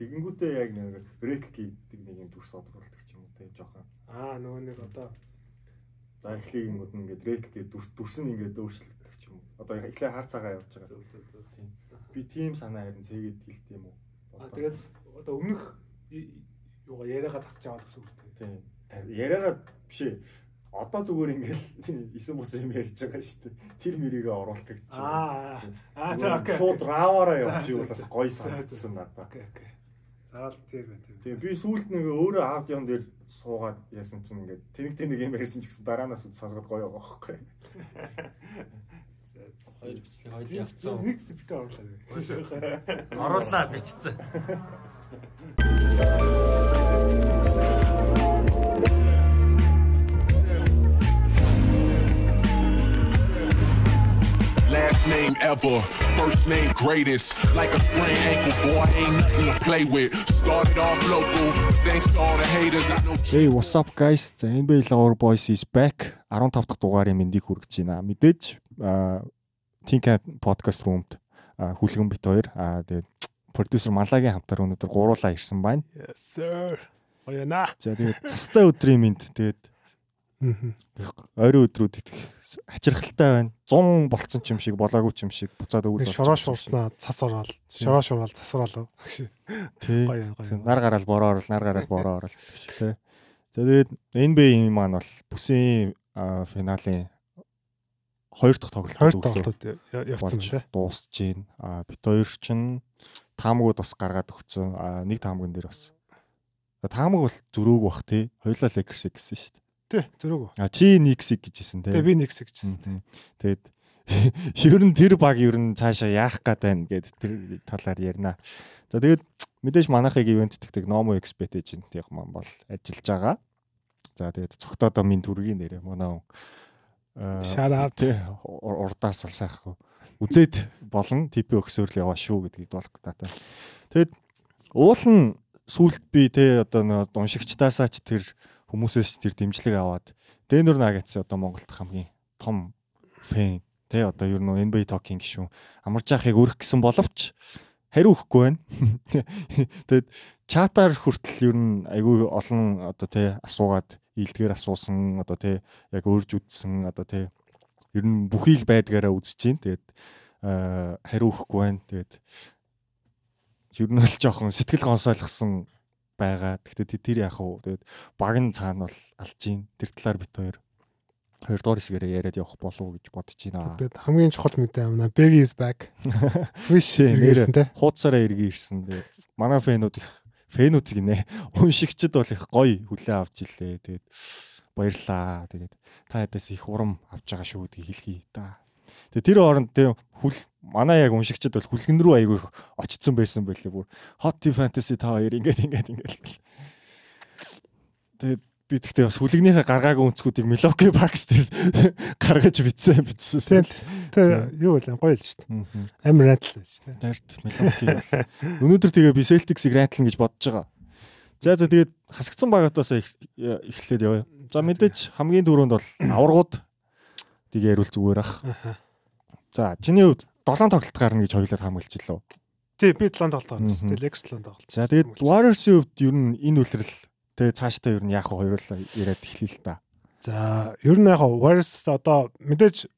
Тэгэнгүүтээ яг нэг брейк гэдэг нэг юм дүрс одруулдаг ч юм уу те жоохон. Аа нөгөө нэг одоо За эхлэх юмуд нь ингээд рек гэдэг дүрс дүрс нь ингээд өөрчлөгдөх ч юм уу. Одоо эхлээ хар цагаа явж байгаа. зөв зөв зөв. Тийм. Би тийм санаа харин цэгээд хэлт юм уу? Аа тэгээд одоо өмнөх юугаа яриагаа тасч аваад гэсэн үг тийм. Тийм. Яриагаа биш ээ. Одоо зүгээр ингээд исэн бус юм ярьж байгаа шүү дээ. Тэр мөрийгээ оруулдаг ч юм. Аа аа Зүгээр окей. Шууд раваараа явчих За, бол бас гоё санагдсан надад. Окей окей. Заавал тэр байна тийм. Тийм би сүүлд нэг өөрөө аудион дээр суугаад яасан чинь ингээд тэнэг тэнэг юм ярьсан ч гэсэн дараанаас үд сонсоход гоё байгаа байхгүй. Хоёр бичлэг хоёул явцсан. Нэг зэвтэй оруулаа. Оруулаа бичсэн. Last name ever, first name greatest. Like a sprained ankle, boy, ain't nothing to play with. Started off local, thanks to all the haters. I know. Hey what's up guys? За NBA Lover Boys is back. 15 дахь дугаарын мэндийг хүргэж байна. Мэдээж Think podcast room-д хүлгэн бит хоёр. Аа тэгээд продюсер Малагийн хамтар өнөөдөр гуруулаа ирсэн байна. Yes sir. Оёна. За тэгээд цастай өдрийн мэнд тэгээд ойрын өдрүүд их хачирхалтай байна. 100 болцсон ч юм шиг болоогүй ч юм шиг буцаад өвөл Нэг шороо шуурснаа цас ороод шороо шуурал цас ороолоо. Тий. Нар гараал бороо орол, нар гараал бороо орол гэх тий. За тэгээд NBA-ийн маань бол бүсийн финалийн хоёр дахь тоглолт Хоёр тоглолтууд явцсан те. дуусж байна. А бит хоёр чинь таамагуд бас гаргаад өгцөн. А нэг таамагн дээр бас таамаг бол зөрөөг бах тий. Хоёлаа Lakers гэсэн шүү дээ. Тий, зөрөөгөө. А чи Knicks гэжсэн тий. Тэгээ би сэгчсэн. Мгм. Тэгээд ер нь тэр баг ер нь цаашаа яах гээд байна гэд тэр талаар ярина. За тэгээд мэдээж манайхыг ивент тэгдэг Nomo Expert agent яг маань бол ажиллаж байгаа. За тэгээд цогтоодоо минь төргийн нэрээ манай тий, ур- урдаас бол сайхгүй. Үзээд болон TP өгсөөрл яваа шүү гэдгийг болох таатай. Тэгээд уул нь сүулт би те одоо нэг уншигчдаасаа ч тэр хүмүүсээс тэр дэмжлэг аваад Дэнүр Нагатс одоо Монголд хамгийн том фэн те одоо ер нь NBA Talking гişүн амарч яахыг өрөх гэсэн боловч хариу өгөхгүй байна. Тэгэд чатаар хүртэл ер нь айгүй олон одоо те асуугаад ийдгээр асуусан одоо те яг өөрж үдсэн одоо те ер нь бүхий л байдгаараа үзэж чинь тэгээд хариу өгөхгүй байна. Тэгээд ер нь л жоохон сэтгэл гонсойлгсон байгаа. Гэхдээ тэ- тэр яах вэ? Тэгээд баг нь цаана бол алж гин. Тэр талаар бит хоёр хоёрдугаар хэсгээрээ яриад явах болов уу гэж бодож байна. Тэгээд хамгийн чухал мэдээ амна Biggie is back. Swish ирсэн те. Хуудасаараа эргэн ирсэн. Тэгээд манай фэнүүд их фэнүүд гинэ. Уншигчд бол их гоё хүлээ авч илээ. Тэгээд баярлаа. Тэгээд та ядаас их урам авч байгаа шүү гэдгийг хэлхий та. Тэгээд тэр хооронд тийм хүл манай яг уншигчд бол хүлгэн рүү айгүй очсон байсан байлээ бүр. Hot Fantasy та хоёр ингээд ингээд ингээд. Тэгээд би тэгтээ бас хүлэгнийхээ гаргаагүй өнцгүүдийг Milwaukee Bucks дээр гаргаж битсэн битсэн. Тэ тэ юу вэ? Гоё л шүү дээ. Амар радл байж тэ. Нарт Milwaukee бол. Өнөөдөр тэгээ би Celtics-ийг райтлан гэж бодож байгаа. За за тэгээд хасагдсан багатаас эхлээд явъя. За мэдээж хамгийн түрүүнд бол аваргууд тийг яриул зүгээр ах. За чиний хувьд 7 тоглолт гарна гэж хоёулаа хамгаалчихлаа. Тий, би 7 тоглолт гарсан. Тэ Lex 7 тоглолт. За тэгээд Warriors-ийн хувьд ер нь энэ үлрэл тэгээ цаашдаа ер нь яах вэ хоёулаа яриад эхлэе л та. За, ер нь яг Warriors одоо мэдээж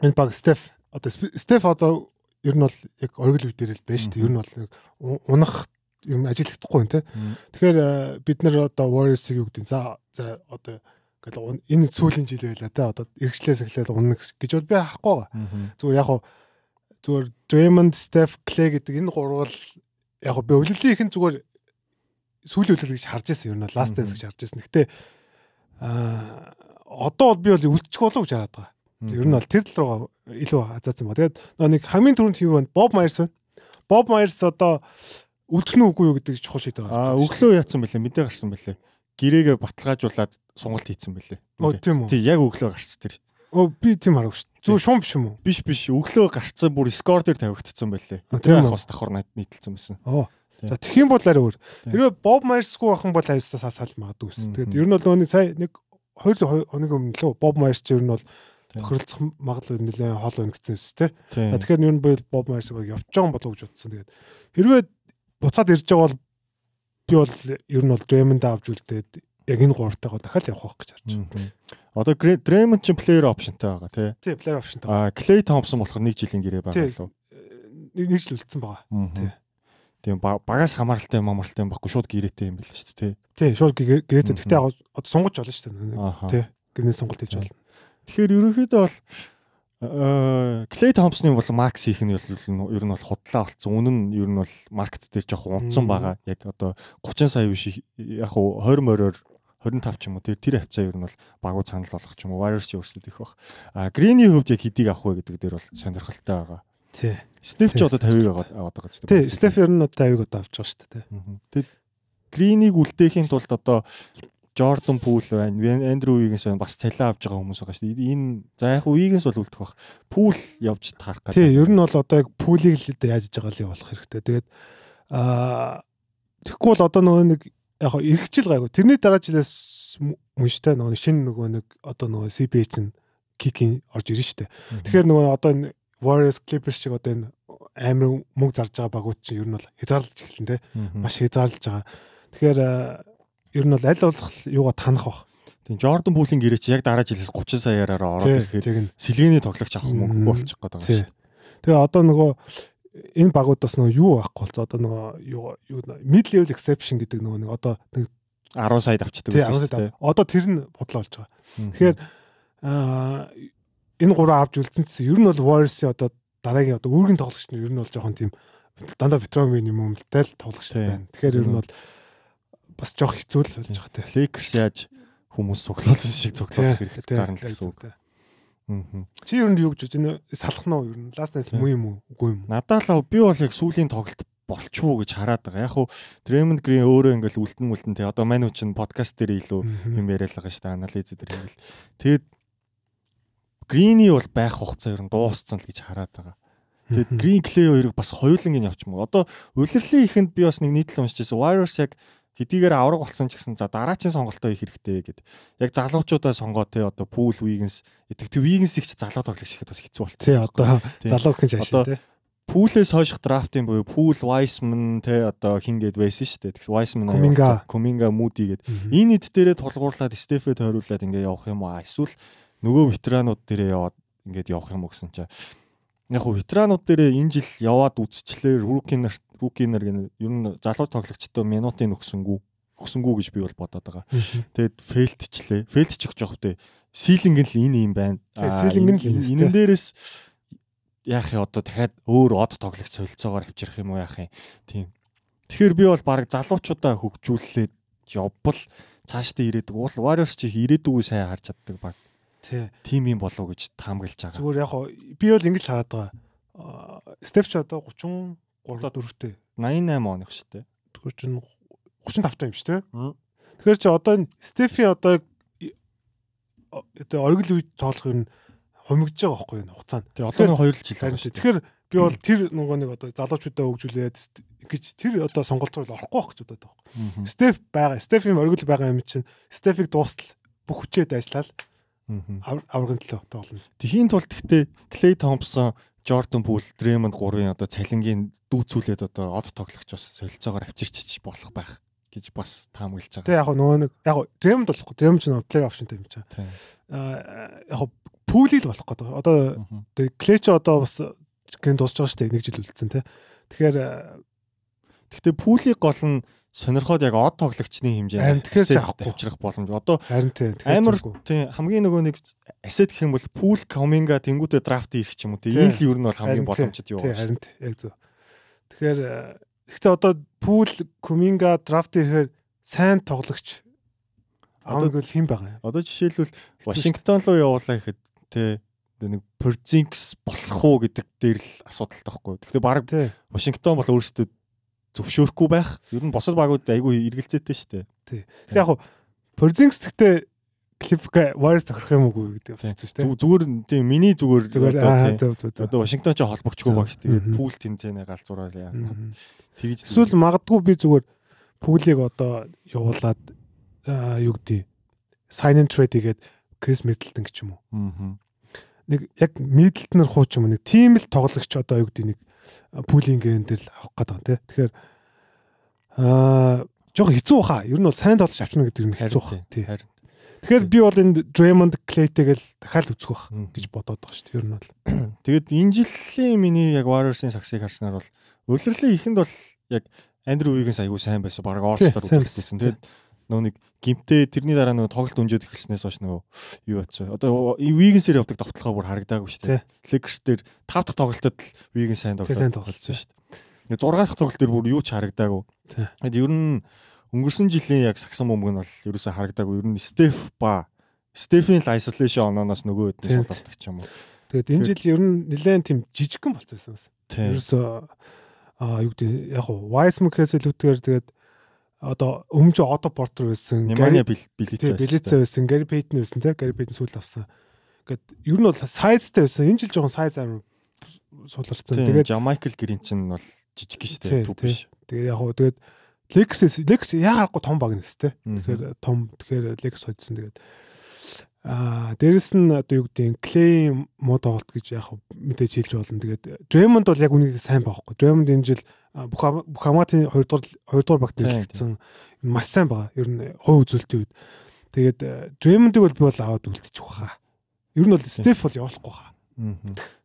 энэ баг Steph одоо Steph одоо ер нь бол яг оргил үе дээр л байна шүү дээ. Ер нь бол унах юм ажиллахдаггүй юм те. Мгм. Тэгэхээр э, бид нар одоо Warriors-ыг юу гэдэг за за одоо un- энэ сүүлийн жил байла те одоо эргэжлээс эхлээд унах гэж бол би харахгүй байгаа. Зүгээр яг хуу зүгээр Draymond, Steph, Clay гэдэг энэ гурвал яг хуу би өвлөлийнх нь зүгээр сүүлийн өвлөл гэж харж байсан юм. Last dance гэж харж байсан. Гэтэ аа одоо бол би бол үлдчих болов гэж хараад байгаа. Ер нь бол тэр тал руугаа илүү азаацсан ба. Тэгээд нэг хамгийн түрүүнд хийв байна. Bob Myers байна. Bob Myers одоо үлдэх нь үгүй юу гэдэг чухал шийдвэр Аа өглөө яатсан бэлээ мэдээ гарсан бэлээ. Гэрээгээ баталгаажуулаад сонголт хийцэн үү? Тий яг өглөө гарсан тэр. Оо би тийм харагш. Зөв шуум биш юм уу? Биш биш өглөө гарцсан бүр скор дээр тавигдсан байлээ. Тэр ах бас давхар нийтэлсэн байсан. Оо. За тэгхийн бол арай өөр. Хэрвээ Bob Myers-гүй байх юм бол харьцаа салж магадгүй. Мгм. Тэгээд ер нь бол нэг сая нэг 2 хоног өмнө лөө Bob Myers ч ер нь бол тохиролцох магадлал нэлээд хоол байна гэсэн үс тээ. Тийм. Тэгэхээр ер нь бол Bob Myers-ыг явж байгаа болов уу гэж бодсон. Тэгээд хэрвээ буцаад ирж байгаа бол би бол ер нь бол Draymond авч үлдээд яг энэ гуравтайгаа дахиад явах гэж харж байна. Одоо Draymond ч player optionтай байгаа тий. Тий, player optionтай. А Clay Thompson болохоор нэг жилийн гэрээ байгаа лөө. Нэг нэг жил үлдсэн байгаа. Тий. Тийм багаас хамааралтай юм амаралтай юм баггүй шууд гэрээтэй юм байл шүү дээ тий. Тий, шууд гэрээтэй. Гэхдээ одоо сунгаж болно шүү дээ. Тий. Гэрний сонголт хийж болно. Тэгэхээр ерөнхийдөө бол Клей Томпсны бол Макс хийх нь бол ер нь бол худлаа болцсон. Үнэн нь ер нь бол маркет дээр жоох унтсан байгаа. Яг одоо 30 сая биш яг хуу 20 мороор 25 ч юм уу тэр тэр хавцаа ер нь бол багуу санал болгох ч юм уу Warriors өөрсдөд их бах. А Грины хувьд яг хэдийг авах вэ гэдэг дээр бол сонирхолтой байгаа. Тий. Стеф ч одоо 50-ыг аваад байгаа шүү дээ. Тий, Стеф ер нь одоо 50-ыг одоо авч байгаа шүү дээ. Тэгэд Гринийг үлдээхийн тулд одоо Jordan Poole байна, Andrew Wiggins байна, бас цалин авч байгаа хүмүүс байгаа шүү дээ. Энэ за яг Wiggins бол үлдэх бах. Poole явж таарах гэдэг. Тий, ер нь бол одоо яг Poole-ийг л яаж иж байгаа л болох хэрэгтэй. Тэгээд аа тэгэхгүй бол одоо нөгөө нэг яг эргэжил гайгүй. Тэрний дараа жилээс мөнштэй нөгөө шинэ нөгөө нэг одоо нөгөө CBA чинь кикийн орж ирж штэ. Тэгэхээр нөгөө одоо энэ Warriors Clippers шиг одоо энэ амар мөнгө зарж байгаа багууд чинь ер нь бол хязгаарлаж эхэлнэ те. Маш хязгаарлаж байгаа. Тэгэхээр ер нь бол аль болох юугаа танах бах. Тийм Jordan Poole-ийн гэрээ чи яг дараа жилээс 30 саяараар ороод ирэхээр сэлгээний тоглогч авах мөнгөгүй болчих гээд байгаа шүү дээ. Тэгээ одоо нөгөө энэ багуудаас нөгөө юу авахгүй болцоо одоо нөгөө юу юу mid level exception гэдэг нөгөө нэг одоо нэг 10 сая авчдаг байсан шүү дээ. Одоо тэр нь бодлоо болж байгаа. Тэгэхээр аа энэ гурав авч үлдсэнс ер нь бол Warriors-ийн одоо дараагийн одоо үүргийн тоглогч нь ер нь бол жоохон тийм дандаа ветеран юм юмтай л тоглогч байна. Тэгэхээр ер нь бол бас жоох хэцүү л болж байгаа те. Lakers яаж хүмүүс цуглуулсан шиг цуглуулах хэрэгтэй гарна л гэсэн үг. Чи ер нь юу гэж байна? Салах нь уу ер нь? Last Dance муу юм уу? Үгүй юм уу? Надад л би бол яг сүүлийн тоглолт болчихоо гэж хараад байгаа. Яг хуу Draymond Green өөрөө ингээл үлдэн мүлдэн те. Одоо мань үчин подкаст дээр илүү юм яриад байгаа шүү дээ. Анализ дээр ингээл. Тэгэд Green-ий бол байх хугацаа ер нь дууссан л гэж хараад байгаа. Тэгээд Green Clay хоёрыг бас хоёуланг нь явчихмаа. Одоо улирлын ихэнд би бас нэг нийтлэл уншижсэн. Warriors яг хэдийгээр авраг болсон ч гэсэн за дараачийн сонголтоо их хэрэгтэй гэд. Яг залуучуудаа сонгоо те одоо Pool Wiggins итгэв Wiggins их ч залуу тоглогч ихэд бас хэцүү болт. Тий одоо залуу гэх шашаа те. Пүүлээс хойших драфтын буюу Пүүл, Wiseman те одоо хин гээд байсан шүү дээ. Тэгс Kuminga, Kuminga, Moody гээд энэ ид дээрээ тулгуурлаад Стефэд тойруулаад ингээ явах юм уу? Эсвэл нөгөө ветеранууд дээрээ яваад ингээд явах юм уу гэсэн чинь яг хуу ветеранууд дээрээ энэ жил яваад үзчлээ руки нар руки нар гэнэ ер нь залуу тоглогчдоо минутын өгсөнгүү өгсөнгүү гэж би бол бодоод байгаа. Тэгэд фейлтчлээ. Фейлтчих жоох үү. Силинг нь л энэ юм байна. Силинг нь л энэ дээрээс яах юм одоо дахиад өөр од тоглогч солилцоогоор авчрах юм уу яах юм. Тийм. Тэгэхээр би бол баг залуучуудаа хөгжүүлээд явбал цаашдаа ирээдэг. Уул Warriors чи ирээдүгөө сайн харж чаддаг баг. Тим юм болов гэж таамаглаж байгаа. Зүгээр яг би бол ингэж хараад байгаа. Стеф ч одоо 33 4-тэй. 88 оных шүү дээ. Тэгэхээр чинь 35 таа юм шүү дээ. Тэгэхээр чи одоо Стефи одоо одоо оргил үед тоглох юм хумигдж байгаа байхгүй энэ хугацаанд. Тэгээ одоо нэг хоёр л жил байна шүү. Тэгэхээр би бол тэр нөгөө нэг одоо залуучуудаа хөгжүүлээд гэж тэр одоо сонголтоор орохгүй байх гэж бодоод байгаа. Стеф байгаа. Стефийн оргил байгаа юм чинь Стефиг дуустал бүх хүчээд ажиллаад аврагын төлөө тоглоно. Тэхийн тулд гэхдээ Клей Томпсон, Jordan Poole, Draymond гурвын одоо цалингийн дүүцүүлээд одоо од тоглогч бас солилцоогоор авчирч болох байх гэж бас таамаглаж байгаа. Тэг яг нөгөө нэг яг Draymond болохгүй. Draymond ч нөгөө player optionтэй юм чаа. Аа яг Poole л болох гэдэг. Одоо Clay ч одоо бас гэн дуусч байгаа шүү дээ. Нэг жил үлдсэн те. Тэгэхээр Гэхдээ Poole-ийг гол нь сонирхоод яг од тоглогчны хэмжээнд авчрах боломж. Одоо харин тийм амар тийм хамгийн нөгөө нэг асет гэх юм бол пул коминга тэнгуүтэ драфт ирэх ч юм уу тийм энэ л ер нь бол хамгийн боломжтой юу байна. Харин яг зөв. Тэгэхээр гэхдээ одоо пул коминга драфт ирэхээр сайн тоглогч аавг бол хэн байгаа юм? Одоо жишээлбэл Вашингтон руу явуулаа гэхэд тий нэг Порзинкс болох уу гэдэг дээр л асуудалтай байхгүй. Тэгэхээр баг Вашингтон бол өөрсдөө зөвшөөрөхгүй байх. Ер нь босод багууд айгүй эргэлзээтэй шүү дээ. Тий. Тэг яг Порзингс гэхдээ клипка Warriors тохирох юм уу гэдэг бас хэцүү шүү дээ. Зүгээр тийм миний зүгээр одоо Вашингтон ч холбогчгүй баг шүү. Тэгээд пул тэмцээнэ галзуураа яа. Тэгж эсвэл магадгүй би зүгээр пулийг одоо явуулаад юу гэдэг sign and trade хийгээд Крис Миддлтон гэж юм уу. Нэг яг Миддлтнэр хууч юм нэг тийм л тоглогч одоо юу гэдэг нэг пулийн гэрэн дээр л авах гээд байгаа тий. Тэгэхээр Аа жоох хэцүү баха. Ер нь бол сайн тоглож авчна гэдэг нь хэцүү баха. Тий. Харин. Тэгэхээр би бол энэ Draymond Clay-тэйгэл дахиад үзэх бах гэж бодоод байгаа шүү дээ. Ер нь бол. Тэгээд энэ жилийн миний яг Warriors-ын саксыг харснаар бол улирлын ихэнд бол яг Андрю Wiggins аягүй сайн байсан. Бараг All-Star үзүүлсэн. Тэгээд нөө нэг гимтэй тэрний дараа нөгөө тоглолт өнжөөд эхэлснээс хойш нөгөө юу бацаа. Одоо Wiggins-ээр явдаг товтлогоо бүр харагдаагүй шүү дээ. Lakers дээр 5 дахь тоглолтод л Wiggins сайн болсон шүү дээ. 6 дахь тоглолт дээр бүр юу ч харагдаагүй. Тий. Тэгээд ер нь өнгөрсөн жилийн яг сагсан бөмбөг нь бол ерөөсөө харагдаагүй. Ер нь Steph ба Stephen л isolation онооноос нөгөө хэдэн суулгадаг ч юм уу. Тэгээд энэ жил ер нь нэлээд тийм жижигхэн болчихсон бас. Тий. Ерөөсөө аа юу гэдэг яг хуу Wiseman-кээс илүүтэйгээр тэгээд одоо өмнө ч Otto Porter байсан. Неманя Gary- билицээ. тий, Bledsoe байсан, Gary Payton байсан те. Gary Payton сүүл авсан. Гэт ер нь бол size-тай байсан. Энэ жил жоохон size амар суулгарсан. Тэгээд Jamaical Green чинь бол жижиг гэж. Түв тий. биш. тэгээд яг хуу тэгээд Lex Lex яагаад том баг нэс те. Тэгэхээр том тэгэхээр Lex хоцсон тэгээд аа дээрэс нь одоо юу гэдэг Clay муу тоглолт гэж яг мэдээж хэлж болно. Тэгээд Draymond бол яг үнийг сайн байхгүй. Draymond энэ жил Бухаматын 2 дугаар 2 дугаар багт нэрлэгдсэн маш сайн байгаа. Ер нь хувь үзүүлэлтийн үед. Тэгээд э, Дремондыг бол би бол аваад үлдчих واخа. Ер нь бол Стеф бол явуулахгүй хаа.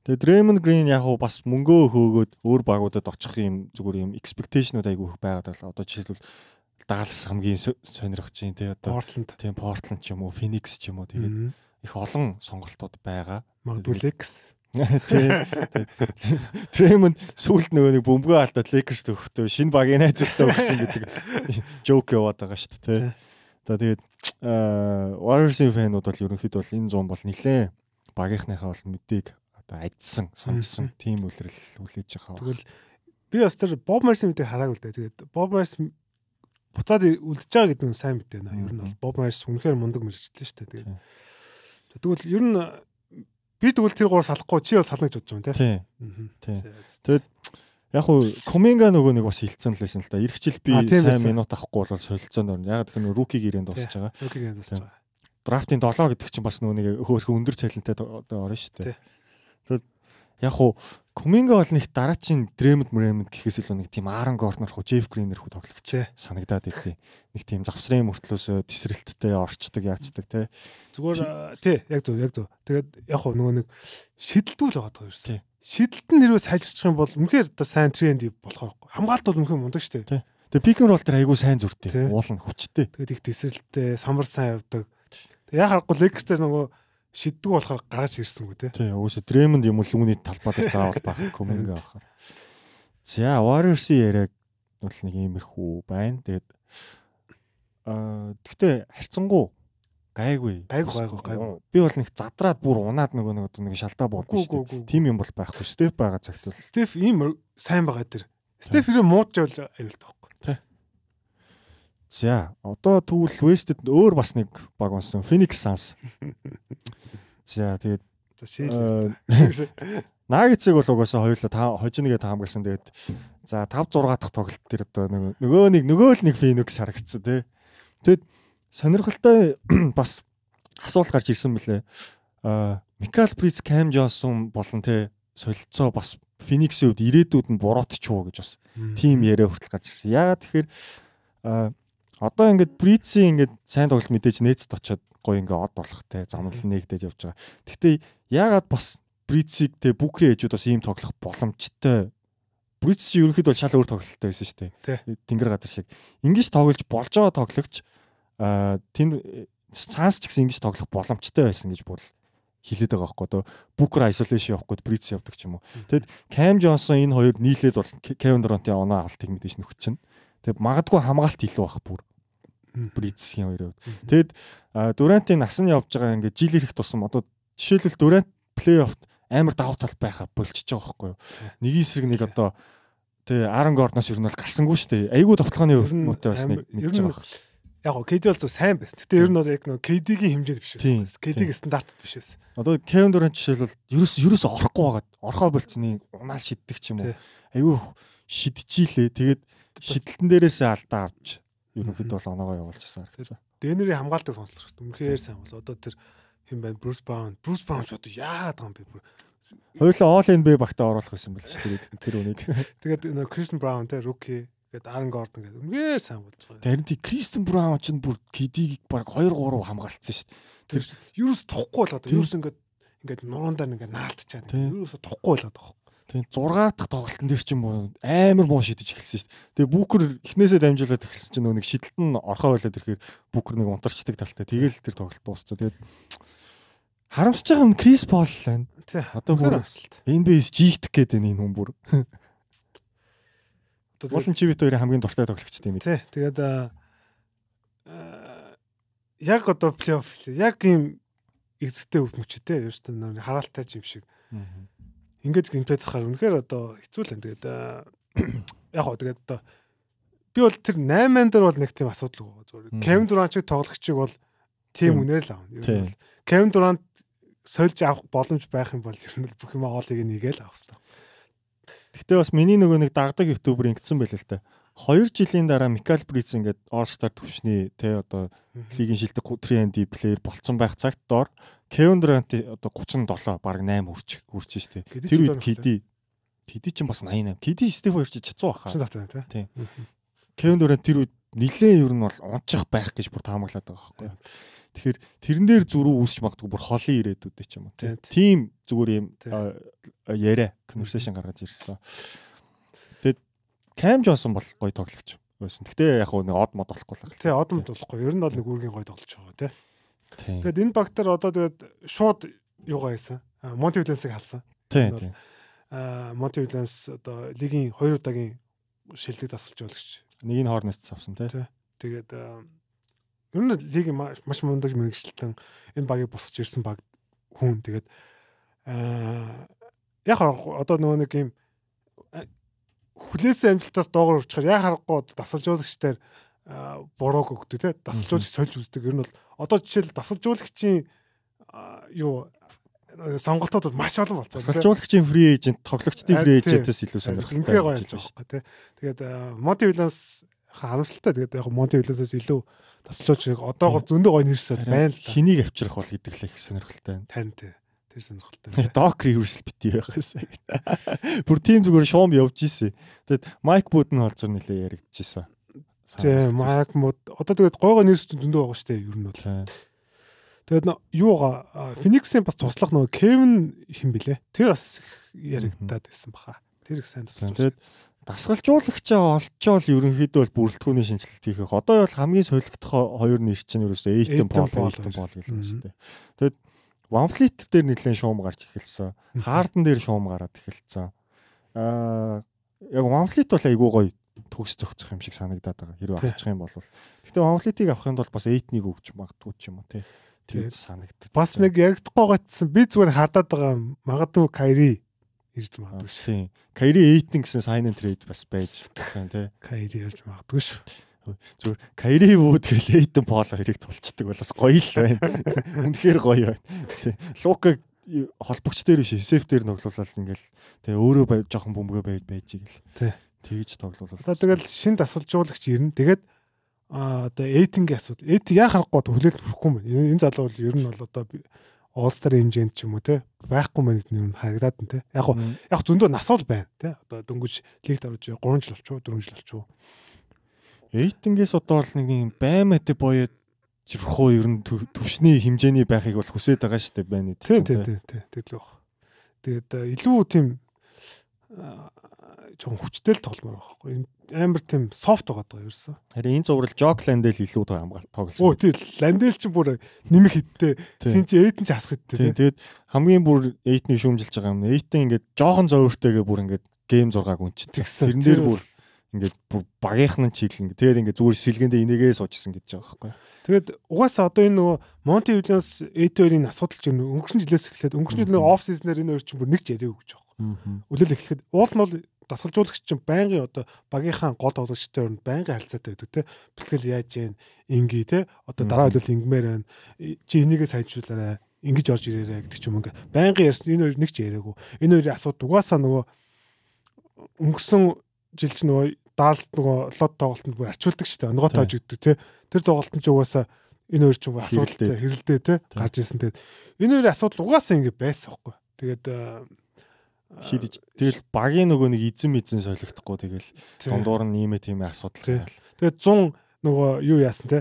Тэгээд Дремон Грин яг уу бас мөнгөө хөөгөөд өөр багуудад очих юм зүгээр юм expectation-уд айгүй их байгаад байна. Одоо жишээлбэл Далс хамгийн сонирхож чинь тий одоо Portland тийм Portland ч юм уу Phoenix ч юм уу тэгээд их олон сонголтууд байгаа. Магадгүй Lex Тий. Draymond сүүлд нөгөө нэг бөмбөгөө алдаад Lakers төгтөө шинэ багийн найзуудтай өгсөн гэдэг joke яваад байгаа шүү дээ. За тэгээд Warriors-ийн фэнүүд бол ерөнхийдөө бол энэ зам бол нилээ багийнхныхаа бол нүдийг одоо адсан, сонгосон тийм үлрэл үлээж байгаа. Тэгвэл би бас тэр Bob Marley мэдээ хараагүй л дээ. Тэгээд Bob Marley буцаад үлдэж байгаа гэдэг нь сайн мэдээ наа. Ер нь бол Bob Marley үнэхээр мундаг мэрэгчлээ шүү дээ. Тэгээд Тийм. Тэгвэл ер нь би тэгвэл тэр гур салахгүй чи бас сална гэж бодож байгаа юм тий. тийм. тий. За, за. Тэгээд яг хуу Коминга нөгөө нэг бас хилцэн л байсан л да. Ирэх жил би тийм сайн минут авахгүй бол солилцоонд орно. Яг гэх нь рукиг ирэнд дуусч байгаа. Окей гэж Тийм. байна. Драфтын 7 гэдэг чинь бас нөгөө нэг хөөхөн өндөр цалинтай одоо орно шүү дээ. Тэгээд яг хуу Коминга бол нэг дараачийн Дремэд Мрэмэд гэхээс илүү нэг тийм Аарон Горнер хуу Джеф Гринер хүү тоглогч санагдаад идэв. Нэг тийм завсрын мөртлөөс тесрэлттэй орчдөг яачдаг те. Зүгээр а, тий яг зөв яг зөв. Тэгээд яг хуу нөгөө нэг шидэлтүүл байгаа Тий. ерөөсөн. Шидэлт нь хэрвээ сайжирчих юм бол үнэхээр одоо сайн тренд болохоор хамгаалт бол үнэхээр мундаг шүү дээ. Тэгээ пик н рол тэр айгүй сайн зүртэй. Уулна хүчтэй. Тэгээд их тесрэлттэй самбар сайн явдаг. Яа харахгүй Лекстер нөгөө шиддэг болохоор гараж ирсэнгүй те. Тий, өөсө Дремонд юм уу лүүний талбай дээр заавал баг Коминга авахар. За, Warriors-ийн яриаг бол нэг иймэрхүү байна. Тэгээд аа тэгтээ харцсангуу гайгүй. Гайгүй, гайгүй, гайгүй. Би бол нэг задраад бүр унаад нөгөө нэг нэг шалтаа буудсан шүү дээ. Тим юм бол байхгүй. Степ байгаа цагт бол. Стеф ийм сайн байгаа тэр. Стеф хэрэг мууч жол аюултай. За, одоо тэгвэл West-д өөр бас нэг баг унсан. Phoenix Suns. За, тэгээд За шийл. аа, Нагицыг бол угаасаа хоёулаа та хожингээ таамагласан. Тэгээд за 5 6 дахь тоглолт дээр одоо нөгөө нэг нөгөө л нэг Phoenix харагдсан тий. Тэгэд сонирхолтой бас асуулт гарч ирсэн мөлий. Аа Микал Приц Кам Джонсон болон тий солилцоо бас Phoenix-ийн хувьд ирээдүйд нь буруутчихвоо гэж бас тим яриа хүртэл гарч ирсэн. Яагаад тэгэхээр аа одоо ингээд Брицийн ингээд сайн тоглолт мэдээж нээцд очиод гоё ингээд од болох те замнал нэгдэж явж байгаа. Гэхдээ яагаад бас Брицийг те бүкрийн ээжүүд бас ийм тоглох боломжтой. Бриц чи ерөнхийдөө бол шал өөр тоглолттой байсан шүү дээ. Тэнгэр газар шиг. Ингиж тоглож болж байгаа тоглогч аа тэнд цаанс ч гэсэн ингиж тоглох боломжтой байсан гэж бол хилээд байгаа байхгүй одоо Booker isolation явахгүй Бриц явдаг ч юм уу. Тэгэд Cam Johnson энэ хоёр нийлээд бол Kevin Durant-ийн оноо авалтыг мэдээж нөхч чинь. Тэгэд магадгүй хамгаалт илүү бах бүр Брицгийн хоёроо. Тэгэд а, Durant-ийн насны явж байгаа ингээд жил ирэх тусам одоо жишээлбэл Durant плей-оффт амар давуу тал байха болчихж байгаа байхгүй юу. Нэг эсрэг нэг одоо тэгээ Aaron Gordon-оос ер нь бол гарсангүй шүү дээ. Ер нь өрнөтэй бас нэг мэдж нь байгаа. Яг гоо KD бол зөв сайн байсан. Гэтэ ер нь бол яг нөгөө KD-гийн хэмжээд биш байсан. KD-гийн стандартд биш байсан. Одоо Kevin Durant жишээлбэл ерөөс ерөөс орохгүй байгаад орхоо болцны унаал шиддэг ч юм уу. Тий. Айгүй шидчихилээ. Тэгээд шидэлтэн дээрээсээ алдаа авч ерөнхийдөө бол оноогоо байгаа харагдсан. Дэнери хамгаалдаг сонслогт үнэхээр сайн бол одоо тэр хэн байна? Брус Браун. Брус Браун ч одоо яагаад байгаа юм бэ? Хоёулаа All NBA багтаа оруулах байсан байл шүү дээ. Тэр үнийг. Тэгээд нөгөө Крисен Браун те руки Гэт Aaron Gordon гэдэг үнээр сайн болж байгаа. Харин тий Кристен Браун ч бүр KD-г баг 2 3 хамгаалцсан шүү дээ. Тэр юус тухгүй болоод юус ингээд ингээд нуруундаа ингээд наалтчаад юус тухгүй болоод байгаа. Тийм 6 дахь тоглолтын дээр ч юм уу амар муу шидэж эхэлсэн шүү дээ. Тэгээ Бүкер эхнээсээ дамжуулаад эхэлсэн чинь нэг шидэлт нь орхоо болоод ирэхээр Бүкер нэг унтарчдаг талтай. Тэгэл тэр тоглолт дууссан. Тэгээд харамсаж байгаа юм Крис Пол байна. Тий. Одоо бүр NBA-с жигдэх гээд байна энэ хүн бүр. Болон чивит хоёрын хамгийн дуртай тоглогчтой юм. Тий. Тэгээд яг одоо плей-офф яг ийм эзэгтэй өв мөчтэй юу ч нэр хараалтай юм шиг. Ингээд гинтэд захаар үнэхээр одоо хэцүү л юм. Тэгээд яг гоо тэгээд одоо би бол тэр 8 дээр бол нэг тийм асуудал гоо зүгээр. Кевин Дурант шиг тоглогчийг бол тийм үнээр л аав. Ер нь Кевин Дурант сольж авах боломж байх юм бол ер нь бүх юм оолыг нэгээл авах хэрэгтэй. Гэтэ бас миний нөгөө нэг дагдаг ютубер ингэсэн байл л та. 2 жилийн дараа Микал Бриц ингээд All Star төвшний тэ одоо лигийн шилдэг 3D плеер болцсон байх цагт доор Кевин Дурант одоо 37 баг 8 хүрч хүрч штэ. Тэр үед KD KD ч бас 88. KD Стеф хоёр ч 100 баха. Тийм. Кевин Дурант тэр үед нилээн ер нь бол унчих байх гэж бүр таамаглаад байгаа байхгүй. Тэгэхээр тэрэн дээр зөрүү үүсч магадгүй бүр холын ирээдүйдээ ч юм уу тийм зүгээр юм яриа conversation гаргаж ирсэн. Cam Johnson бол гоё тоглогч байсан. Гэтэ яг нэг од мод болохгүй л. Тий, од мод болохгүй. Ер нь бол нэг үргийн гоё тоглож байгаа тий. Тэгэд энэ багтар одоо тэгээд шууд юугаа хийсэн. Монти Виленсыг халсан. Тий, тий. Аа Монти Виленс одоо лигийн 2 удаагийн шилдэг тасалж байгаач. Нэг нь хоорноос авсан тий. Тэгээд Ер нь лиг маш мундаг мэрэгчлэн энэ багийг босгож ирсэн баг хүн тэгээд аа яг одоо нөгөө нэг юм хүлээсэн амжилтаас доогор урчхаар яг харахгүй дасалжуулагчдаар бурууг өгдөг те дасалжуулагч сольж үздэг ер нь бол одоо жишээл дасалжуулагчийн юу сонголтууд маш олон болцсон. Дасалжуулагчийн фри эйжент, тоглогчдын фри эйжентээс илүү сонирхолтой болж байна шүү дээ. Тэгээд Моти Виланс харамсалтай. Тэгээд яг Монти Виласаас илүү тасалж байгаа одоогор зөндөө гоё нэрсэл байна л. Хэнийг авчрах бол гэдэг л их сонирхолтой байна. Тань тий. Тэр сонирхолтой. Док Риверс бити байхаас. Бүр тийм зүгээр шоум явж исэн. Тэгээд Майк Бууд нь бол зур нэлээ яригдчихсэн. Тий, Майк Бууд одоо тэгээд гойгоо нэрс зөндөө байгаа дээ. Ер нь бол. Тэгээд юугаа Фениксийн бас туслах нөгөө Кевин хин блэ? Тэр бас яригдаад байсан баха. Тэр их сайн тусалж. Тэгээд дасгалжуулагчаа олчоол ерөнхийдөө бол бүрэлдэхүүний шинжилэлт хийх. Одоо бол хамгийн солигдох хоёр нэр чинь ерөөсөө Эйтэн Пол, Эйтэн Пол байна шүү дээ. Тэгэд Ванфлит дээр нэлээд шуум гарч эхэлсэн. Харден дээр шуум гараад эхэлсэн. Аа яг Ванфлит бол айгүй гоё төгс зөгцөх юм шиг санагдаад байгаа. Хэрвээ авчих юм бол. Гэхдээ Ванфлитийг авахын тулд бас Эйтнийг өгч магадгүй ч юм уу тий. Тэгээд санагдав. Бас нэг яригдахгүй гацсан. Би зүгээр хадаад байгаа магадгүй Кайри ирж магадгүй. Тийм. Кайри Эйтэн гэсэн sign and trade бас байж тахсан тий. Кайри ирж магадгүй шүү. Зүгээр Кайри бууд гэл Эйтэн Пол хоёрыг тулцдаг бол бас гоё л байна. Үнэхээр гоё байна. Лука холбогч дээр биш сеф дээр тоглуулаад ингээл тий өөрөө жоохон бөмбөгөө байж байж. Тий. Тэгж тоглуулаад. Одоо тэгэл шин дасгалжуулагч ирнэ. Тэгээд а одоо Эйтингийн асуудал. Эйт яа харахгүй хүлээлт өгөхгүй юм байна. Энэ залуу бол ер нь бол одоо All-Star хэмжээнд ч юм уу те байхгүй мэн гэдэг нь харагдаад нь те. Яг яг зөндөө насвал байна те. Одоо дөнгөж лигт орж 3 жил болчихоо 4 жил болчихоо. Эйтингээс одоо бол нэг юм баймат боё жирхөө ер нь төвшний хэмжээний байхыг бол хүсэж байгаа шүү дээ байна. Тийм тийм тийм тэгэл баг. Тэгээд илүү тийм жоохон хүчтэй л байгаа байхгүй. Амар тийм софт байгаа даа ерөөсөө. Харин энэ зурвал Жок Ландел илүү тоглосон. Оо тийм Ландел ч бүр нэмэх хиттэй. Хин чи Эйтэн ч асах хиттэй. Тэгээд хамгийн бүр Эйтнийг шүүмжилж байгаа юм. Эйтэн ингээд жоохон зөөвөртэйгээ бүр ингээд гейм 6-аг үнчдэг. Тэрэн дээр бүр ингээд бүр багийнхан нь чиглэн. Тэгээд ингээд зүгээр сэлгэндээ инээгээ суужсэн гэж байгаа байхгүй. Тэгээд угаасаа одоо энэ нөгөө Монти Вильямс Эйтэрийн асуудал чинь өнгөрсөн жилээс эхлээд өнгөрсөн жилийн оф сизнээр энэ хоёр чинь бүр нэг ч яриаг гэж байгаа. Үлээл эхлэхэд уул нь бол дасгалжуулагч чинь байнгын одоо багийнхаа гол тоглогчтой өрөнд байнгын харилцаатай байдаг те. Бэлтгэл яаж гэн инги те. Одоо дараа хөлөл ингмээр байна. Чи энийгээ сайжруулаарай. Ингэж орж ирээрэй гэдэг ч юм ингээ байнгын ярьсан энэ хоёр нэг ч яриаггүй энэ хоёрын асуудал угаасаа нөгөө өнгөрсөн жил чинь нөгөө даалт нөгөө лот тоглолтод бүр арчулдаг шүү дээ онгоо тоож өгдөг те тэр тоглолтод ч угаасаа энэ хоёр ч асуудалтай хэрэлдээ те гарч ирсэн тэгээд энэ хоёрын асуудал угаасаа ингээ байсан байхгүй тэгээд шийдэж тэгэл багийн нөгөө нэг эзэн эзэн солигдохгүй тэгэл тий. дундуур нь иймээ тийм асуудал Тий. гараад. Тэгээд 100 нөгөө юу яасан те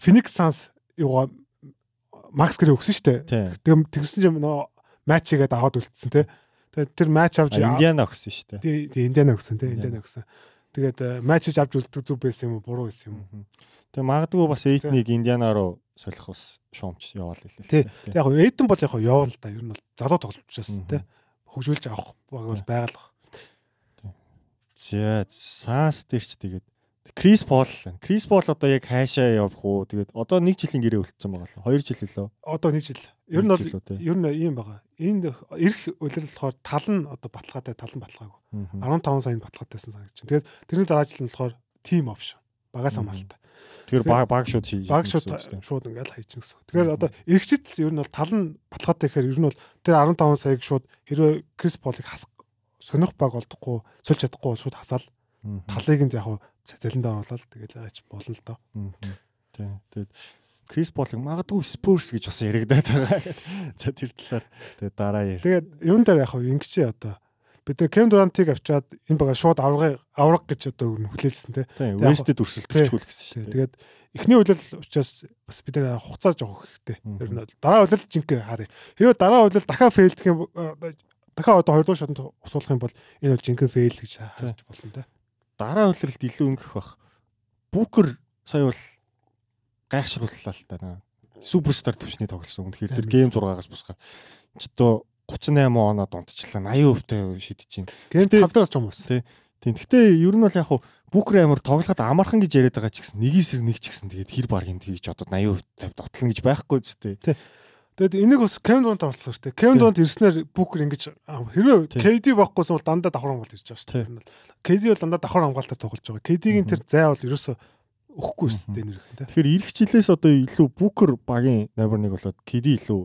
Phoenix Suns юугаа Макс гэрээ өгсөн штэ. Тий. Тэгм тэгсэн чинь нөгөө матч хийгээд аваад үлдсэн те. Тэгээд тэр матч авч Индиана өгсөн шүү дээ. тий тий, Индиана өгсөн те. Индиана. Өгсөн. Тэгээд матч хийж авч үлддэг зүг байсан юм уу буруу байсан юм уу? Тэгээ магадгүй бас Эйтнийг Индиана руу солих бас шуумч яваал хэлээ. Тий. Яг Эйдэн бол яг яваал л да. Ер нь бол залуу Мгм. те. Хөгжүүлж авах баг бол байгалах. За Санс дээр ч тэгээд Крис Пол. Крис Пол одоо яг хаашаа явах уу? Тэгээд одоо нэг жилийн гэрээ үлдсэн байгаа л. 2 жил лөө. Одоо нэг жил. Ер нь бол ер нь ийм байгаа. Энд эрх улирал болохоор тал нь одоо баталгаатай тал нь баталгаагүй. 15 саянд баталгаатайсан байна. Тэгээд тэрний дараа жил нь болохоор team option. Багаас хамааралтай. Тэгэхээр баг шууд хийж. Баг шууд шууд ингээд хайчихсан гэсэн. Тэгэхээр одоо эргчтэл ер нь бол тал нь баталгаатай гэхээр ер нь бол тэр 15 саяг шууд хэрвээ Крис Полыг хас сонирх баг олдохгүй сольж чадахгүй шууд хасаал талыг нь яг хуу залиндаа оруулаад тэгээд яач болно л доо. Тий. Тэгээд Крис Полыг магадгүй Spurs гэж бас яригадаад байгаа. За тэр талаар тэгээд дараа яар. Тэгээд юун дээр яг хуу ингэж чи одоо бид нар Кем Дурантыг авчаад энэ бага шууд авраг авраг гэж одоо хүлээлсэн те. Тий. яг West-д өрсөлдөхгүйл гэсэн шүү дээ. Тэгээд эхний үлэл учраас бас бид нар хугацаа жоох хэрэгтэй. Ер нь дараа үлэл жинхэнэ харъя. Хэрвээ дараа үлэл дахиад фейлдэх юм дахиад одоо хоёрдугаар шатанд усуулах юм бол энэ бол жинхэнэ фейл гэж харж болно те. Дараа үлрэлт илүү өнгөх бах. Бүүкер сая бол гайхшрууллаа л та наа. Суперстар төвчний тоглосон. Үнэхээр тэр гейм 6-аас босгаар ч одоо 38 оноо дунтчлаа 80% та шидэж чинь. Ген Гэтэ- тавдраас ч юм уу. Тий. Тийм. Гэтэ ер нь бол яг хуу Бүүкер амар тоглоход амархан гэж яриад байгаа ч гэсэн нэгийг сэр нэг ч гэсэн тэгээд хэр юм тэгж одоо 80% тавь дотлно гэж байхгүй ч тий. Тэгэд энийг бас Кем Дуранд оруулах хэрэгтэй. Кем Тий. Дуранд ирснээр Бүүкер ингэж хэрвээ Тий. KD баггүйсэн бол дандаа давхар хамгаалт ирж байгаа шүү Тий. дээ. Бол KD бол дандаа давхар хамгаалтаар тоглож байгаа. KD-гийн тэр зай бол ерөөсө өгөхгүй дээ нэр те. Тэгэхээр ирэх жилээс одоо илүү Бүүкер багийн номер 1 болоод KD илүү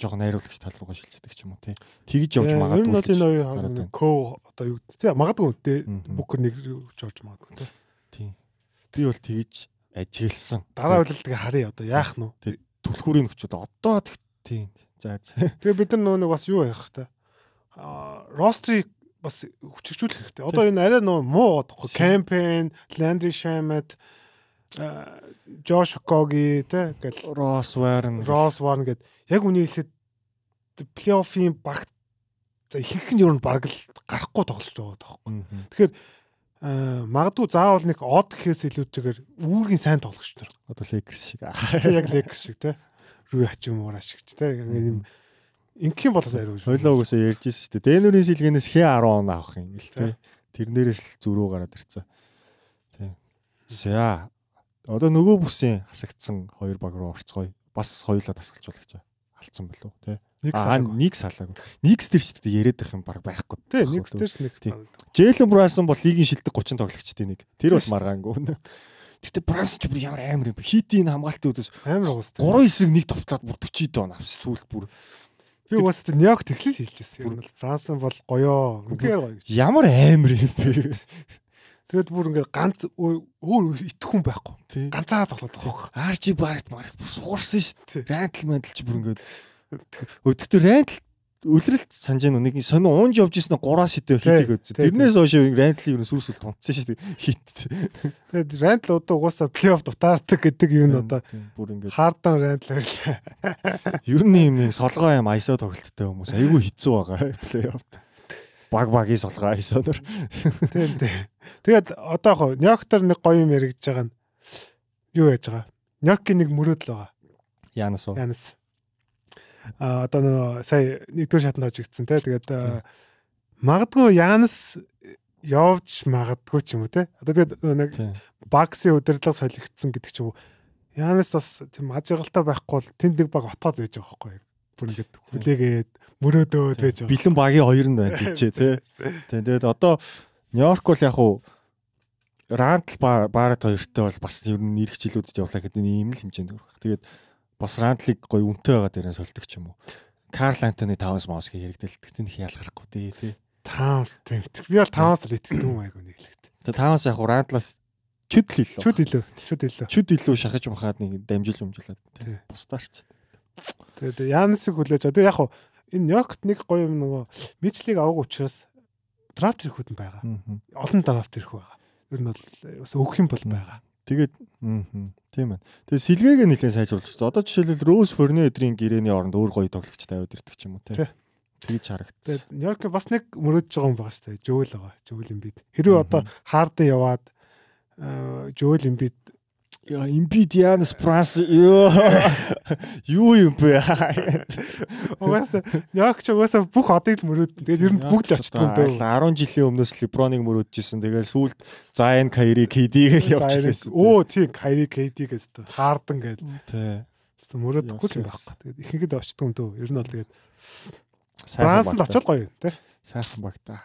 жоохон найруулагч тал руугаа шилждэг ч юм уу тий. Тэгж явж магадгүй. бол л гэж энэ хоёр. Ко одоо юу тий магадгүй дээ. Бүүкер нэг ч орж магадгүй те. Тийм. Би бол тэгж ажигласан. Дараа үлэл тэгээ харъя одоо яах нь вэ? түлхүүрийн нөхцөл одоо тэг- тийм. За. Тэгээ бид нар нөгөө нэг бас юу ярих хэрэгтэй. Аа рострийг бас хүчрхжүүлэх хэрэгтэй. Одоо энэ арай нөгөө муу гоодохгүй. Campaign, Landry Shamet, Josh Okogie тэ гэл Росс Варн Ross Warren гэд яг үний хэлэхэд плей-оффын багт за ихэнх нь ер нь баг л гарахгүй тоглож байгаа тоххой. Тэгэхээр магадгүй заавал нэг од гэхээс илүүтэйгээр үүргийн сайн тоглогч нар. одоо Lakers шиг. Яг Lakers шиг тэ. Рүү хачим муура шиг ч тэ. Ингээд юм ингийн болоос ариу шүү. Хойлоо угсаа ярьжсэн шүү дээ. Дэнүрийн сэлгэнээс хин 10 он авах юм гэл тий. Тэрнээрээс л зөрүү гараад ирцээ. Тий. За. Одоо нөгөө бүсийн хасагдсан хоёр баг руу орцгоё. Бас хоёулаа тасгалжуулагч алдсан болов тий. Нэг Аа салаагүй. нэг салаагүй. Нэгс тэр ч гэдэг яриад байх юм баг байхгүй. Тэ нэг стэрс нэг. Джейлен Брансон бол лигийн шилдэг 30 тоглогчтой нэг. Тэр бол маргаангүй. Гэтэ Брансон ч бүр ямар амар юм бэ? Хитийн хамгаалтын үдээс Амар уус. 3 эсрэг нэг товтлаад бүр 40 дон авсан сүүлд бүр Би уус тэ Нью-Йорк тэглэл хэлжсэн. Ер нь бол Франц бол гоёо. Үнээр гоё гэж. ямар амар юм бэ? Тэгэд бүр ингээд ганц өө- өөр итгэх хүн байхгүй. Ганцаараа тоглоод байгаа. Арчи барт март бүр суурсан шүү дээ. Рантл мантл чи бүр ингээд өдөртөө рантл үлрэлт санаж уу? нэг сонио уунж явж исэн 3-аас хитэ Тий, хитийг өдсөн. тий, Тэрнээс хойш рантл юу сүрсэл тунцсан шүү дээ. Хит. Тэгэд Рандл одоо угаасаа плей-офф дутаардаг гэдэг юу н одоо бүр ингээд хардан Рандл ирлээ. ер нь юм нэг солгоо юм айсо тоглолттой хүмүүс айгүй хэцүү байгаа плей-офф. Баг багийн солгоо айсонор. Тийм тийм. Тэгээд одоо яг Нью-Йорктор нэг гоё юм яригдж байгаа нь юу яаж байгаа? Нью-Йоркийн нэг мөрөөдөл байгаа. Янас уу? Янас. Одоо нөгөө сая нэгдүгээр шатанд очигдсан те. Тэгээд магадгүй Янас явж магадгүй ч юм уу те. Одоо тэгээд нэг Тийм. Баксын удирдлага солигдсон гэдэг ч юм уу. Янас бас тийм ажиглалтай байхгүй бол тэнд нэг баг отоод байж байгаа байхгүй? Бүр ингээд хүлээгээд мөрөөдөөд байж байгаа. Бэлэн багийн хоёр нь байна тийчээ тий. Тийм тэгээд одоо Нью-Йорк бол яг уу Рантл Барат хоёртой бол бас ер нь ирэх жилүүдэд явлаа гэдэг нь ийм л хэмжээнд өрөх. Тэгээд бас Рантлыг гоё үнэтэй байгаа дээрээ сольдог ч юм уу. Карл Антони Таунс Маус гэх яригдэлдэг тэн их ялгарахгүй тий тий. Таанс тийм. Би бол таанс л итгэдэг юм айгу нэглэгт. Тэгээд Таунс яг уу Рантлаас чөд л илүү. Чүд илүү. Чүд илүү. чөд илүү шахаж махаад нэг дамжил өмжлээд Тий. Бусдаарч. Тэгээд Янасыг хүлээж одоо яг хуу энэ Нью-Йоркт нэг гоё юм нөгөө Мичлиг авах учраас драфт ирэхүүд нь байгаа. Олон драфт ирэх байгаа. Ер нь бол бас өгөх юм бол байгаа. Тэгээд мгм. тийм байна. Тэгээд сэлгээгээ нэлээд сайжруулж байна. Одоо жишээлбэл Роуз Форне өдрийн гэрээний оронд өөр гоё тоглогчтой аваад ирдэг ч юм уу Тий. Тэгж харагдсан. Тэгээд Нью-Йорк бас нэг мөрөдөж байгаа юм байгаа шүү дээ. Жөөл байгаа. Жөөл Эмбид. Хэрвээ одоо. Харден яваад аа, Жөөл Эмбид Яа, Имбид Янс Пранс ёо. Юу юм бэ? угаасаа Нью-Йорк ч угаасаа бүх одыг л мөрөөд. Тэгээд ер нь бүгд л очтгүй дөө. 10 жилийн өмнөөс Леброныг мөрөөдчихсэн. Тэгээд сүүлд Зайн Кайри KD-г л явчихсан. Оо тийм Кайри KD гэж дээ. Харден гэж. Тий. Мөрөөдөхгүй юм байхгүй. Тэгээд ихэнхэд очтгүй юм дөө. Ер нь бол тэгээд Франс л очоод гоё юм тий. Сайхан баг та.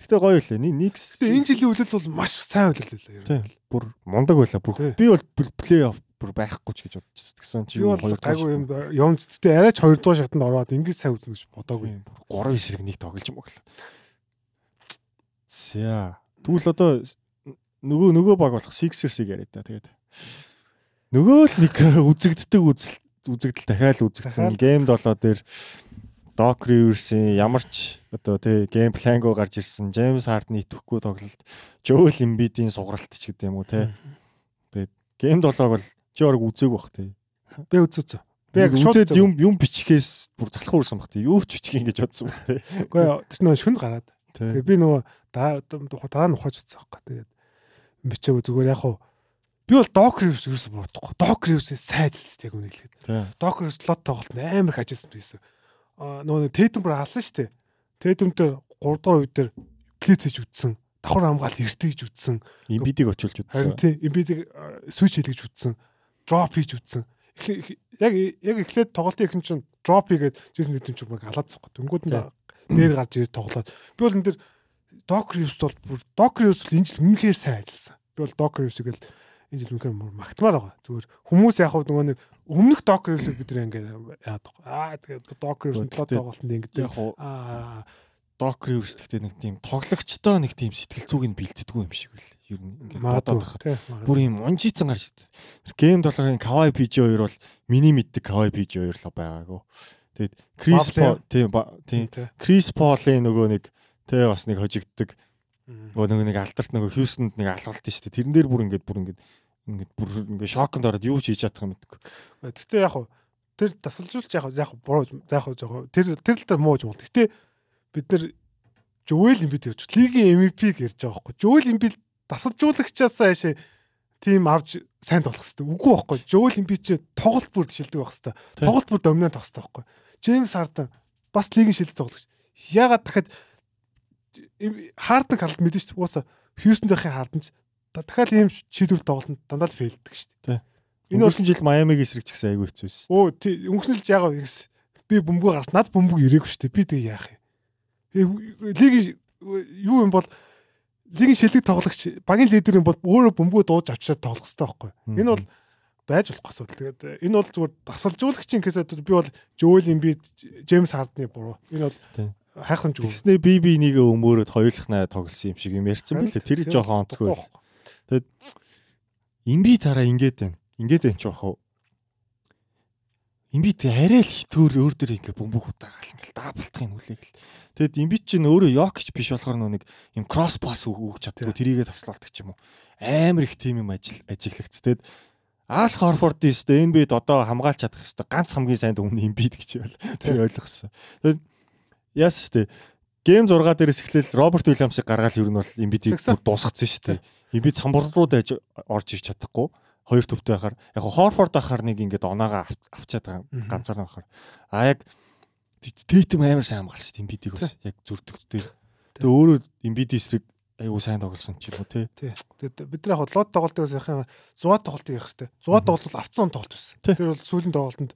Гэтэ гоё лээ. Никс Тэгээд энэ жилийн үлэл бол маш сайн үлэл байлаа ер нь. Бүр мундаг байлаа. Бүр би бол плей офф бүр байхгүй ч гэж бодчихсон. Тэгсэн чи Би бол гайгүй юм юм гэхдээ арайч 2 дугаар шатанд ороод ингэж сайн үзнэ гэж бодоогүй. 3 эсрэг нэг тоглож юм бол. За. Тэгвэл одоо нөгөө нөгөө баг болох Sixers-ийг яриа та. Тэгээд нөгөө л нэг үзэгддэг үзэл үзэгдэл дахиад үзэгдсэн. Game 7 дээр Doc Rivers-ийн ямар ч одоо тий гейм плангоо гарч ирсэн. James Harden итгэхгүй тоглолт. Joel Embiid-ийн сугаралт ч гэдэг юм уу тий. Тэгээд Game 7-ог бол чи орог үзег бах тий. Би үзүүцээ. Би яг шууд юм юм бичгээс бүр залхуу урсан бах тий. Юу ч бичих ингэж бодсон бах тий. Үгүй тэр нөө шүн гараад. Тий. Тэгээ би нөгөө дараа нь ухаж утсан байхгүй. Тэгээд бичээгүй зүгээр яг хуу би бол Doc Rivers ерөөсө бодохгүй. Doc Rivers сайжилс яг үнэ хэлээд. Тий. Doc Rivers лот тоглолт амар их ажилласан байсан. Нөгөө нэг Tatum бүр алсан шүү дээ. Дээр 3 дугаар үед дээр клицэж үтсэн. Давхар хамгаалт эртэж үтсэн. Эмбидийг очилж Харин үзсэн. тийм эмбидийг switch хийлгэж үтсэн. Drop хийж үтсэн. Яг яг эхлээд тоглолтын ихэнх чинь drop хийгээд Jason Tatum ч баг алаад зогхоо. Тэнгүүд нь дээр гарч ирээд тоглоод. Би бол энэ дэр Rivers бол бүр Rivers бол энэ жил үнэхээр сайн ажилласан. Би бол Rivers-ийг л энэ жил үнэхээр магтмаар байгаа. Зүгээр хүмүүс яг хав нөгөө нэг өмнөх Doc Rivers-ийг бид нэр ингээд яадаг. Аа тэгээд Doc Rivers нь Гэхдээ- тоглолтод ингээд Яг аа Doc Rivers гэхдээ нэг тийм тоглогчтой нэг тийм сэтгэл зүг нь бэлддэггүй юм шиг л. Ер нь ингээд бодоод байхад. тий. Бүр юм унжицсан гарч ирсэн. Гейм 7-гийн Kawhi PG2 бол миний мэддэг Kawhi PG2 л байгаагүй. Тэгээд Chris Paul тийм тийм тий. Chris Paul-ийн нөгөө нэг тэ бас нэг хожигддаг нөгөө нэг алдарт нөгөө Хьюстонд нэг алгуулт нь шүү дээ. Тэрэн дээр бүр ингээд бүр ингээд ингээд бүр ингээд шоконд ороод юу ч хийж чадах юм мэдгүй. Гэтэ яг хуу тэр тасалжуулж яг яг буруу яг яг тэр тэр л дээр муу юм бол. Гэтэ бид нэр Joel Embiid гэж лигийн MVP гэж ярьж байгаа байхгүй. Joel Embiid тасалжуулагчаас хаашаа тим авч сайн болох хэрэгтэй. Үгүй байхгүй. Joel Embiid чи тоглолт бүр шилдэг байх. Тий. Тоглолт бүр доминант байх хэрэгтэй байхгүй. James Harden бас лигийн шилдэг тоглогч. Ягаад дахиад Harden халт мэдэн шүү дээ. Уусаа Houston дахин Harden ч дахиад ийм шийдвэр тоглолтод дандаа л фейлдэг шүү дээ. Энэ Өнгөрсөн жил Майамиг эсрэг ч гэсэн айгүй хэцүү байсан. Оо тий өнгөрснөлж яагаад гэсэн би бөмбөг гарс над бөмбөг ирээгүй шүү дээ. Би тэгээ яах юм. Лигийн юу юм бол лигийн шилдэг тоглогч багийн лидер юм бол өөрөө бөмбөг дууж авчираад тоглох хэрэгтэй байхгүй. Энэ бол байж болох асуудал. Тэгээд э, энэ бол зүгээр дасалжуулагчийн гэсэд би бол Joel Embiid, James Harden-ы буруу. Энэ бол зүг. Тэгснээ би би нэг өмөрөд хоёулахнаа тоглосон юм шиг юм ярьсан билээ. Тэр тийм жоохон онцгүй. Байхгүй. Имби тараа ингээд байна. Ингээд байна ч вэ? Имби тэ арай л хитөр өөр дөр ингээ бөмбөг удаагаал ингээл даблтах юм үлээг л. Тэгэд имби чинь өөрөө ёкч биш болохоор нэг юм кросс пас өгч чаддгүй тэрийгээ тослолдог ч юм уу. Амар их тим юм ажил ажиглагц. Тэгэд Аал Хорфордын өстө энэ бид одоо хамгаалж чадах өстө ганц хамгийн сайн өмнө имбид гэж. Тэр ойлгосон. Тэгэд яас штэ Гейм 6 дээрээс эхлээл Роберт Уильямсыг гаргаад ер нь бол бүр дуусгацсан шүү дээ. Имбид самбар руу дайж орж ирч чадахгүй. Хоёр төвтэй байхаар яг хоо Хорфорд байхаар нэг ингээд оноогоо ав- авчаад ганцаар байхаар. А яг Тэйтем амар сайн хамгаалсан шүү дээ имбидийг бас яг зүрдэгтэй. Тэгээ өөрөө имбид эсрэг аюу сайн тоглосон ч юм уу. Тий. Тэгээд бид нар яг лот тоглолтыг ярих юм 6 тоглолтыг ярих хэрэгтэй. 6 тоглолт бол авцсан тоглолт байсан. Тэр бол сүүлийн тоглолтод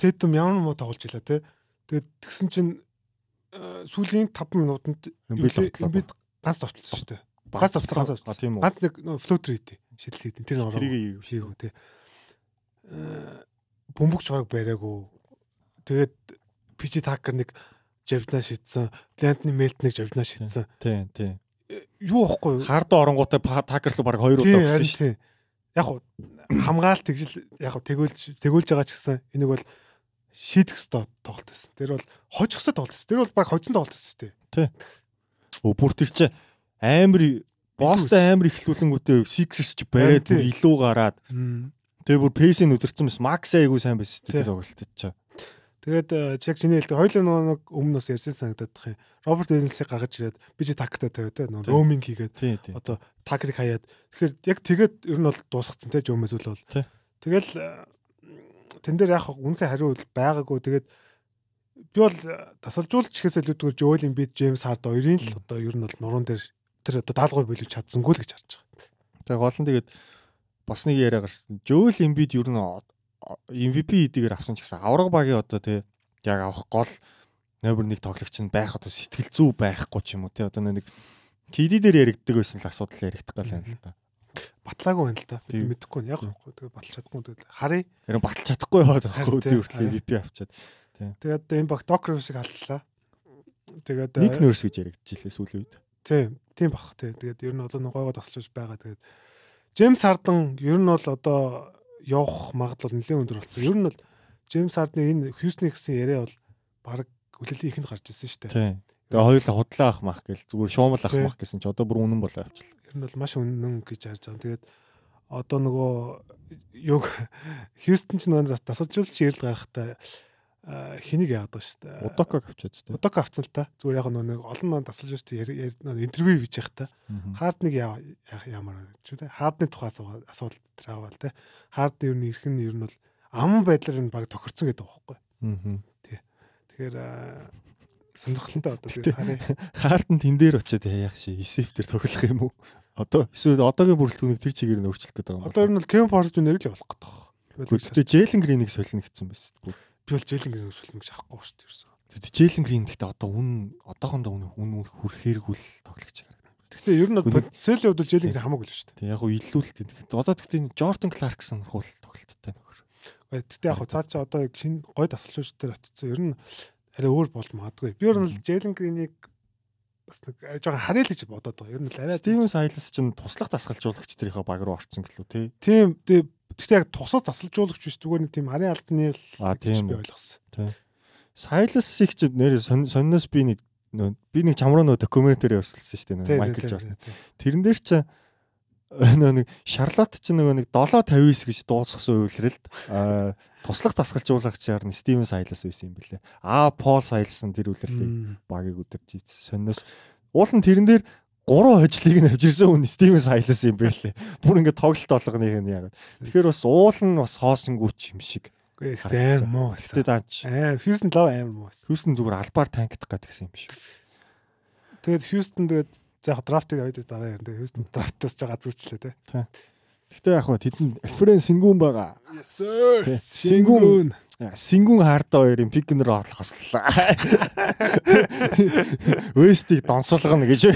Тэтэм ямар муу тоглож илаа тий. Тэгээд тэгсэн чинь э, сүүлийн 5 минутанд. Эмбид ганц товтлсон шүү дээ. Ганц товтлоо ганц А товтлоо. тийм үү. Ганц нэг флотер хийдэ. Шидэл хийдэ. Тэр ороо. Тэрийг хийгүү тий. Э бөмбөгч баг бариагүй. Тэгээд Пичи Такер нэг жавдна шидсэн. Лантны Мелт нэг жавдна шидсэн. Тийм тийм. Юу ихгүй? Хард оронгуудаа такер руу баг хоёр удаа өгсөн шүү дээ. Яг хуу хамгаалт тэгжил яг хуу тэгүүлж тэгүүлж байгаа ч гэсэн энийг бол шийдэх ёстой тоглолт байсан. Тэр бол хожих ёстой тоглолт. Тэр бол баг хоцсон тоглолт байсан шүү дээ. Өө бүр тэр чи амар босстой амар ихлүүлэнгүүтээ Sixers ч бариад илүү гараад. Тэгээ бүр пейсийг өдөрцөн бас Max айгуу сайн байсан тэр тоглолтод чи. Тэгээд чек чиний хэлдэг хоёулаа нэг өмнө бас ярьсан санагдаад тах юм. Роберт Эйлсийг гаргаж ирээд би чи такта тавиад те нөө роуминг хийгээд одоо такрик хаяад. Тэгэхээр яг тэгээд ер нь бол дуусгацсан те жөөмэс үл бол. Тэгэл тэн дээр яг үнэхээр хариу байгаагүй. Тэгээд би бол тасалжуулагч гэхээс илүүтэйгээр Жоэл Эмбид, Джеймс Хард хоёрын л одоо ер нь бол нуруунд дээр тэр одоо даалгавар боловч чадсангүй л гэж харж байгаа. Тэгээ гол нь тэгээд бас нэг яриа гарсан. Жоэл Эмбид ер нь MVP эдгээр авсан ч гэсэн авраг багийн одоо тий яг авах гол номер 1 тоглогч нь байх одоо сэтгэл зүй байхгүй ч юм уу тий одоо нэг KD дээр яригддаг байсан л асуудал яригдах гал байна л да. Батлаагүй байна л да. Мэдэхгүй нь яг тэгээ баталж чадахгүй тэгэл харъя. Ярин баталж чадахгүй яваад хөө өдөө хүртэл MVP авчаад. Тэгээд энэ баг Докровсыг алдлаа. Тэгээд нэг нөрс гэж яригдчихлээ сүүлийн үед. Тийм, тийм бах тий. Тэгээд ер нь олон гойгоо тасалж байгаа. Тэгээд Джеймс Хардан ер нь бол одоо явах магадлал нэлээд өндөр болсон. Ер нь бол Джеймс Хардны энэ Хьюстон гэсэн яриа бол баг хүлээлийн ихэнд гарч ирсэн шүү дээ. Тэгээ хоёулаа худлаа ах мах гэл зүгээр шуумал ах мах гэсэн чи одоо бүр үнэн болоо авчлаа. Ер нь бол маш үнэн гэж харж байгаа. Тэгээд одоо нөгөө юг Хьюстон ч нөгөө тасалжуулж ирэл гарахтаа хэнийг яагаад байгаа шүү дээ. Удоког авчаад шүү дээ. Удок авцсан л та. Зүгээр яг нэг олон нон тасалж дээ. Интервью хийж явах та. Хаард нэг ямар ч үү те. Хаардны тухай асуудал траавал те. Хаард ер нь ирэх нь ер нь бол ам байдлаар нь баг тохирцсон гэдэг байхгүй. Аа. Тий. Тэгэхээр сонирхолтой одоо тэгээд харъя. Хаард нь тэн дээр очиод яах ши. Исеф дээр тоглох юм уу? Одоо эсвэл одоогийн бүрэлдэхүүнийг тэр чигээр нь өөрчлөх гэдэг юм байна. Одоо ер нь бол Кевин Форс Жуниор л явуулах гэдэг. Гэхдээ Джейлен Гринийг солино гэсэн байсан. Би бол Джейлен Грин өсвөл гэж авахгүй шүү дээ ерөөсөө. Тэгээд Джейлен Грин гэхдээ одоо үн одоохондоо үн үн хүрхээргүй л тоглож байгаа. Гэхдээ ер нь потенциалын хувьд Джейлен Грин хамаагүй л шүү дээ. Тэг яг үйлдүүлэлт. Одоо гэхдээ Жордан Кларксон хул тоглолттой нөхөр. Гэхдээ яг цаа чи одоо шинэ гой тасалчууч дээр очсон. Ер нь арай өөр болж магадгүй. Би ер нь Джейлен Гринийг бас нэг жоохон харъя л гэж бодоод байгаа. Ер нь арай Стивен Сайлас ч туслах тасгалжуулагч тэрийнхээ баг руу орсон гэлүү тий. Тийм. Гэхдээ яг тусад тасалжуулагч биш зүгээр нэг тийм арын албаны л гэж би ойлгосон. Тийм. Сайласыг ч нэр сонноос би нэг би нэг чамруу нөө докюментэр явуулсан шүү дээ Майкл Жордан. Тэрэн дээр ч нөө нэг Шарлот ч нөгөө нэг 759 гэж дууцсан үйлрэлд туслах тасгалжуулагчаар нь Стивен Сайлас байсан юм билээ. Аа Пол Сайлас нь тэр үйлрлийг багийг өдөрч. Сонноос уул нь тэрэн дээр гурван хожлыг нь авч ирсэн хүн Стивен Сайлас юм байлээ. Бүр ингээд тоглолт болгоныг нь яг. Тэгэхээр бас уул нь бас хоосонгүүч юм шиг. Үгүй ээ муу. Тэ даач. Аа Хьюстон лав амар муу. Хьюстон зүгээр албаар танкдах гэсэн юм шиг. Тэгээд Хьюстон тэгээд за яг драфтыг аваад дараа ярина. Тэгээд Хьюстон драфтаас ч газуучлаа те. Гэхдээ яг хөө тэдэнд Альфрен Сингүүн байгаа. Сингүүн. Сингүүн хаарда хоёрын пик нэр хослоо. Вестиг донсолгоно гэж.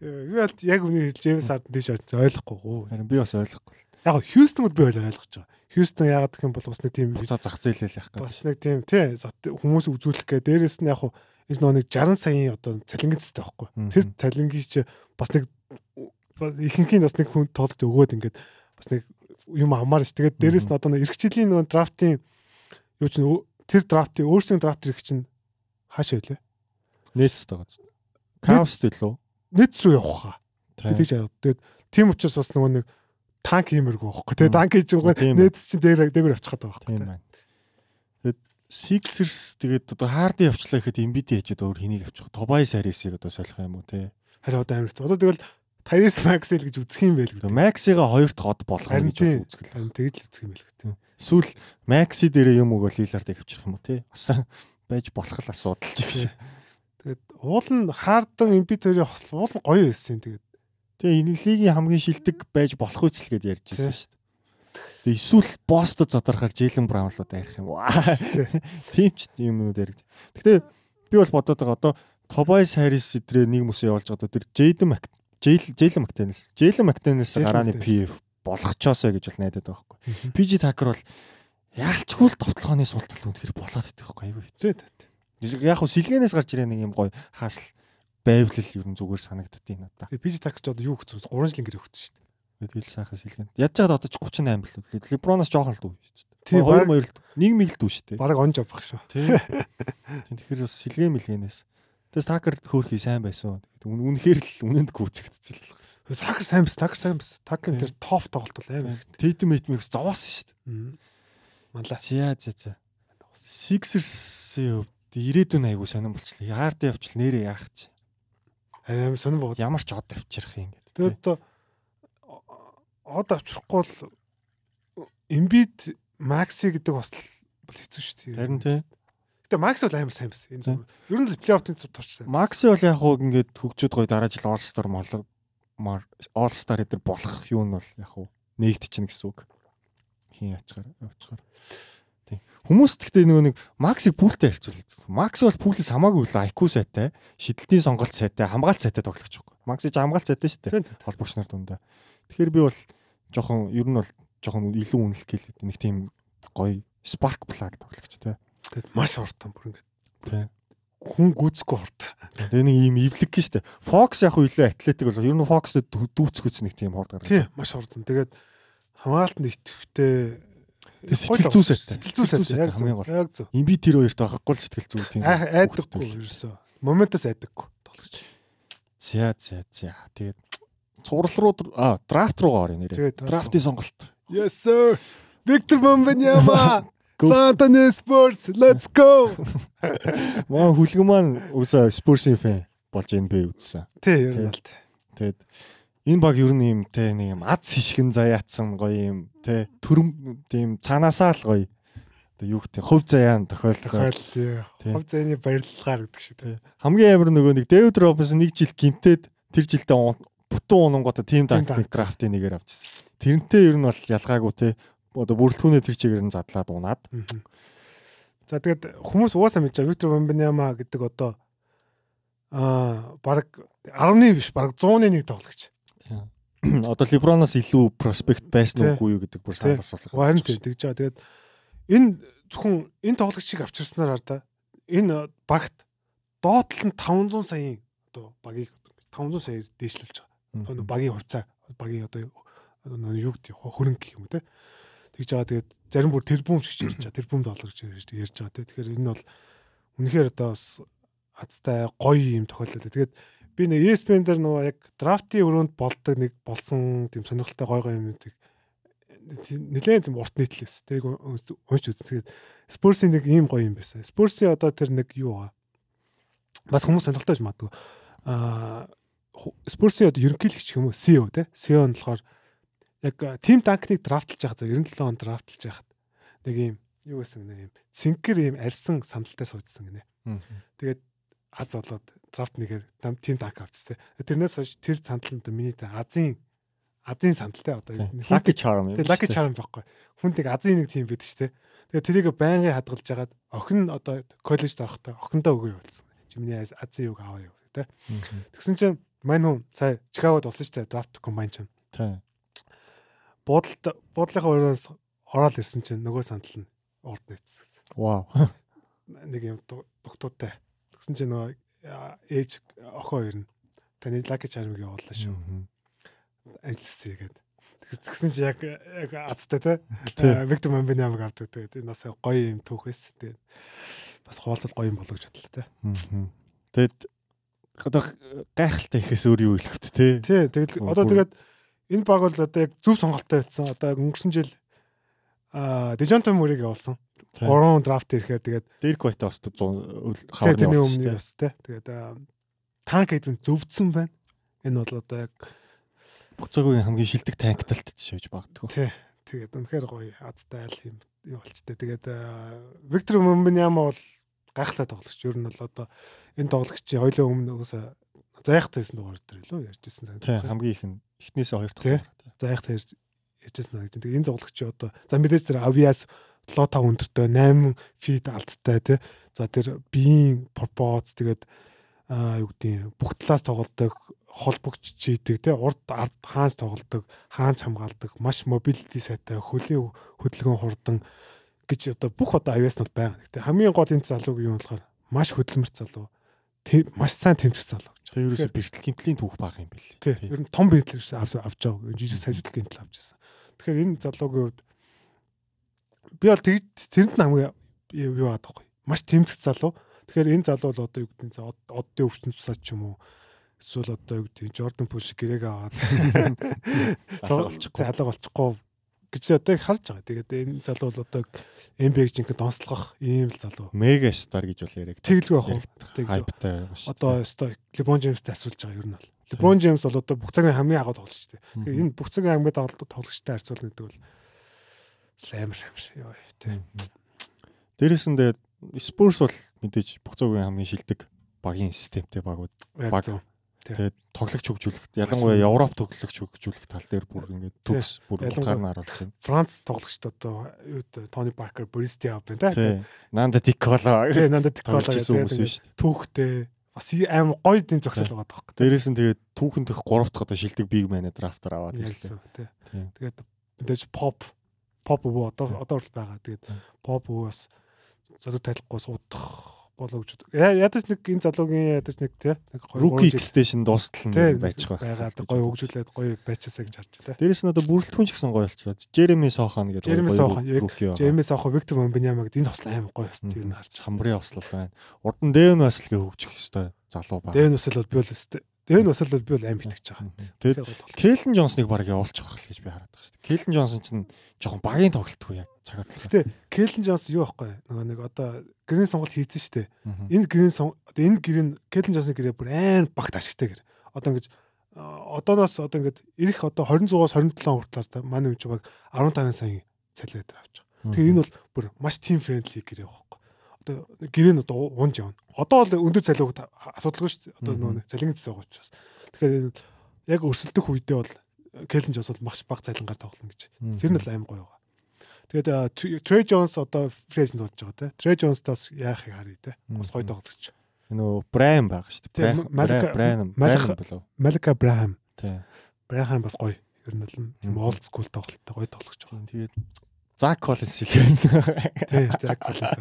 Би бол яг үний Джеймс Харден тийш ойлгохгүй. Харин би бас ойлгохгүй. Яг Хьюстон би ойлгож байгаа. Хьюстон яагаад гэх юм бол бас нэг тийм буцаа зах зээлэл яах гэж. Бас нэг тийм тий хүмүүс үзүүлэх гэ. Дээрээс нь яг энэ нэг 60 саяын одоо цалингицтэй байхгүй. Тэр цалингийн чи бас нэг ихэнхийн бас нэг хүн тоглож өгөөд ингээд бас нэг юм амаар ш. Тэгээд дээрэс нь одоо нэг эрхчлэлийн нэг драфтын юу чинь тэр драфтын өөрсдийн драфт эрх чинь хаашаа вэ? Нэтс тагаа. Каус төлөө. Нэтс рүү явах хаа. Тэгж яа. Тэгээд тийм учраас бас нөгөө нэг танк хиймэргүй байхгүй. Тэгээд танк хийж байгаа нэтс чинь дээр дээгүүр авчих гэдэг байхгүй. Тийм байна. Тэгээд Sixers тэгээд одоо Hardy явчлаа гэхэд Embiid яжод өөр хэнийг авчих. Tobias Harris-ийг одоо солих юм уу те. Харин одоо хэцүү. Одоо тэгэл Tyrese Maxwell гэж үзэх юм байл гэдэг. Maxi-га хоёр дахь од болох юм гэж үзэх л. Харин тэгж л үзэх юм байл гэдэг. Эсвэл Maxi дээрээ юм өгөө Lillard-ыг авчих юм уу те. Бас байж болох л асуудал ч гэж. Тэгээд уул нь Embiid хоёрын хослол уул гоё байсан тэгээд. Тэгээ энэ лигийн хамгийн шилдэг байж болох үсэл гэж ярьж байсан шүү дээ. Тэгээ эсвэл Босто задрахаар Brown руу дайрах юм уу? Тийм ч юмнууд яригд. Гэтэ би бол бодоод байгаа одоо Tobias Harris эдрээ нэг мөс явуулж байгаа тэр Jaden Mac Jalen McDaniels. Jalen McDaniels гарааны PF болгочоосоо гэж бол найдаад байгаа байхгүй. PG Tucker бол яалчгүй л товтлооны сул тал үнэхэр болоод идэх байхгүй айгүй хэцүү. Яг хөө сэлгэнээс гарч ирэх нэг юм гоё хаасл байвлал ер нь зүгээр санагддیں надаа. Тэгээ PG Tucker ч одоо юу хэцүү 3 жилийн гэр өгсөн шүү дээ. Тэгэл сайхан сэлгэн. Ядж чад одоо ч 38 л үү. Леброноос жоохон л дүү шүү дээ. Тийм, баг- хоёр л нийгмийг л дүү шүү дээ. Бараг онж авах шүү. Тийм. Тэгэхээр бас сэлгээ мэлгэнээс. Тэгээс такер хөөрхий сайн байсан. Үнэхээр л үнэнд гүцэгдсэн л болох гэсэн. Такер сайн бас, такер сайн бас. Такер Тийм. тэр топ тоглолт бол амар хэрэгтэй. Тэйдэм мэтмикс зовоосон шүү дээ. Манлаа. За за за. Sixers-ийн хувьд ирээдүйн айгуу сонирн болчихлоо. Яард явчил нэрээ яах чи. Амар сонир бод. Ямар ч од авчрах юм гэдэг. Тэгээд одоо од авчрахгүй л Embiid Maxi гэдэг бас л бол хэцүү шүү дээ. Харин тий. Гэтэ Max бол амар сайн байсан. Энэ зөв. Ер нь плей-оффын турчсан. Макси бол яг хуу ингээд хөгжөөд гоё дараа жил All Star молор мар All Star эдэр болох юу нь бол яг хуу нэгдчихнэ гэсэн үг. Хин ячгаар явчихаар. Тийм. Хүмүүс гэхдээ нөгөө нэг Максиг пүүлтэй харьцуулдаг. Макс бол пүүлээс хамаагүй л IQ сайтай, шидэлтийн сонголт сайтай, хамгаалт сайтай тоглогч байхгүй. Макси ч хамгаалт сайтай шүү дээ. Холбогч нар дундаа. Тэгэхээр би бол жоохон ер нь бол жоохон илүү үнэлэх гэлээ. Нэг тийм гоё spark plug тоглогч те. Тэгээд маш хурдан бүр ингээд Тийм. хүн гүцэхгүй хурдан. Тэгээ нэг ийм эвлэг гин штэ. Fox яг хөө илүү атлетик бол ер нь Fox дүүцгүүц нэг тийм хурд гаргаж. Тийм, маш хурдан. Тэгээд хамгаалтанд итгэвтэй сэтгэл зүй сайтай. Сэтгэл зүй сайтай. Яг хамгийн гол. Яг зөв. Имби тэр хоёрт байхгүй л сэтгэл зүй тийм. Ай- Айдаггүй ерөөсөө. Моментос айдаггүй тоглож. За за за. Тэгээд цуврал руу а драфт руу орё нэрээ. Драфтын сонголт. Yes sir. Victor Wembanyama. Antonio Spurs. Let's go. Маа хүлгэн маань үсээ Spurs-ийн фэн болж энэ бэ үзсэн. Тий, ер нь бол. Тэгээд энэ баг ер нь юм те нэг юм аз хишгэн заяатсан гоё юм те төрөм тийм цаанаасаа л гоё. Юу гэх хувь заяан тохиолдол. Тохиол тий. Тий. Хов зэний барилгаар гэдэг шиг тий. Хамгийн амар нөгөө нэг Дэвид Робинсон нэг жил гимтээд тэр жилдээ бүтэн унгуудаа тим данк dunk. драфтын нэгээр авчихсан. Тэрнтэй ер нь бол ялгаагүй те одоо бүрэлдэхүүнээ тэр чигээр нь задлаад унаад. За тэгээд хүмүүс угаасаа мэдж байгаа Victor Wembanyama гэдэг одоо аа баг 10-ны биш баг 100-ны нэг тоглогч. Одоо Леброноос илүү проспект байсан уугүй юу гэдэг бүр санал асуулах. Харин тэгж байгаа. Тэгээд энэ зөвхөн энэ тоглогчийг авчирснаар ар да энэ багт доотлол нь 500 саяын одоо багийг 500 саяар дээшлүүлж байгаа. Одоо багийн хувьцаа багийн одоо юу гэдэг хөрөнгө гэх юм те. Тэгж байгаа тэгээд зарим бүр тэрбум шиг ярьж байгаа. Тэрбум доллар гэж ярьж байгаа те. Тэгэхээр энэ бол үнэхээр одоо бас азтай гоё юм тохиолдол. Тэгээд би нэг ESPN дээр нөгөө яг драфтын өрөөнд болдог нэг болсон тийм сонирхолтой гоё гоё юмнуудыг нэлээд тийм урт нийтлээс тэрийг уншиж үзсэн. Тэгээд Spurs-ийн нэг ийм гоё юм байсан. Spurs-ийн одоо тэр нэг юу байгаа. Бас хүмүүс сонирхолтой гэж магадгүй. Аа Spurs-ийн одоо ерөнхийлөгч юм уу? CEO те. CEO нь болохоор яг тим данкныг драфтлж байгаа зөв 97 он драфтлж байхад нэг ийм юу гэсэн нэг ийм цэнкэр ийм арьсан сандалтай суудсан гинэ. Тэгээд аз болоод драфт нэгээр тим данк авчихсан. Тэрнээс хойш тэр сандал нь миний азийн азийн сандалтай одоо Lucky Charm юм. Lucky Charm байхгүй. Хүн нэг азийн нэг тим байдаг шүү дээ. Тэгээ тэрийг байнгын хадгалж хагаад охин одоо коллежд орохдоо охиндоо өгөө болсон. Чимний азийн үг аваа юу тэ. Тэгсэн чинь мань хүн сая Чикагод болсон шүү дээ драфт комбайн чинь. Тий. Буудалд буудлынхаа өрөөс ороод ирсэн чинь нөгөө сандал нь урд нийцсэн. Вау. Нэг юм дугтуутай. Тэгсэн чинь нөгөө ээж охин хоёр нь таны Lucky Charm-ыг явууллаа шүү. Ажилласан тэгээд тэгсэн чи яг яг азтай те Тий. Виктор Мамбинамыг авдаг тэгээд энэ бас гоё юм түүхээс тэгээд бас хоолцол гоё юм болгож бодлоо те Мгм. Тэгэд одоо гайхалтай ихээс өөр юу хэлэх вэ те? тий тэгэл одоо тэгээд энэ баг бол одоо яг зөв сонголттой байсан одоо өнгөрсөн жил а Дежонто Мөрийг явуулсан Тий. 3 драфт ирэхээр тэгээд Дэрк Байта бас 100 тий хаврын тэрний болсон өмнө шүү дээ. бас те тэгээд танк хэдэн зөвдсөн байна энэ бол одоо яг бүх цагийн хамгийн шилдэг танкталт шивж багтдаг. Тий. Тэгээд үнэхээр гоё азтай айл юм юу болчтой. Тэгээд аа, Виктор Момбиняма бол гайхалтай тоглогч. Ер нь бол одоо энэ тоглогчийн хоёлын өмнө угсаа зайхтайсэн дугаар дээр лөө ярьжсэн. Тий, хамгийн их нь эхнээсээ хоёр дахь. Тий. дугаар. зайхтай ярьж ярьжсэн санагдаж. Тэгээд энэ тоглогчийн одоо за мэдээж тэр авиас лота өндөртэй 8 фит алдтай тий. За тэр биеийн пропоц тэгээд аа юу гэдэг бүх талаас тоглодог холбогч чийдэг тий урд ард хаанч тоглодог хаанч хамгаалдаг маш мобилити сайтай хөлийн хөдөлгөөн хурдан гэж одоо бүх одоо авиаснууд байгаа. Гэтэ хамгийн гол энэ залууг юу болохоор маш хөдөлмөрт залуу маш сайн тэмцэх залуу гэж. Тэгээ ерөөсө бэртэл гимтлийн түүх баг юм бэл. Тий. Ер нь том бэлтгэл авч авч байгаа. Жижиг сажил гэмтэл авч ирсэн. Тэгэхээр энэ залуугийн хувьд би бол тэг тэрэнд нь хамгийн юу яадаг вэ? Маш тэмцэх залуу. Тэгэхээр энэ залуу бол одоо юу гэдэг нь оддын өвчтөн тусаад ч юм уу эсвэл одоо юу гэдэг Jordan Poole шиг гэрээг аваад Алга болчихгүй. алга болчихгүй гэж одоо харж байгаа. Тэгээд энэ залуу бол одоо NBA-г жинхэнэ донслогох ийм л залуу. Мега стар гэж бол яриаг. Тэглгүй? Тэглгүй. хайптай маш. Одоо өстой LeBron James-тэй харьцуулж байгаа нь бол. LeBron James бол одоо бүх цагийн хамгийн агуу тоглогч шүү дээ. Тэгэхээр энэ бүх цагийн хамгийн агуу тоглогчтой харьцуулна гэдэг бол амар амар ёо тий. Дээрээс нь тэгээд Spurs бол мэдээж бүх цагийн хамгийн шилдэг багийн системтэй багууд. Баг. Зөв. Тэгээд тоглогч хөгжүүлэлт ялангуяа Европ тоглогч хөгжүүлэх тал дээр бүр ингээд төгс бүр утгаар нь харуулж байна. Франц тоглогчд одоо Тони Паркер, Бористи авд байна Тий. Нанда Тикола исэн хүмүүс биш үү? Түүхтэй бас аим гоё дэм зогсол байгаа тоххой. Дээрээс нь тэгээд түүхэн дэх 3 дахь одоо шилдэг биг мэнэ драфтаар аваад. Тий. Тэгээд мэдээж pop pop өвөө одоо одоо бол байгаа. Тэгээд pop өвөө бас залуу тайлахгүй суудах болоо гэж бодог. Я- Ядаж нэг энэ залуугийн ядаж нэг тий нэг гоё Rookie extension дуустал нь байж байгаа. байгаа. Гоё хөгжүүлээд гоё байчаасаа гэж харж байна. Дээрээс нь одоо бүрэлдэхүүн ч гэсэн гоё болчихлоо. Jeremy Sohan гэдэг Jeremy Sohan. Джеймс авах Виктор Мамбиньяма гэдэг энэ тослоо аим гоё өст юу харж. самбарын ослол байна. Урд нь Дэвн Васлгийн хөгжих ёстой залуу байна. Дэвэн усал бол би Тэгээ нь бас л би бол аим итгэж байгаа. Тэгээд Келлен Джонсныг баг явуулчих болох гэж би хараад байгаа шүү дээ. Келлен Джонсон ч жоохон багийн тоглолтгүй яг цагаар. Гэтэ Келлен Джонсон юу байхгүй нөгөө нэг одоо гэрийн сонголт хийсэн шүү дээ. Энэ гэрийн одоо энэ гэрийн Келлен Джонсны гэрээ бүр айн багт ашигтай гэр. Одоо ингэж одооноос одоо ингэж ирэх одоо 26-аас 27 хүртэл манай үеч баг 15 сая цалиатар авчих. Тэгээ энэ бол бүр маш team friendly гэрээ байхгүй. Одоо гэрээ нь одоо унж явна. Одоо бол өндөр цалиуг асуудалгүй шүү дээ. Одоо нөгөө цалингийн цэс байгаа учраас. Тэгэхээр энэ яг өрсөлдөх үедээ бол Келлен Джонс бол маш бага цалингаар тоглоно гэж. Тэр нь бол аим гоё байгаа. Тэгээд Трей Джонс одоо фрэзэнд болж байгаа те. Трей Джонстай бас яахыг харъя те. Бас гоё тоглогч. нөгөө Брайан байгаа шүү дээ. Брайан Малика- болов. Малика Брахам. Тий. Брахам бас гоё. Ер нь бол тийм Мгм. олд скул тоглолттой гоё тоглогч байгаа. Тэгээд Зак Коллинс хэлээ. Тий, Зак Коллинс.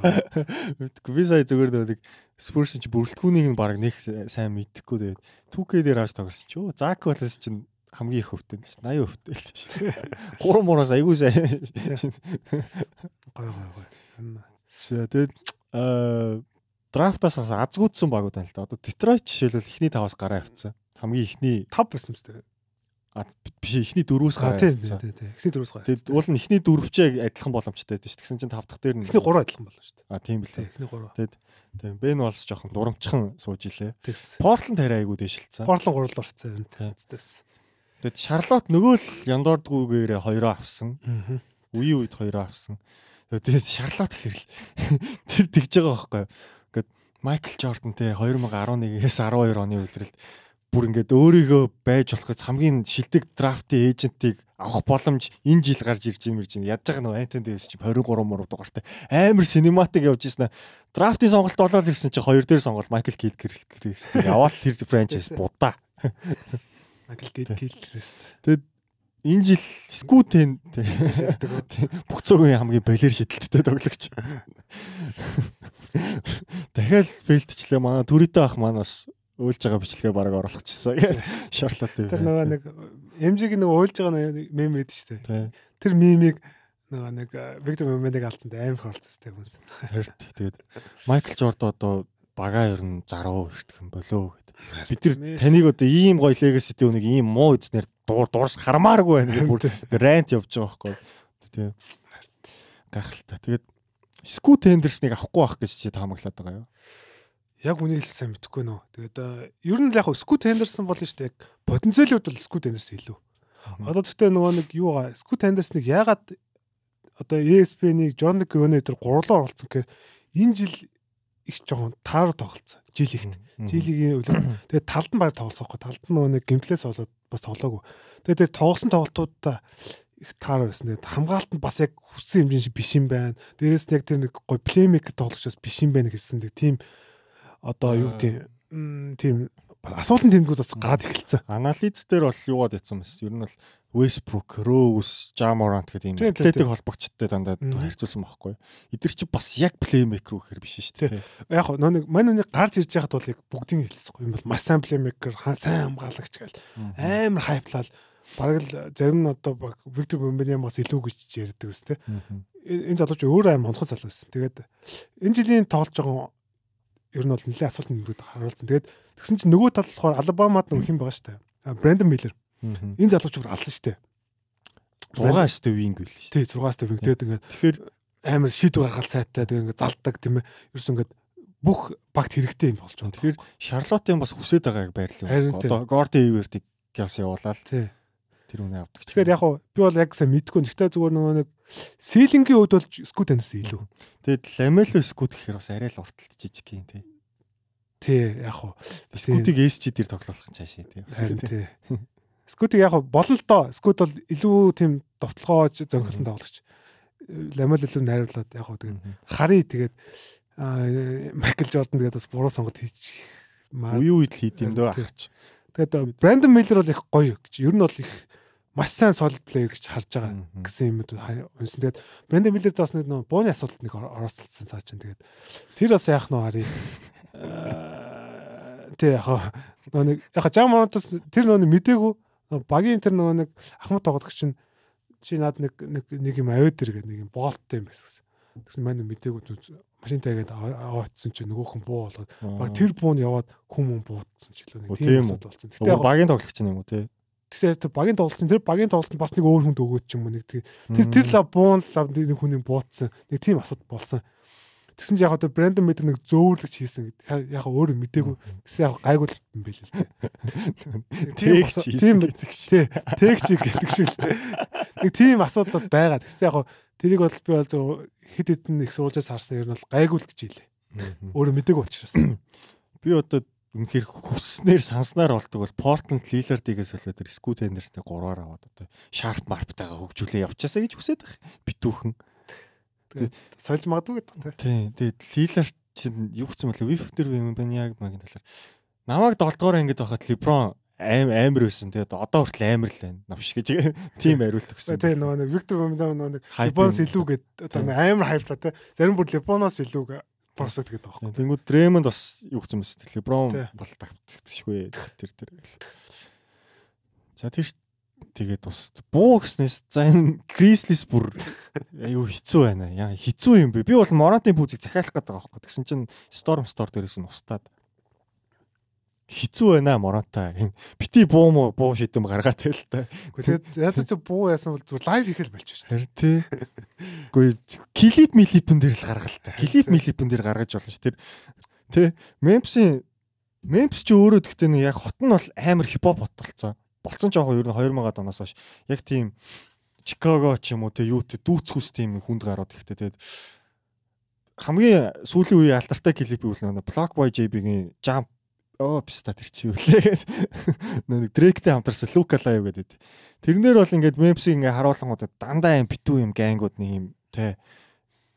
Мэдгүй би сая зүгээр нэг Спурс ч бүрэлдэхүүнийг нь баг нэг сайн мэдхгүй тэгээд 2K дээр ааж тоглосон чи. Оо Зак Коллинс чинь хамгийн их хөвтөн ш 80 хөвтөл ш. Гурван мураас айгуу сайн. Гоё. Энэ За тэгээд аа драфтаас бас азгуудсан багууд байна л да. Одоо Детройт жишээлбэл эхний таваас гараа авцсан. Хамгийн эхний тав байсан юм шүү дээ. А, биш эхний дөрвөөс А гараа тий, авцсан. тий, тий. Эхний дөрөвс гараа. Тэгээд уул нь эхний дөрвчээ адилхан боломжтой байдаг ш. Тэгсэн чинь тав дахь дээр нь Эхний гурав адилхан болно шүү. А тийм Тий, билээ. эхний гурав. Тийм Бен Волс жоохон дурамчхан сууж илээ. Портланд хараа айгуу дэшилцсэн. Портлон гурал орцсон юм Тий. тий. Тэгэд Шарлот нөгөө л яндордгүйгээр хоёроо авсан. Үеийн үед хоёроо авсан. Тэгээд Шарлот ихэрл тэр тэгж байгаа байхгүй. Ингээд Майкл Жордан те 2011-ээс 12 оны үеэрэлд бүр ингээд өөрийгөө байж болох гэж хамгийн шилдэг драфтын эйжентийг авах боломж энэ жил гарч ирж юм ирж. Ядж байгаа нөгөө Антон Дэвис чинь 23 мөр дугаартай амар синематик явж ирсэн. Драфтын сонголт болоод ирсэн чинь хоёр дээр сонголт Майкл Килкерстийг яваал тэр франчайз будаа. Майкл Гейт Киллерэст. Энэ жил Скутен бүх цагийн хамгийн балер шидэлттэй тоглогч. Дахиад фейлдчлээ манай төрөдөө ах маань бас уйлж байгаа бичлэгээ бараг оруулчихсан. Шарлот Тэр нөгөө нэг MJ-г нэг уйлж байгаа нэг мем байд штэ. Тэр мемийг нөгөө нэг Виктор Мемедиг алдсан амар хөрөлцсөн штэ хүмүүс. харт тэгээд Майкл Жордан одоо багаа ер нь заруу ирдэг юм болоо гэд. Бид нар таныг одоо ийм гоё легаситэй үнийг ийм муу эзнэр дуур дуурс хармааргүй байна гэх бүр рант явж байгаа байхгүй. Тий. Гахалтай. Тэгээд Скут Хендерсныг авахгүй байх гэж чи таамаглаад байгаа юу? Яг үнийг л сайн мэдэхгүй нөө. Тэгээд ер нь л яг Скут Хендерсон болно штэ. Яг потенциалын хувьд бол Скут Хендерсон илүү. Одоо тэгтээ нөгөө нэг юу га Скут Хендерсныг яагаад одоо ESPN-ийг Джон Гвенэ дээр гурлаа оролцсон гэхээр энэ жил их жоохон таар тоглолцсон. Жил ихт. Жилигийн үлээ. Тэгээд талд нь баг тоглосоо байхгүй. Талд нь нөгөө нэг гимплээс болоод бас тоглоогүй. Тэгээд тэр тоглосон тоглолтуудаа их таар байсан. Тэгээд хамгаалтанд бас яг хүссэн хэмжээ шиг биш юм байна. Дээрээс нь яг тэр нэг гой плеймейкер тоглогч бас биш юм байна гэсэн. Тэг тийм одоо юу гэдэг юм тийм асуултын тэмдгүүд бас гараад эхэлсэн. Анализ дээр бол юугаад ятсан мэс. Ер нь бол Westbrook, Rose, Jamorant гэдэг тийм, атлетик холбогчтой дандаа харьцуулсан байхгүй. Эдгэр чи бас яг плеймейкер үхээр биш шүү дээ. Яг нэг мань үний гарч ирж байхад бол яг бүгдийг хэлсэн. Юм бол маш сайн ха- сайн хамгаалагч гэл амар хайплал бараг л зарим нь одоо Виктор Бомбинямаас илүү гэж ярьдаг үс тэ. Мгм. энэ залууч өөр аим онцгой залуу байсан. Тэгээд энэ жилийн тоглож байгаа ер нь бол нэлээд асуулт нэмрээд харуулсан. Тэгээд тэгсэн чинь нөгөө тал болохоор Алабамад нөгөө хэн байгаа дээ. Брэндон Миллер. Энэ залууч бүр алсан дээ. 6 штэ винг байл шүү. Тий 6 степ винг. Тэгээд ингээд Тэгэхээр амар шийдвэр гаргал сайтай тэгээд ингээд залдаг тийм ээ. Ерөөс ингээд бүх багт хэрэгтэй юм болж байгаа. тэгэхээр Шарлотын бас хүсээд байгааг байрлал. Одоо Горди Ивертиг гялс явуулаад Тий. Тэр үнэ авдаг. Тэгэхээр яг хуу би бол яг сайн мэдгүй. Гэхдээ зүгээр нөгөө нэг сийлингийн үед бол скут таньс илүү. Тэгэд Ламело скут гэхээр бас арай л урталт жижиг юм тий. Тий яг хуу. Скутыг SG дээр тоглох цаашаа тий. Харин тий. Скутиг яг болно л доо. Скут бол илүү тийм довтлогоож зөнгөлсөн тоглогч. Ламел илүү найруулад яг хуу тэгээд хари тэгээд Майкл Жордан тэгээд бас буруу сонголт хийж маа. Үе үед л хийд юм дөө ахч. Тэгээд Брэндон Миллер бол их гоё гэж. Ер нь бол их маш сайн solid player гэж харж байгаа гэсэн юм унсан. Тэгээд Брэндон Миллерд бас нэг нөө бууны асуулт нэг ор- оролцсон цаа чинь. Тэгээд тэр бас яах нь хари. Тэ нөө нэг яг жам монотос тэр нөө мдээгүй багийн тэр нөө нэг ахмад тоглох чинь чи над нэг нэг юм аваад ир гэдэг нэг юм боолттой юм байсан. Тэгсэн маань мдээгүй машин тайгаад аваадсан чинь нөгөөх нь буу болгоод баг тэр буунд яваад хүм хүм буудсан ч илүү нэг тийм асуудал болсон. Тэгтээ багийн тоглогч юм уу тий. Тэр багийн тоглолтын тэр багийн тоглолтод бас нэг өөр хүнд өгөөд ч юм уу нэг тэр тэр тэр лав буун лав нэг хүний буудсан нэг тийм асуудал болсон. Тэгсэн чинь яг одоо Брэндон Мэдер нэг зөөвлөгч хийсэн гэдэг. Яг өөрөө мдээгүй. Тэгсэн яг гайгүй л юм байл л дээ. Тийм гэдэг шиг. тий тэгч гэдэг шиг л. Нэг тийм асуудал байгаа. Тэгсэн яг тэрийг бол би бол зөв хэд хэдэн их суулжаас харсан ер нь бол гайгүй л гэж хэлээ. Өөрөө мдээгүй учраас. Би одоо үнэхээр хүсснээр санснаар болдог бол Portland Lillard-игээс болоод тэр Scoot Henderson-ыг гураар аваад одоо sharp marp-тайгаа хөгжүүлээ явчихасаа гэж хүсээд байх. Битүүхэн. Сольж магадгүй гэдэг тий. Тийм. Тэгээд Lillard чинь юу гэсэн бэлээ? Wifter Wembanyama магийн талаар. Намайг долдгоор ингэж байхад LeBron аим амар байсан. Тэгээд одоо хүртэл амар л байна. Навш гэж тийм хариулт өгсөн. Тэ нөгөө нэг Виктор Бомдам нөгөө нэг юм. илүү гээд одоо Тийм. нэг амар хайплаа те. Зарим бүр Лебоноос илүү проспект гэдэг байхгүй. Тэнгүүд Дремонд бас юу гэсэн мэт Тий. LeBron бол тагтчихгүй тэр тэр гэл. За тэр ш- тэгээд бас буу гэснээс за энэ Grizzlies бүр аюу хэцүү байна. Яа хэцүү юм бэ? Би бол Morant-ын пүүзийг захиалах гэдэг байхгүй. Тэгсэн чинь Storm Store дээрээс нь устаад хэцүү байна. Энэ бити буу муу буу шидэм гаргаад тэл та. Гэхдээ ядаж чи буу яасан бол зүгээр лайв хийхэл болчих шүү Тэр тий. Гэхдээ клип милипэн дээр л гаргалтай. Клип милипэн дээр гаргаж болно ш. Тэр тий. Memphis-ийн Memphis ч өөрөө гэхдээ нэг яг хот нь бол амар хипхоп хот болсон. Болцсон ч яг нь 2000-аад оноос хойш яг тийм Чикаго ч юм уу тий юу тий дүүцхүс тийм хүнд гарууд ихтэй тэгээд хамгийн сүүлийн үеийн алдартай клип үйл нэг Block Boy JB-гийн Jump Оо писта тэр чи юу лээ. Нэг Дрейктэй хамтарсан Лука Лайв гэдэг. Тэрнэр бол ингээд Memphis ингээ харуулгуудад дандаа юм битүү юм гангууд нэг юм те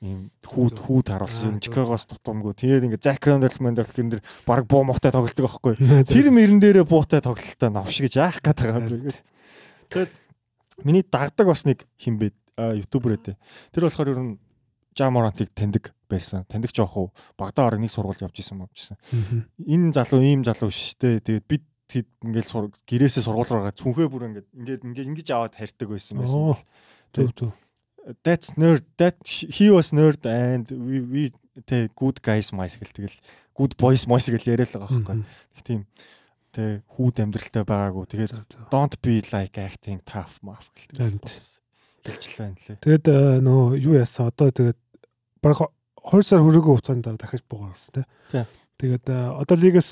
ийм хүүд хүүд харуулсан юм Чикагоос тутамгүй. Тэгээд ингээ Зак Рэндалманд бол тэрэн дээр баг буу мохтой тоглолдог байхгүй. Тэр мөрөн дээрээ буутай тоглолттой навш гэж яах гээд байгаа юм бэ. Тэгээд миний дагдаг бас нэг хин бэ ютубер ээ. Тэр болохоор ер нь Jamorant-ыг таньдаг байсан. Таньдаг жоох уу. Багдаа орог нэг сургуульд явж исэн мовжсэн. Энэ залуу ийм залуу биш те. Тэгээд бид тэд ингээл гэрээсээ сургууль руугаа цүнхээ бүр ингээд ингээд ингээд ингэж аваад харьдаг байсан байсан. Оо. Зөв зөв. That's nerd. That he was nerd and we we те good guys mice гэл тэгэл good boys mice гэл яриад л байгаа байхгүй. Тийм. Тэ хүүд амьдралтай байгаагүй. Тэгээд don't be like acting tough maf гэл. Бас гэлжлээ юм лээ. Тэгээд э, нөгөө юу яасан одоо тэгээд баг 2 сар хүрээгүй хугацаанд дараа дахиж буугаар болсон тий. Тэгээд э, одоо лигээс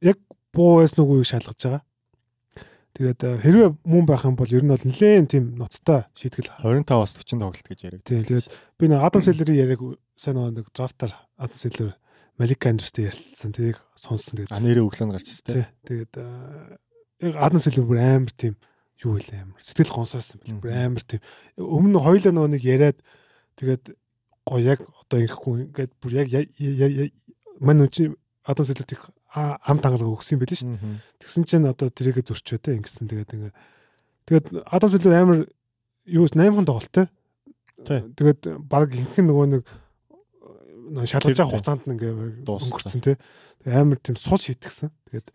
яг буу байсан үгүй шалгаж байгаа. Тэгээд э, хэрвээ мөн байх юм бол ер нь бол нэлээд тийм ноцтой шийтгэл 25-аас 40 тоглолт гэж яриаг. тий. Тэгээд би нэг Адам Селлерийн яриаг сайн нэг драфтаар Адам Селлер Малик Андерстэй ярилцсан. Тэрийг сонссон. Тэгээд А нэрээ өглөөнд гарч ирсэн тий. Тэгээд э, яг Адам Селлер бүр амар тийм юу вэ амар сэтгэл гонсоосон бил бүр амар тийм өмнө хоёлаа нөгөө нэг яриад тэгээд гоё яг одоо ингэхгүй ингээд бүр яг мань үчи Адам Селлерт их ам тангалга өгсөн юм байл шүү дээ. Тэгсэн чинь одоо тэрийгэ зөрчөө те ингэсэн тэгээд ингээ тэгээд Адам Селлер амар юу 8хан тоглолттой. Тэгээд баг ихэнх нөгөө нэг шалгаж байгаа хугацаанд нь ингээ Дууссан. өнгөрцөн те. Амар тийм сул шийтгсэн. Тэгээд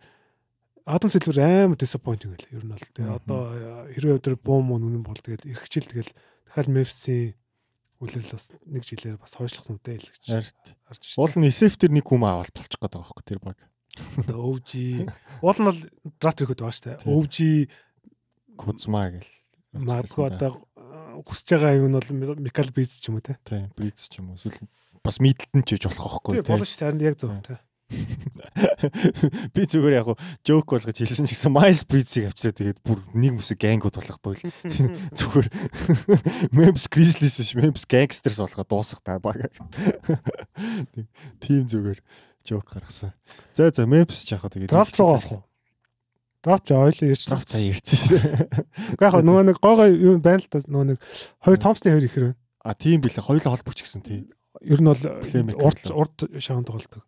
Адам Селлер амар disappointing байл. Ер нь бол тэгээд Мгм. одоо хэрвээ тэр буу муу нүнэн бол их хичээл тэгэл дахиад Memphis-ийн үлрэл бас нэг жилээр бас хойшлох нүдэ хэлгэж Харт. харж Уул нь SF тэр нэг хүм аваад болчих гээд байгаа байхгүй тэр баг. өвж уул нь бол драфт ирэхэд байгаа штэ Тийм. өвж Кузма гэл. магадгүй одоо а, хүсэж байгаа юм нь бол Микал Бриз ч юм уу те Тийм, Блиц ч юм уу. Эсвэл бас мидэлтэн ч гэж болох байхгүй тий болно шүү дээ яг зөв те Би зүгээр яг жоок болгож хэлсэн ч гэсэн Miles Bridges-ийг авчираа тэгээд бүр нэг mëсэг гангууд болох бойл. Зүгээр Memphis Grizzlies биш Memphis Gangsters болгоод дуусах та баг. Тим зүгээр жоок гаргасан. За за Memphis ч яг тэгээд драфт руу авах уу драфт жоо ойлоо ярьж драфт цаа ярьсан шүү. Уу яг нөгөө нэг гой гой юу байна л да нөгөө нэг хоёр Томсны хоёр ихэр байна. А тийм билээ хоёулаа холбогч гэсэн тий. Ер нь бол урд урд шаан тоглолдог.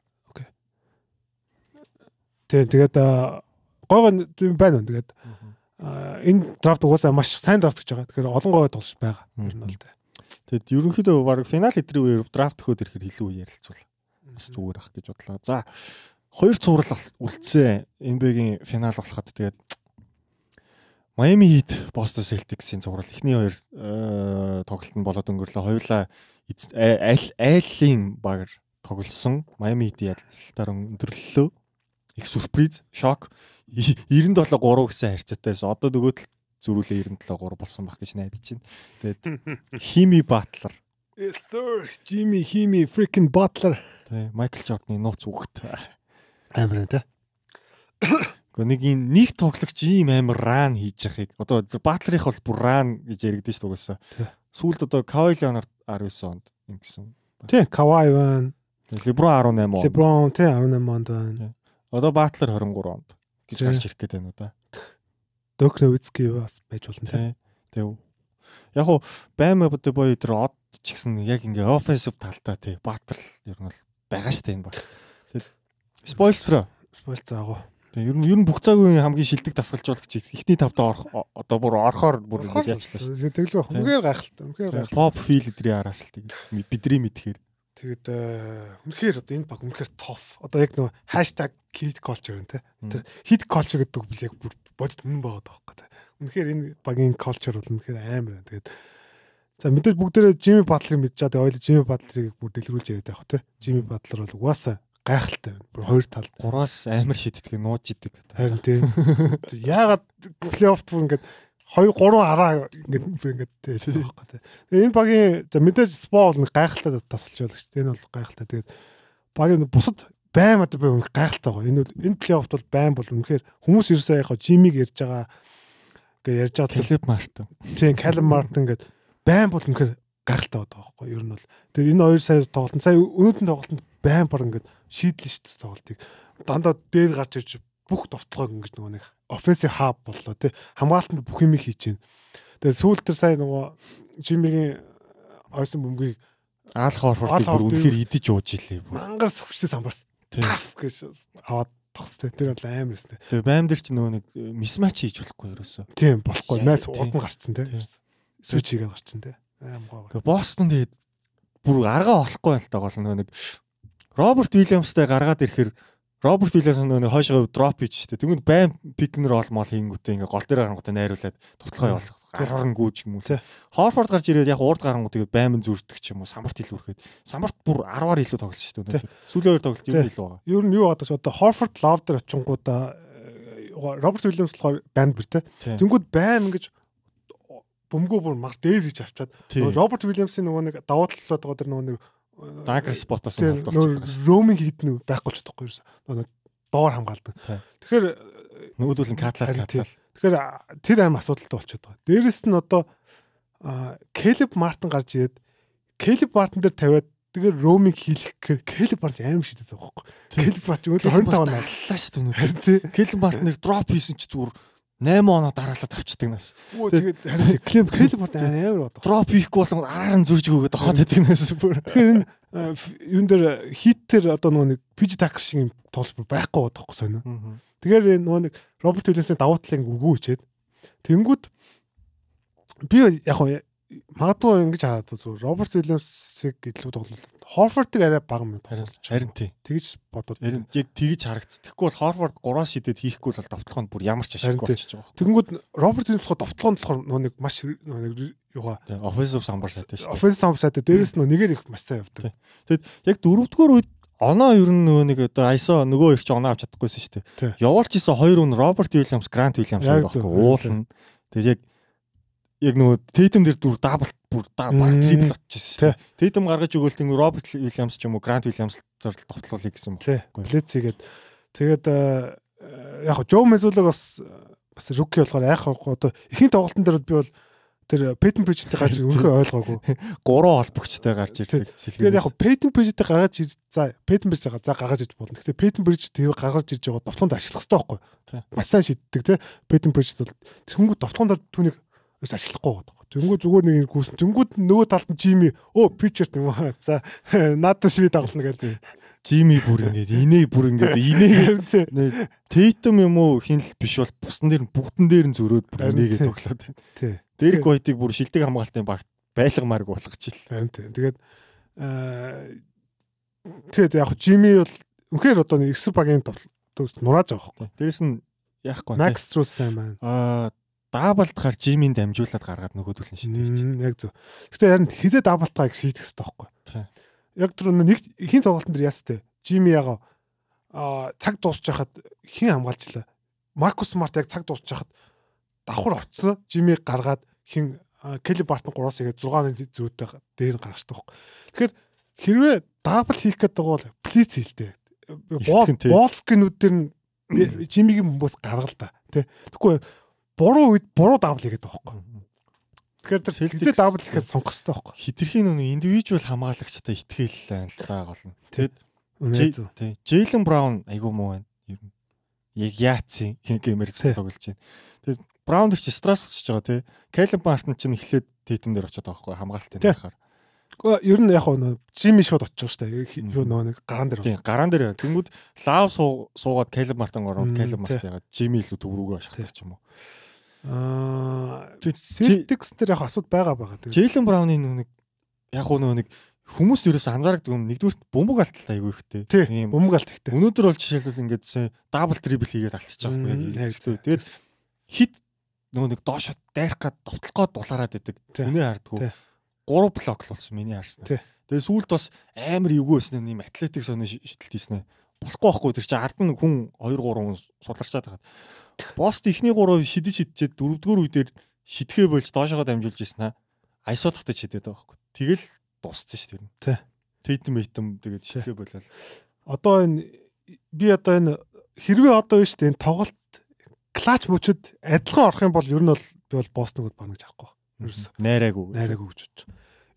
Тэг тэгээд а, гой гой юм байна. Тэгээд а, энэ драфт угаасаа маш сайн драфт гэж байгаа. Тэгэхээр олон гой тоглож байгаа. Ер нь бол тэ. Тэгэд ерөнхийдөө баг финал эдрийн үеэр драфт өгөхөд ирэхээр илүү ярилцвал бас зүгээр ах гэж бодлоо. За хоёр цуврал ал- үлдсэн NBA-гийн финал болоход тэгээд Miami Heat Boston Celtics-ийн цуврал эхний хоёр тоглолт нь болоод өнгөрлөө. Хоёулаа эз- а- аль айлын багаар тоглосон. Miami Heat ялтаар өндөрлөлөө. Их сүрприз, шок. 97 3 гэсэн харьцаатайс одоо нөгөө тал зөрүүлээ 97 3 болсон баг гэж найдаж байна. Тэгээд Хими Батлер Yes sir. Jimmy Himi freaking Butler. тий Майкл Жордны нууц үгт. Амар тэ. Гэхдээ нэг ин нэг тоглогч ийм амар ран хийж яхийг одоо Батлерих бол бүр ран гэж яригдэн шүү дугасаа. Тий. Сүүлд одоо Кавай Леонард 19 онд юм гэсэн. Тий, Kawhi байна. Леброн 18 онд. LeBron тий 18 онд байна. Одоо Батлер 23 онд гэж гарч ирэх гээд байна уу да. Dirk Nowitzki бас байж болно тий. Тэг. Яг уу Бам одоо боё тэр од ч гэсэн яг ингээ offensive талдаа тий Батл ер нь бол байгаа штэ энэ баг. Тэг. Спойлстро Спойлтер агуу. Тэг ер нь ер нь бүх цагийн хамгийн шилдэг дасгалжуулагч ихний тавтаа орох одоо бүр орохоор бүр ингэ яачлаа шүү. Тэглээ Тий. үнээр гайхалтай. Үнээр гайхалтай. Pop feel эдрийн араас л тэг бидний мэдхээр. Тэгээд э, үнэхээр одоо энэ баг үнэхээр тоф. Одоо яг нөгөө хаштаг hit culture тэ. Тэр hit culture гэдэг бол яг бүр бодит үнэн байгаа байхгүй. Үнэхээр энэ багийн culture бол үнэхээр амар. Тэгээд за мэдээж бүгдээрээ Jimmy Butler-ыг. Тэгээд ойлоо Jimmy Butler-ыг бүр дэлгэрүүлж яриад байх тэ. Jimmy Butler бол угаасаа гайхалтай байна. Бүр хоёр талд. Гураас амар шиддэг нууж идэг. Харин тийм. Яагаад плей-оффт бүр ингээд 2 3 араа ингээд ингээд тийм байхгүй тий. Тэгээ энэ багийн за мэдээж спо бол гайхалтай тасалж байгаа шүү дээ. Энэ бол гайхалтай. Тэгээд багийн бусад байм одоо би гайхалтай гоо. Энэ энэ плей-оффт бол байм бол үнэхээр хүмүүс ерөөсөө яг жимиг ярьж байгаа гэж ярьж байгаа Филип Мартин. тийм Калем Мартин гэдэг байм бол үнэхээр гайхалтай байгаа байхгүй юу? Ер нь бол тэгээд энэ хоёр сая тоглолт сая өнөөдрийн тоглолтод байм бар ингээд шийдлээ шүү дээ тоглолтыг. Дандаа дээр гарч ирж бүх товтлогоо ингэж нөгөө нэг offensive hub боллоо тий хамгаалтанд бүх юмыг хийж байна. Тэгээд сүүлд тэр сая нөгөө Жимигийн ойсон бөмбөгийг Аал Хорфорд бүр үнэхээр идэж ууж илээ. мангар сөвчтэй самбарс таф гэж аваад тогстой. Тэр бол амар өстэй. Тэгээ байм дээр ч нөгөө нэг мисмач хийж болохгүй ерөөсөө. Тийм болохгүй. Тий. урд нь гарцсан. Тий. Switch хийгээд гарцсан. Аим гоо. Тэгээ Бостон тэгээд бүр аргаа олохгүй байл та гол нөгөө нэг Роберт Вильямстай гаргаад ирэхээр Роберт Вильямс нөгөө хойшоо дроп хийж штэ. Тэгвэл байм пикнер ол мол хийнгүүтээ ингээ гол дээр гарангуудаа найруулад товтлогоо явуулах. Гараар гүйж юм уу. Хорфорд гарч ирээд яг урд гарангууд тэгээд байм зүртдэг ч юм уу. Самбарт илүүрхэд. Самбарт бүр 10-аар илүү тоглож штэ. Сүүлийн хоёр тоглолт юу илүү байгаа. Ер нь юу гадаг одоо Хорфорд лав дээр очингуудаа Роберт Уильямс болохоор банд бэр те. Тий. Тэнгүүд байм ингэж бөмбөгөө бүр мар дээр гэж авчаад Роберт Уильямсын нөгөө нэг давуу талууд байгаа тэр нөгөө нэг Нь нөгөө холдуулчихсан штэ. роуминг хийднэ байхгүй ч чадахгүй ерөөсө. Нөгөө доор хамгаалдаг. Тэгэхээр Нөгөөдөл нь катлал катлал. тэгэхээр тэр аим асуудалтай болчиход байгаа. Дээрэс нь одоо Келеб Мартин гарч ирээд Келеб Мартин дээр тавиад тэгэхээр роуминг хийх гэхээр Келеб Мартин аим шидэт байгаа байхгүй. Келеб Мартин өөдөө 25 наа. аллаа штэ өнөөдөр. Харин тий. Келен Мартнер дроп хийсэн ч зүгээр 8 оноо дараалаад авчдаг нас. Өө тэгээд харин Келеб Келеб Мартин амар бод. Дроп хийхгүй болгон араар нь зурж өгөөд дохоод байдаг нас бүр. Тэгэхээр энэ ф- юун дээр хитер одоо нөгөө нэг пиж такер шиг юм тоглож бүр байхгүй байхгүй сонио. Тэгэхээр энэ нөгөө нэг Роберт Уильямсны давуу талын үгүй хичээд тэнгүүд би яг магадгүй ингэж хараад зүгээр Роберт Уильямсыг илүү тоглол. Хорфордыг арай бага Харин тоглож. харин тий. Тэгж бодоод. Харин яг тэгж харагц. Тэгэхгүй бол Хорвард 3 шидэд хийхгүй бол товтлохонд бүр ямар ч ашиггүй болчихж байгаа. Тэгэнгүүт Роберт Уильямс гоо довтлоонд болохоор нөө нэг маш нэг юугаа. Offensive самбар сайтай шүү дээ. офенс самсаад дээрээс нөө нэгээр их маш сайн явдаг. Тэгэд яг дөрөвдүгээр үед оноо ер нь нөгөө нэг одоо ISO нөгөө хоёр ч оноо авч чадахгүйсэн шүү дээ. Явуулж исэн хоёр хүн Роберт Уильямс, Грант Уильямс байхгүй уулна. Тэгээд яг яг нөгөө Тейтем дээр дүр дабл бүр баг трипл очижсэн Тий. дээ. Тейтем гаргаж өгөөл тэнгүү Роберт Уильямс ч юм уу Грант Уильямс зорл товтлуулъя гэсэн юм. Тий. Блэцгээд тэгээд э, яг Жо Мезулог бас бас руки болохоор хоо одоо ихэнх тоглолтын дээр би бол тэр Пейтен Причтэй гарч үнэхээр ойлгоогүй. Гурван холбогчтой гарч ирдэг. Тэгээд яг Пейтен Причтэй гаргаж ир- за Пейтен Прич за гаргаж иж болно. Гэхдээ Пейтен Прич тэр гаргаж ирж байгаа довтлоонд ашиглах хэрэгтэй байхгүй. Тий. Маш сайн шийддэг те. Пейтен Прич бол тэрхүү довтлоонд түүнийг бас ашиглахгүй байгаа. Тэнгүү зүгээр нэг гүйсэн. Тэнгүүд нөгөө талд нь Жими өө Причерт юм аа. За надаас би тоглоно гэдэг. Жими бүр ингээд инээ бүр ингээд инээ Тий. нэг Тейтем юм уу хин л биш бол бусдан дээр нь бүгдэн дээр нь зөрөөд бүр Харин инээгээ тий. тоглоод байна. Тий. Дэрэг гойтыг бүр шилдэг хамгаалтын баг байлгамаарг болгочихил. Харин тий. Тэгээд аа тэгээд яг Жими бол үнэхээр одоо нэг эсрэг багийн төвс нурааж байгаа байхгүй. Дээрэс нь яахгүй. Макс Трус сайн маань. Аа даблдахаар Жимийн дамжуулаад гаргаад нөгөөдөл нь шийдэж. Мм, Яг зөв. Гэтэ харин хизээ даблтайг шийдэх хэрэгтэй байхгүй. Яг тэр нэг хин тоглолтын дээр ястэй. Жими яга а цаг дуусч хахад хин хамгаалжлаа. Маркус Смарт яг цаг дуусч хахад давхар очсон. Жими гаргаад хин Келли Бартон 3-аас игээд 6-ны зүйтэй дээр нь гаргацдаг байхгүй. Тэгэхээр хэрвээ дабл хийх гэдэг бол плиц хийлтэй. Болскинүүд дээр нь Жимигийн хүмүүс гаргал та. Тэ. Тэгэхгүй буруу үед буруу дабл хийгээд байгаа байхгүй. Тэгэхээр тэр хизээ дабл хийхээс сонгох хэрэгтэй байхгүй. Хитрхийн нүг индивидуал хамгаалагчтай итгэл байна л да гол нь. Тэгэд тий. Джейлен Браун айгуу муу байна. Ер нь. Яг яацын Тий. тоглож байна. Тэгээд Браун ч стресс өсөж байгаа тий. Кайлен Мартин ч эхлээд Тейтем дээр очиод байгаа байхгүй хамгаалтын байхаар. Гэхдээ ер нь яг нөө Жими шууд очих шүү дээ. Юу нөө нэг гараан дээр. Тий. Гараан дээр тэнгууд лав суу- суугаад Кайлен Мартин ороод тий. Мартин ягаад Жими илүү төврөгөө ашиглах ч юм уу. Аа. Celtics дээр яг асууд байгаа байгаа. Джейлен Брауны нүг яг уу нэг хүмүүс ерөөс анзаардаг юм нэгдүгээр бөмбөг алдтал айгүй ихтэй. тий ийм бөмбөг алт ихтэй. Өнөөдөр бол жишээлбэл ингээд сая дабл трибл хийгээд Мм, байхгүй яг хэлцээ. Тэгээд хит нөгөө нэг доош дайрах гад довтлох гад идэг. Тий. Үнэ хардггүй. Тий. 3 блок л болсон миний харснаа. Тэгээд сүүлд бас амар эвгүй байсан юм атлетик соны шидэлт хийснэ. Болохгүй байхгүй тэр чинь ард нь хүн 2 3 хүн судларчаад байгаа. Бост ихний 3 шидэж шидчихэд дөрөвдүгээр үедэр шидэхээ болж доошоо дамжуулж ирсэн аа. Айсуу тахтай шидэд байгаа байхгүй. Тэгэл дууссан ш тэр нь. Тий. Тейтем мейтем тэгээд шидэхээ болол. Одоо энэ би одоо энэ хэрвээ одоо биш энэ тоглолт клач мөчөд адилхан орох юм бол ер нь бол би бол Бостоныг баг гэж харахгүй. Ерөөс Найраагүй. найраагүй гэж бодож.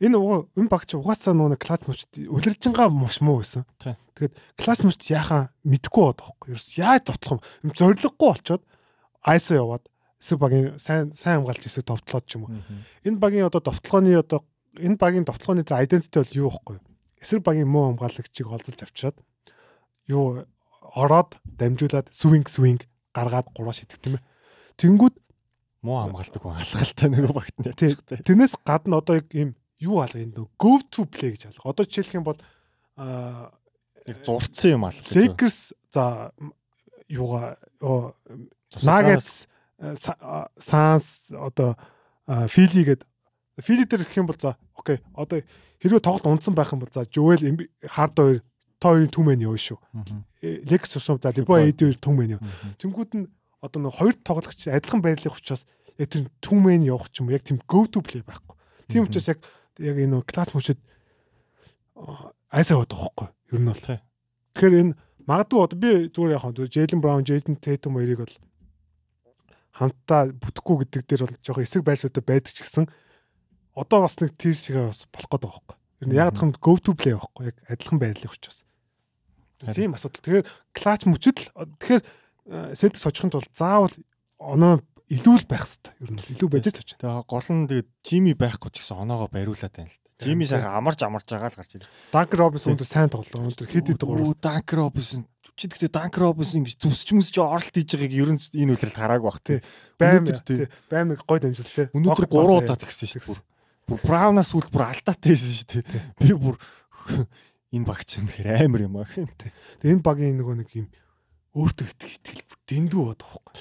Энэ угаа энэ багч угаасаа нөө нэг клач мөчд үлэржингаа муш муу байсан. Тэгээд клач мөчд яхаа мэдгүй байгаа байхгүй. Ерөөс яаж товтлох юм? Зориггүй болчоод айсо яваад эсрэг багийн сайн сайн хамгаалж эсрэг товтлоод ч юм уу. Энэ багийн одоо товтлооны одоо энэ багийн товтлооны тэр identity бол юу вэ? Эсрэг багийн муу хамгаалагчийг олзолж авчираад юу ороод дамжуулаад swing swing гаргаад гураа шидэх тийм ээ. Тэнгүүд Муу хамгаалдаг хүн алхалтай нөгөө багт ятчихтай. тэрнээс гадна одоо яг ийм юу алга энэ go to play гэж алга. Одоо жишээлх юм бол Яг зурцсан юм алхах. Lakers за юугаа Nuggets Suns одоо Philly гээд Philly дээр гэх юм бол за окей одоо хэрвээ тоглолт унтсан байх юм бол за Joel Hard хоёр та хоёрын түмэн явна шүү. Э, Lakers усам за Lebo AD хоёр түмэн яв. Тэнгүүд нь одоо нэг хоёр тоглогч адилхан байрлах учраас яг тэр түмэн явах ч юм яг тийм go to play байхгүй. Тийм учраас яг яг энэ класс мөчөд айсаа байдаг байхгүй. Ер нь бол. Тэгэхээр энэ магадгүй одоо би зүгээр яг хаа Jalen Brown, Jaden Tatum хоёрыг бол хамтдаа бүтэхгүй гэдэг дээр бол жоохон эсрэг байрсуудад байдаг ч гэсэн одоо бас нэг тийш шигээ бас болох байгаа байхгүй. Ер нь яг юм go to play байхгүй. Яг адилхан байрлах учраас. Тийм асуудал. Тэгэхээр клач мөчөд л тэгэхээр сет сочхын тулд заавал оноо илүү л байх хэрэгтэй. Ер нь илүү байж л очив. Тэгээ гол нь тэгээд Жими байхгүй ч гэсэн оноогоо бариулаад байна л да. Жими сайхан амарч амарч байгаа л гарч ирээ. Данк Робинсон өндөр сайн тоглоо. Өндөр хэд хэд гурав. Данк Робинсон чи гэхдээ Данк Робинсон ингэж зүсч мүсч оролт хийж байгааг ер нь энэ үлрэлт хараагүй бах тий. Байм Өнөөдөр тий. байм нэг гой дамжуулсан. Өнөөдөр 3 удаа тэгсэн шүү дээ. бүр. Браунаас үл бүр алдаатай байсан шүү дээ. Би бүр энэ багч юм хэрэг амар юм аа. Тэгээ энэ багийн нөгөө нэг юм өөртөө итгэх итгэл бүр дэндүү бод байхгүй.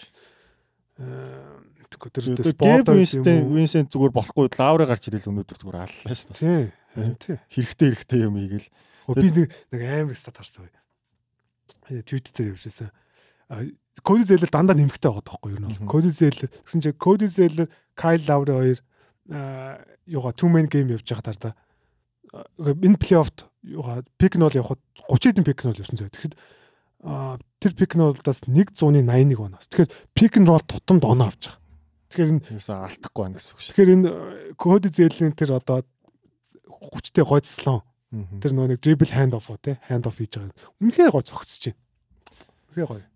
Тэгэхгүй тэр Тэгээд спорт Гэб Винсент зүгээр болохгүй лавраа гарч ирэл өнөөдөр зүгээр аллаа шүү дээ. Тийм. Тийм. Хэрэгтэй хэрэгтэй юм ийгэл. Хөө би нэг нэг амар стат харсан бай. Твит дээр явжсэн. Коди зээлэр дандаа нэмэгтэй байгаа тоххой юу нь. Коди зээлэр гэсэн чинь Коди зээлэр Кайл Лаври хоёр аа юугаа two man game явж байгаа даа. Энэ плей-оффт юугаа пик нь бол явхад 30 хэдэн пик нь бол явсан зөө. Тэгэхэд тэр пик нь болдоос 181 оноос. Тэгэхээр пик нь рол тутамд оноо авч байгаа. Тэгэхээр энэ Юусе алдахгүй байна гэсэн үг шүү. тэгэхээр энэ Коди зээлийн тэр одоо хүчтэй гойцлон дээ. тэр нөгөө нэг dribble hand off уу те hand off хийж байгаа. Үнэхээр гой зогцож байна. Үнэхээр гоё.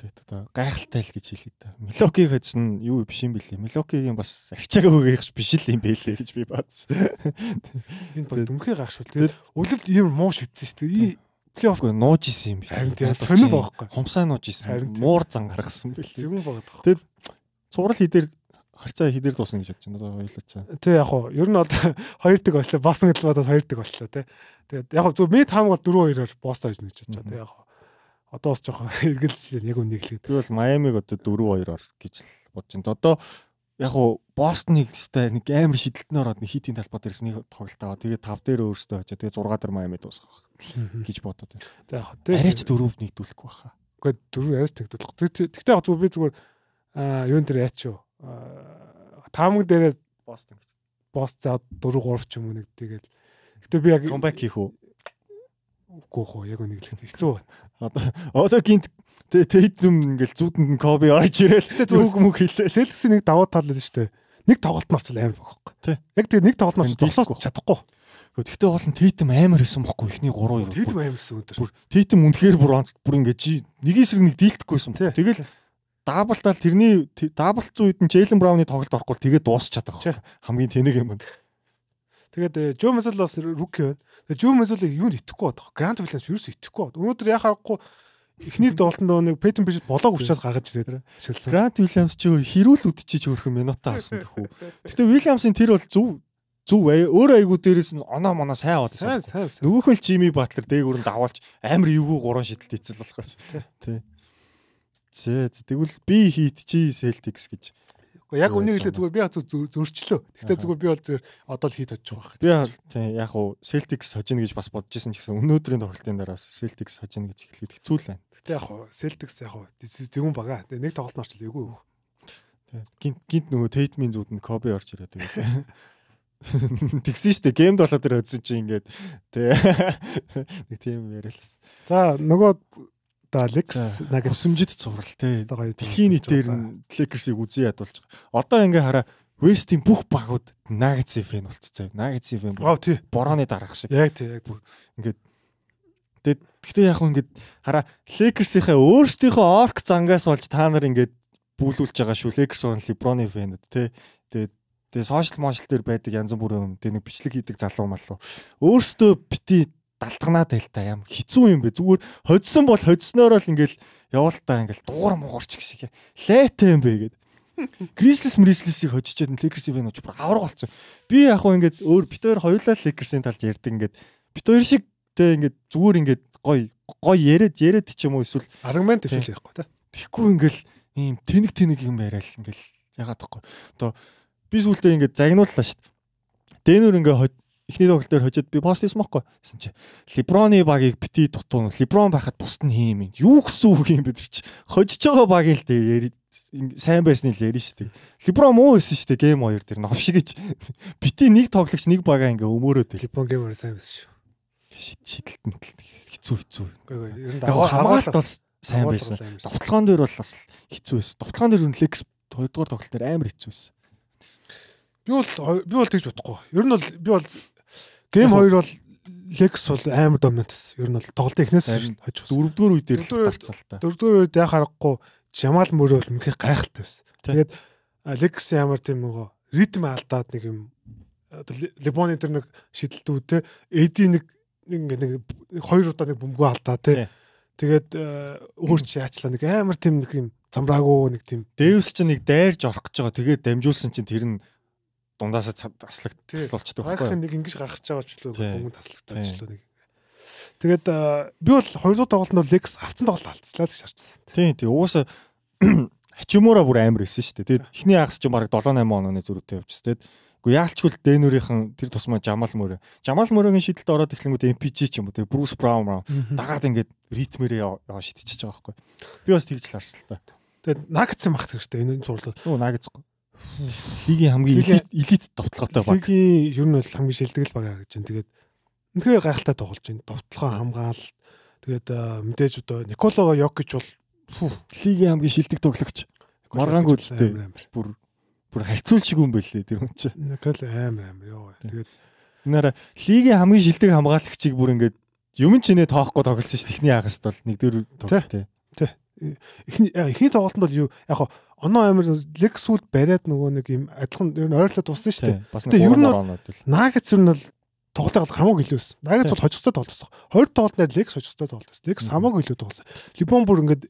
Тэгээд одоо гайхалтай л гэж хэлээ да. Милокиг гэж нь юу биш юм бэлээ. Милокигийн бас арчаагаа өгөх биш л юм бэлээ гэж би баадсан. Энэ бол үнэхээр гайхшгүй. Тэгээд өвлөлд ийм муу шидсэн шүү дээ. Плей-офф Үгүй нууж исэн юм биш. Харин тийм сонир байхгүй. Хумсаа нууж исэн. Муур зан гаргасан бэлээ. Зүгэн богдох. Цуврал хідэр харцаа хідэр дуусна гэж бодож байна. Одоо хоёулаа чаа. Тэ яг хуу ер нь бол хоёр дэг болчлаа. Босон гэдлбадаас хоёр дэг болчлаа те. Тэгээд яг хуу зөв мэд хаам бол 4-2-оор бост ойж нэгж чад. Яг хуу одоо бас жоохон эргэлзэж яг үнийг л Би бол Майамиг одоо 4-2-оор гэж л бодож байна. Одоо яг уу Бостоныг тест нэг амар шидэлтнээр ороод нэг хитийн талбай дээрс нэг тоглолт аваа. Тэгээ 5 дээр өөрөөсөө очоо. Тэгээ 6 дээр Майами дуусгах гэж бодоод байна. Тэ яг хуу. Арайч дөрөвд нэгдүүлэхгүй баха. Үгүй дөрөв яриач тэгдүүлэх. Тэгтээ яг зөв би зүгээр аа юун дээр яач юу. Таамаг дээр Бостон гэж. бост за 4 3 ч юм уу нэг тэгээд Гэтэ би яг Comeback хийх үү? Үгүй хоо яг л хэцүү байна. Одоо одоо гинт Тэйдэм ингээл зүүдэнд нь Коби орж ирэл үг мүг хэлээ. Селтиксийн нэг даваа тал л шүү дээ. Нэг тоглолт марчл амар байхгүй. Тий. Яг тэгээ нэг тоглолт марч зогсоос чадахгүй. Гэхдээ бол нь Тэйдэм амар исэн бохгүй ихний 3 2. Тэд амарсан өндөр. бүр Тэйдэм үнэхээр бүр онц бүр ингээд жи нэг эсрэг нэг дийлдэхгүйсэн. Тэгэл даблтал тэрний даблц үед нь Джейлен Брауны тоглолт орохгүй л тэгээ дуусч чадах. Хамгийн тэнэг юм байна. Тэгээд Жо Месл бас руки байна. Тэгээд Жо Меслийг юунд итгэхгүй байдаг. Грант Виланс юу ч итгэхгүй байна. Өнөөдөр яхахгүй эхний тоглолтод нэг Пейтон Бишет болоог учраас гаргаж ирээд шилсэн. Грант Уильямс ч хэрүүл үдчиж өөрхөн минутаа авсан гэхүү. Гэтэ Уильямсын тэр бол зөв зөв бай. Өөр айгуу дээрээс нь оноо моноо сайн сайн. Нөгөөх нь Жими Батлер дээгүүр нь давуулж амар эвгүй гурван шидэлт эцэл болохоос. Тий. Зэ тэгвэл би хийт чи Celtics гэж. Гэхдээ яг үнийг хэлээ зүгээр би яг зөрчлөө. Гэхдээ зүгээр би бол зөв одоо л хийд очиж байгаа. Би бол тий яг уу Celtics хожино гэж бас бодож исэн ч гэсэн өнөөдрийн тоглолтын дараас Celtics хожино гэж хэлэхэд хэцүү л байна. Гэхдээ яг хоо Celtics яг хоо зэгүн бага. Тэгээ нэг тоглолт марч л эгүй. Тий. Гинт гинт нөгөө Tate-ийн зүуд нь Kobe орж ирээд тэгээд. Тэгсэн штэ геймд болоод тэр өдсөн чи ингээд тий. Нэг тийм яриалаас. За нөгөө да Лекс Nuggets Хүсэмжид цуврал тий. Дэлхийн нийтээр нь Lakers-ыг үзий ядуулж байгаа. Одоо ингээ хараа West-ийн бүх багууд Nuggets-ийн фэн болцсон. Nuggets-ийн фэн Аа тий. борооны дараах шиг. Яг тий яг зөв. Тэгээд гэхдээ яг хөө ингээд хараа Lakers-ийнхээ өөрсдийнхөө орк зангаас болж та нар ингээд бүүлүүлж байгаа шүү. Lakers бол LeBron-ы фэнүүд тий. Тэгээд тэгээ сошиал мошл дээр байдаг янз бүрийн юм. Тэ нэг бичлэг хийдэг залуу малуу. Өөрсдөө бити далтгнаа тайлта юм. Хизүү юм бэ. Зүгээр хоцсон бол хоцсноор л ингээд явуултаа ингээд дуугар муугарч гэх шиг. Лайтай юм бэ гэдэг. Grizzlies Grizzlies-ийг хожичээд Lakers-ийн фэнүүд бүр авраг болсон. Би яг хөө ингээд өөр бит хоёр хоёулаа Lakers-ийн талд ярьдаг ингээд бит хоёр шиг тэ ингээд зүгээр ингээд гой гой яриад яриад ч юм уу эсвэл Аргумент төвшил ярихгүй тий. Тэгэхгүй ингээл ийм тэнэг тэнэг юм яриад ингээл ягаад тахгүй. Одоо би сүүлдээ ингээд загнууллаа шүү дээ. Дэнүр ингээ эхний тоглолт дээр хожид би пост хийсэн байхгүй. Гэсэн чи Леброны багийг бити дутуун. Леброн байхад бусд нь хийм юм. Юу гэсэн үг юм бэ тэр чи. Хожиж байгаа багийн л дээ сайн байсны л ярина шүү дээ. Леброн муу байсан шүү дээ гейм 2 дээр новш гэж. Бити нэг тоглогч нэг багаа ингээ өмөрөөд л. Липон геймер сайн байсан шүү. Шидэлт мэтэл хэцүү хэцүү. Яг хамгаалалт бол сайн байсан. Довтлогоон дээр бол бас хэцүү байсан. Довтлогоон дээр Лекс 2 дугаар тоглолт дээр амар хэцүү байсан. Би бол би бол тэгж бодохгүй. Ер нь бол би бол гейм 2 бол Лекс бол амар доминант байсан. Ер нь бол тоглолтын эхнээс хожих. Дөрөвдүгээр үе дээр л дарцсан л та. Дөрөвдүгээр үед яа харахгүй Жамал мөрөө бол мөнхийн гайхалтай байсан. Тэгээд Лекс ямар тийм нөгөө ритм алдаад нэг юм Лебоны тэр нэг шидэлтүүд те Эди нэг ингээ нэг хоёр удаа нэг бөмбөгөө алдаа те. Тэгээд өөр чи яачлаа нэг амар тийм нэг юм замраагүй нэг тийм Дэвс чинь нэг дайрж орох гэж байгаа. Тэгээд дамжуулсан чинь тэр нь дундаасаа таслаг таслуулчихдаг байхгүй юу? нь нэг ингэж гаргаж байгаа ч лөө мөнгө таслагдаж ч лөө нэг. Тэгээд би бол хоёр дахь тоглолтод бол Lex автсан тоглолт алдчихлаа гэж харсан. Тийм тийм угаасаа хачимуура бүр амар исэн шүү дээ. Тэгээд эхний хагас ч баг 7 8 онооны зөрүүтэй явчихсан. Тэгээд үгүй яалчгүй л Дэнүрийнхэн тэр тусмаа Жамал мөрөө. Жамал мөрөгийн шийдэлд ороод эхлэнгүүд MPG ч юм уу тэгээд Брус Браун Браун дагаад ингээд ритмэрээ яваа шидчихэж байгаа байхгүй. Би бас тэгж л харсан л та. Тэгээд Nuggets-ын багт хэрэгтэй энэ зурлал. Нүү наагцгүй. Лигийн хамгийн элит элит товтлоготой баг. Лигийн ер нь бол хамгийн шилдэг баг гэж байна. Тэгээд үнэхээр гайхалтай тоглож байна. Довтлогоо хамгаалалт. Тэгээд мэдээж одоо Николова Йокич бол Лигийн хамгийн шилдэг тоглогч. Маргаангүй амар, амар. Бүр бүр харьцуулшиг юм байлээ тэр хүн чинь. Никол амар амар ёо. Тэгээд Нара лигийн хамгийн шилдэг хамгаалагчийг бүр ингээд юм чинээ тоохгүй тоглосон шүү дээ. Эхний хагаст бол нэг дөр тоглолттэй. эхний яг эхний тоглолтод бол юу яг хаа оноо амар Lexwood бариад нөгөө нэг юм адилхан ер нь ойрлоод тулсан шүү дээ. Нэг ер нь 3 бол-. Nuggets ер нь бол тоглолтыг бол хамаагүй илүү байсан. Тий. бол хожигчтой тоглолт. Хоёр тоглолтод Lex хожигчтой тоглолт. Lex хамаагүй илүү тоглосон. Либон бүр ингээд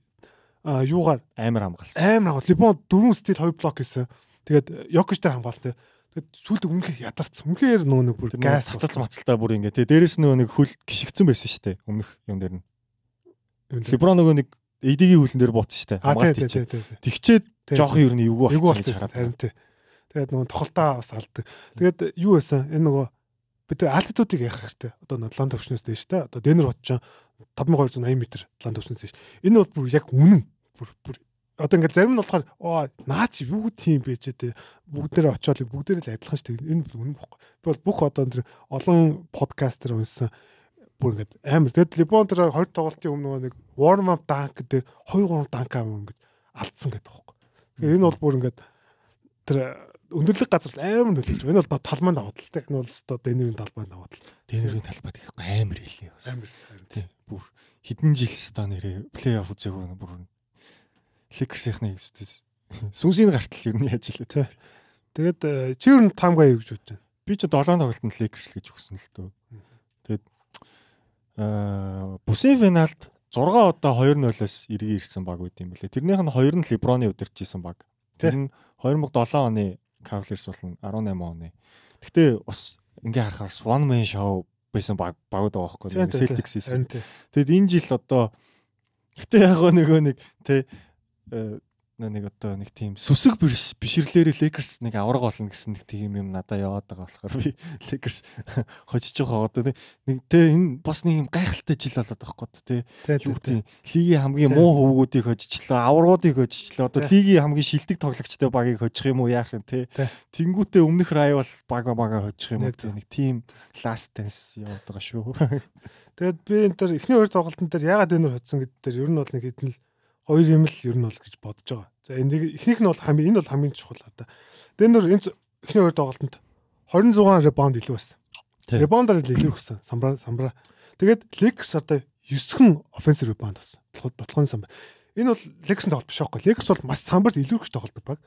а юугаар амар хамгаалсан. амар хавал Либон дөрвөн стил 2 блок хийсэн. Тэгээд Йокич дээр хамгаалтай. Тэгээд сүүлд өмнөх ядарсан. Үнэхээр нөгөө нэг бүр газ цацал мацалтаа бүр ингээд тий. Дээрэс нөгөө нэг хөл гიშгцэн байсан шүү дээ. Өмнөх юм дээр нь. Леброн нөгөө нэг AD-гийн хөлн дээр буутсан тий Хамгаалт тий. Тэгчээд жоохон юу нэг Эйгүү болчихсон харин тий. Тэгээд нөгөө тоглолтоо бас алдаг. Тэгээд юу байсан? Энэ нөгөө бид тэр альтитуудыг ярих хэрэгтэй. Одоо Атлант төвчнөөс дээш те. Одоо Денер хотч 5280 м Атлант төвчнөөс дээш. Энэ бол бүр яг үнэн. Бүр бүр одоо ингээд зарим нь болохоор оо наач юу тийм байж тээ бүгдээрээ очиод бүгдээрээ л адилхан шүү дээ. Энэ бол үнэн бохгүй. Би бол бүх одоо тэр олон подкастер унсан бүр ингээд амар. Тэгэд Либон тэр 20 тоглолтын өмнө нэг warm up dunk дээр 2 3 dunk аа ингээд алдсан гэдэг бохгүй. Тэгэхээр энэ бол бүр ингээд тэр өндөрлөг газар амар нөлөөлж байна. Энэ бол талбайд даваад л тэг. Энэ бол өстой дэнэрийн талбайд даваад л Дэнэрийн талбайд ихгүй амар хэлээ амар сайн. Тий. Бүр хэдэн жил ста нэрээ плей-офф үзээгүй бүр Ликерсийнхний сүнсийн гартал нь яаж илээ. Тэгээд э, чи ер нь таамгаа юу гэж бодож байна? Би ч 7 тоглолтод Ликерс л гэж өгсөн л дөө. Тэгээд бүсийн финалд 6 удаа 2-0-оос эргээ ирсэн баг байт юм бэлээ. Тэрнийх нь 2 нь Леброны удирчижсэн баг. Тэр нь 2007 оны Cavaliers болон 18 оны. Гэтэ бас ингээ харахаар one man show байсан баг багууд байгаа байхгүй? Celtics хийсэн. Тэгэд энэ жил одоо гэтээ яг нөгөө нэг э, нэг одоо нэг тийм сүсэг биш- бишрлэрээ Lakers нэг авраг болно гэсэн нэг тийм юм надад яваад байгаа болохоор би Lakers хожиж байгаа одоо нэг- тэ энэ бас нэг юм гайхалтай жил болоод байгаа байхгүй тэ. Юу тий, тий. гэдэг лигийн хамгийн муу хөвгүүдийг хожичлаа аврагуудыг хожичлаа одоо лигийн хамгийн шилдэг тоглогчтой багийг хожих юм уу яах юм Тий. тэнгүүтээ өмнөх райвал бага бага хожих юм уу нэг тийм last dance яваад байгаа шүү. Тэгээд би энэ төр эхний хоёр тоглолтын дээр ягаад энэ hodсон гэдэг дээр ер нь бол нэг хэдэн л хоёр юм л ер нь бол гэж бодож байгаа. За энэ эхнийх нь бол хамгийн энэ бол хамгийн чухал одоо. Дэнер энэ з- эхний хоёр тоглолтод 26 ребаунд илүү байсан. Ребаундаар илүү өгсөн. Самбра самбра. Тэгээд Лекс одоо 9хэн offensive rebound болсон. Дотлооны самбар. Энэ бол Лекс-ийн тоглолт биш байхгүй. Лекс бол маш самбарт илүү их тоглолдог баг.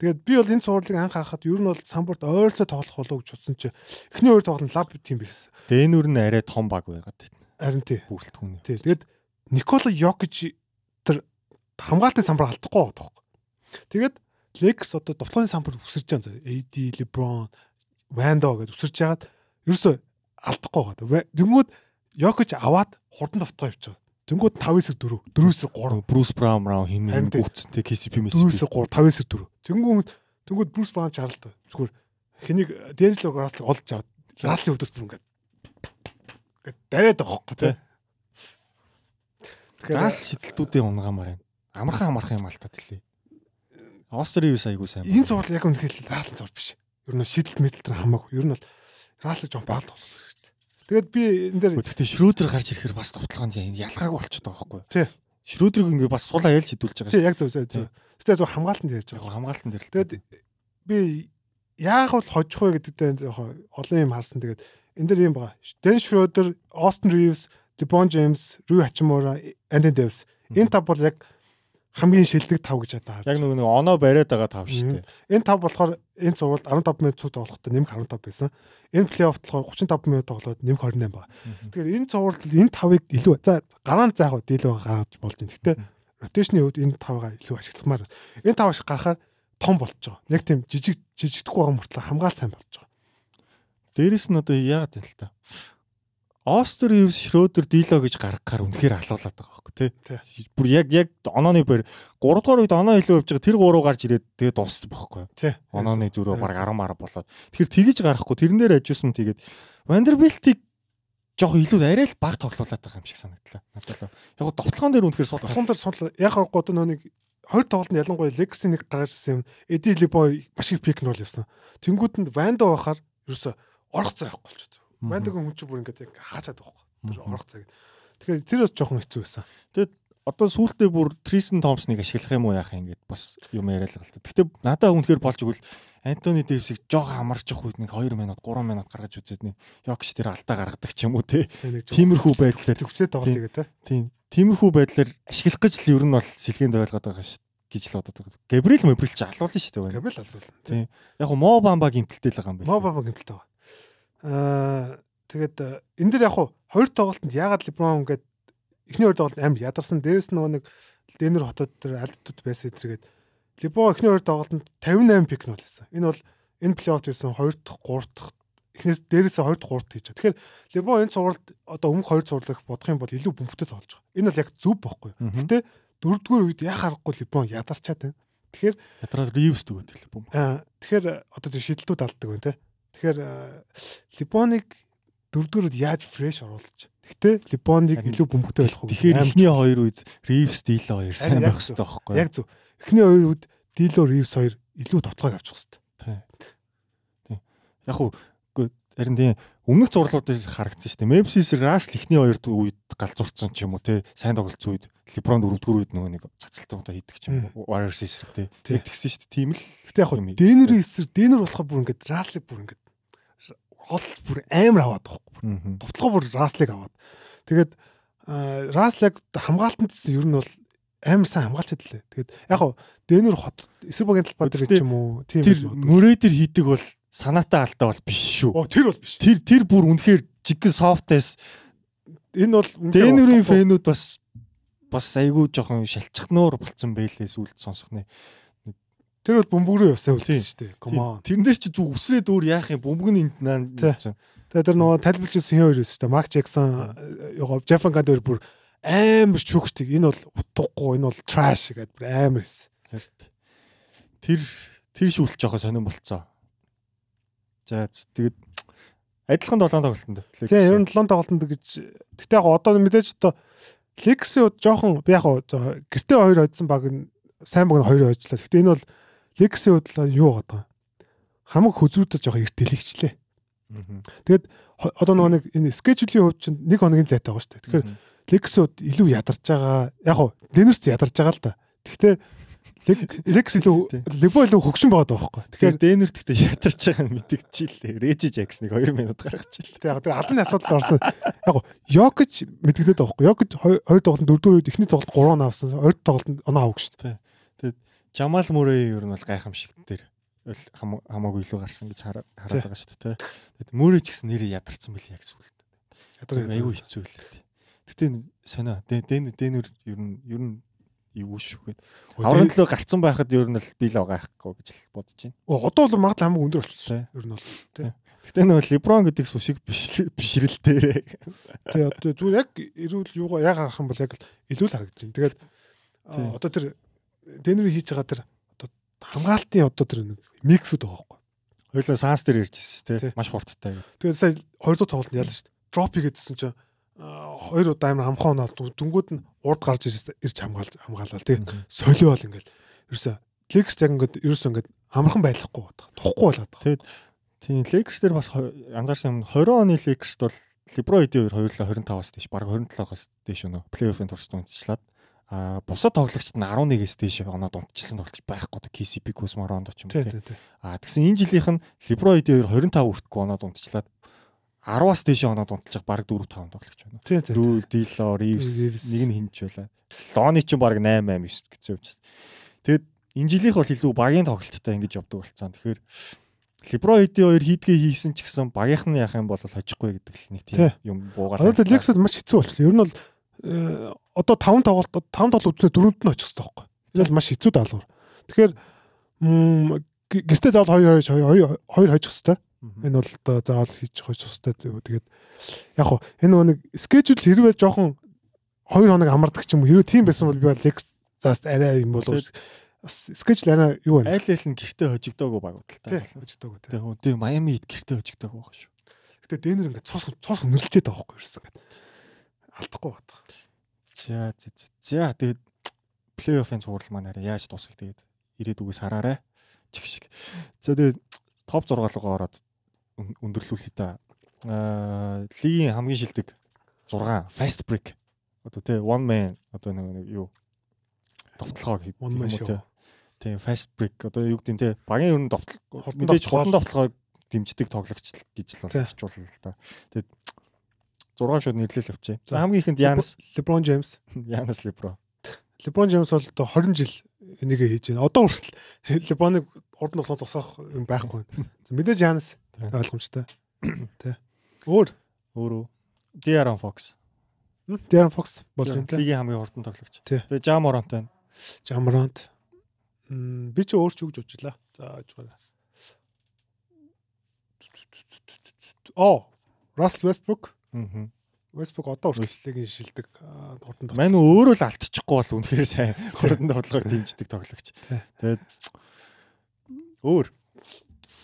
Тэгээд би бол энэ цувралыг анх харахад ер нь бол самбарт ойролцоо тоглох болов гэж бодсон чи эхний хоёр тоглолт лав тим биш. Дэнүр нь арай том баг байгаад байна Харин тий. бүрэлдэхүүн Тий. Тэгээд Никола Йокич хамгаалтын самбар алдахгүй байгаа тоххой. Тэгээд Лекс одоо довтлооны самбар үсэрч байгаа. AD, LeBron, Wando гэдээ үсэрч яагаад ерөөсөө алдахгүй байгаа. Тэнгүүд Йокич аваад хурдан довтгоо явж байгаа. Тэнгүүд 5-9 4, 4-9 3, Брус Браун хэмнэн тий. гүцэнтэй KCP 4-9 мэс 3, 5-9 4. Тэнгүүд тэнгүүд Брус Браун чарлаа. Зүгээр хэнийг Дэнжло Раслыг олж аваад Раслын өвдөс бүр ингээд ингээд дараад байгаа хөөхгүй тий. Газ шидэлтүүдийн унгаамаар байна амархан амархан юм алтаад хэлээ Австрийн юус айгуу сайн энэ зурлал яг үнэхээр Раслын зур биш. Ер нь шидэлт мэдлэлтэр хамаагүй. Ер нь бол Раслын жоон баал болох хэрэгтэй. Тэгээд би энэ дээр Гэхдээ Шрүүдер гарч ирэхээр бас товтлогонд ялгаагүй болчиход байгаа байхгүй Тий. Шрүүдрийг ингээ бас сул аял хідүүлж байгаа тий яг зөв зөв. Гэтэ зөв хамгаалтанд ярьж байгаа. хамгаалтан дээр л Тэгээд би яах вэ хожих вэ гэдэг дээр олон юм харсан. Тэгээд энэ дээр юм байгаа. Дэн Шрёдер, Остин Ривс, LeBron James, Rui Hachimura, Anthony Davis. Энэ тав бол яг хамгийн шилдэг тав гэж одоо харж. яг нөгөө нэг оноо бариад байгаа тав шүү дээ. Энэ тав болохоор энэ цувралд 15 минут цуг тоглохдоо нэмэх 15 байсан. Энэ плей-офф болохоор 35 минут тоглоод нэмэх 28 байна. Тэгэхээр энэ цувралд энэ тавыг илүү за гараанд заах уу дийл байгаа гаргаж болж байна. Гэхдээ ротейшны үед энэ тавгаа илүү ашигламаар. Энэ тав ашиг гарахаар том болж байгаа. Яг тийм жижиг жижигдэхгүй байгаа мөртлөө хамгаалал сайн болж байгаа. Дээрэс нь одоо яагаад юм л та. Остер Ивс Шрёдер Дило гэж гаргахаар үнэхээр алуулаад байгаа байхгүй тий. Бүр яг яг онооны бэр 3 дугаар үед оноо илүү явж байгаа тэр гурав гарч ирээд тэгээ дууссан байхгүй. Тий. Онооны зүрөө баг 10 10 болоод. Тэгэхээр тгийж гарахгүй тэрнээр ажиусман тэгээд Вандербилтийг жоох илүү арай л баг тоглуулад байгаа юм шиг санагдлаа. Надад л. Яг го довтлогон дээр үнэхээр сул Тухайн дээр сунтал яг харахгүй одоо нэг хоёр тоглолтод ялангуяа Legacy нэг гаргаж ирсэн юм. Eddie Liboy маш их пик нь бол явсан. Тэнгүүд нь Ванда байхаар ерөөсө орох цай байхгүй болчиход. Вандагийн хүн чинь бүр ингээд яг хаачаад байхгүй. Тэр орох цай. Тэгэхээр тэр бас жоохон хэцүү байсан. одоо сүүлдээ бүр Трисэн Томпсныг ашиглах юм уу яах юм ингээд бас юм яриад л галта. Гэхдээ надад үнэхээр болж игэл Антони Дэвсийг жоох амарчих үед нэг 2 минут 3 минут гаргаж үзээд нэг Йокч тэр алдаа гаргадаг ч юм уу те. Тиймэрхүү байдлаар төвчтэй тоглолт тэгээ те. тийм тиймэрхүү байдлаар ашиглах гэж л ер нь бол сэлгээнд ойлгоод байгаа ш гэж л бодоод байгаа. Габриэл Мобрил ч алуулна шүү дээ. Габриэл алуул. Тийм. Яг го Мо Бамба гимтэлтэй л байгаа юм байна. Мобаба гэмтэлтэй байгаа. Аа тэгээд э, энэ дээр яг хоёр тоглолтод яагаад Леброн ингээд эхний хоёр тоглолт амар ядарсан. Дээрэс нь нөгөө нэг Дэнер хотод тэр альдтууд байсан зэрэгэд Леброн эхний хоёр тоглолтод 58 пик нь болсон. Энэ бол энэ плей-офф гэсэн 2 дахь 3 дахь эхнээс дээрээсээ 2 дахь 3 дахь хийж байгаа. Тэгэхээр Леброн энэ цувралд одоо өмнөх хоёр цувралыг бодох юм бол илүү бөмбөгтэй тоглож байгаа. Энэ бол яг зөв бохгүй. Мгм. Гэтэ дөрөвдүгээр үед яа харахгүй Леброн ядарчаад байна. Тэгэхээр Ядраад Ривс төгөөд л бом. Аа тэгэхээр одоо тэр шидэлтүүд алддаг байна те. Тэгэхээр Либоныг дөрөвдүгээр үед яаж фреш оруулж. Гэхдээ Либоныг Харин илүү бөмбөгтэй болох уу? Тэгэхээр эхний хоёр үед Ривс Дило хоёр сайн байх хэрэгтэй байхгүй Яг зөв. Эхний хоёр үед Дило Ривс хоёр илүү товтлогоо авчих хэрэгтэй. Тийм. Тийм. Яг уу харин тийм өмнөх зурлуудыг харагдсан шүү дээ. Memphis Russell эхний хоёр үед галзуурцсан ч юм уу те сайн тоглолцсон үед LeBron дөрөвдүгээр үед нөгөө нэг цацалтаа хийдэг ч юм уу. Warriors эсрэг те. Тэгсэн шүү дээ. Тийм л Гэхдээ яг. Дэнерийн эсрэг Дэнер болохоор бүр ингээд Раслыг бүр ингээд гол бүр амар аваад байхгүй. Мгм. Товтлогоо бүр Раслыг аваад. Тэгээд Раслыг хамгаалтанд гэсэн ер нь бол амар сайн хамгаалч хэдлээ. Тэгээд яг хөө Дэнер хот эсрэг багийн талбай дээр ч юм уу тийм Тэр мөрөө дээр хийдэг бол санаатай алдаа бол биш шүү. Оо тэр бол биш. Тэр тэр бүр үнэхээр жигэн софтээс Энэ бол утгатай. фэнүүд бас бас айгүй жоохон шалчхнуур болцсон байлээ сүлд сонсох нэ. Тэр бол бөмбөг рүү явсан Тийм. үлдсэн шүү дээ. Come on. Тэрнээс ч зүг үсрээд өөр яах юм бөмбөг нь энд наа. Тий. Тэгээд тэр нөгөө тайлбарч ирсэн хин хоёр өс шүү дээ. Марк Джексон ёо Жеффен Ганд хоёр бүр амар чүгчтэй. Энэ бол утгагүй, энэ бол trash гэдэг бүр амар хэс. Харт. Тэр тэр шүүлт жоохон сонирн болцсон. За тэгээд адилхан 7 тоглолтонд. Тийм, ер нь 7 тоглолтонд гэж. Гэтэ яг одоо мэдээж одоо Lexi жоохон би яг гэртээ хоёр хоцсон баг нь сайн баг нь хоёр хожлаа. Гэтэ энэ бол Lexi бодлоо юу байгаа. Хамаг хөзрүүдэд жоохон эртэлэгчлээ. Мгм. Хо- Одоо нөгөө нэг энэ скежулийн хувьд чинь нэг хоногийн зайтай байгаа шүү дээ. Тэгэхээр Мгм. Lexi-уд илүү ядарч байгаа. Яг хуу Deners ядарч байгаа л да. Гэхдээ Lex илүү Lebo илүү хөгшин байгаа байхгүй. Тэгэхээр Дэнер гэхдээ ятарч байгаа нь мэдгдчихлээ. Режи Жаксныг 2 минут гаргачихлээ. тэг яг тэр албаны асуудал орсон. Яг Йокич мэдгдээд байгаа байхгүй. Йокич хоёр тоглолтод дөрөвдүгээр үед эхний тоглолт 3 оноо авсан. Хоёр тоглолтод оноо авах шүү дээ. Жамал Мөрэй ер нь бол гайхамшиг дээр хамаагүй илүү гарсан гэж хараад байгаа шүү дээ. Тэгэд Мөрэй ч гэсэн нэрээ ядарсан байл яг сүлд. Ядар Айгүй хэцүү л. Гэтэ сонио Дэн Дэнер ер нь ер нь юу шүүхэд. Аврын төлөө гарцсан байхад ер нь л би л гайхгүй гэж л бодож байна. Одоо бол магадлал хамгийн өндөр болчихсон. Ер нь бол. Гэтэ нөгөө Леброн гэдэг сүшиг биш бишрэлтээрээ. Тэгээ одоо зүгээр яг эрүүл юугаа яг харах юм бол яг илүү л харагдаж байна. Тэгээд Тийм. одоо тэр Денver хийж байгаа тэр одоо хамгаалтын одоо тэр нэг миксүүд байгаа байхгүй. Хоёлаа санс дээр ирчихсэн Тий. тий. Маш хурдтай. Тэгээд сая хоёр дахь тоглолтод ялла шүү дээ. Дроп хийгээдсэн чинь хоёр удаа амар хамхаа оноод дүнгууд нь урд гарч ирж ирж хамгаал хамгаалал тий. Солио бол ингээл ерөөсө лекс яг ингээд ерөөсө ингээд амархан байхгүй бод. Тухгүй болоод байгаа. Тийм Lakers дээр бас анзаарсан юм 20 оны Lakers бол Лебро эдийн хоёр хоёулаа 25-аас дээш баг 27-оос дээш өнөө плей-оффын туршид унтчлаад а бусад тоглогчд нь 11-ээс дээш оноод унтчихсан тоглогч байхгүй KCP Кузмар онд ч юм уу Тий, тийм. тий, тий. А тэгсэн энэ жилийнх нь эдийн хоёр 25 хүртгүү оноод унтчлаад 10-аас дээш оноод унтчих баг 4 5 тоглогч байна. Рүүл, Дило, Ривс нэг нь хинч байла. Лооны ч баг 8 8 9 гэсэн юм чинь. Тэгэд энэ жилийнх бол илүү багийн тоглолттой ингэж явдаг болцсон. Тэгэхээр Лебро эдийн хоёр хийдгээ хийсэн ч гэсэн багийнх нь яах юм бол хожихгүй гэдэг л нэг Тий. тийм юм буугаад. Одоо тэр лексүүд маш хэцүү болчихлоо. Ер нь бол одоо 5 тоглолт 5 тоглолт үзснээр дөрөвд нь очих хэрэгтэй байхгүй. Энэ бол маш хэцүү даалгавар. Тэгэхээр гэртээ заавал хоёр хоёр хоёр хоёр хожих хэвээр. Энэ бол одоо заавал хийж хожих хэвээр. Тэгээд яг хуу энэ нэг скежюл хэрвээ жоохон 2 хоног амардаг ч юм уу хэрвээ тийм байсан бол би бол Lexus арай юм болов скежюл арай юу вэ? Айл айл нь гэртээ хожигдоогүй багуудaltaй. Тий, хожигдоогүй тий. Тэгээ хөө тий Майами хэд гэртээ хожигдоогүй байгаа шүү. Гэтэ дэнэр ингээд цус цус нөрлчээд байгаа байхгүй ерөөсөө ингээд алдахгүй байна. За за за. За тэгээд плей-оффын цуврал маань арай яаж дуусах тэгээд ирээдүгээс хараарай. Чих шиг. За тэгээд топ 6 руугаа ороод өн- өндөрлүүлэе та. Аа лигийн хамгийн шилдэг 6 fast break. Одоо тий one man одоо нэг юу товтлогоо гэх юм уу, тий. Тий fast break одоо юу гэдэг нь тий багийн ер нь товтлог Хурдан мэдээж хурдан товтлогоо дэмждэг тоглогч гэж л болчихвол л та. Тэгээд 6 шууд нэрлэл авчээ. За хамгийн ихэнд Янас LeBron James. Янас Лебро. LeBron James бол одоо 20 жил энийг хийж байна. Одоо хүртэл LeBron-ыг урд нь тоглох зогсоох юм байхгүй. За мэдээж Янс Тий. ойлгомжтой. Тэ. Өөр Өөрөө De'Aaron Fox. Darren Fox болж байна. Лигийн хамгийн хурдан тоглогч. Тэгээ Jam Morant. Jamrant. Мм би ч өөр ч үгж уужлаа. За аж байгаа. Оо, Russell Westbrook. Аа. Westbrook одоо хүртэл шилдэг хурдан тоглож. Мань өөрөө л алдчихгүй бол үнэхээр сайн хурдан тоглогыг дэмждэг тоглогч. Тэгээд өөр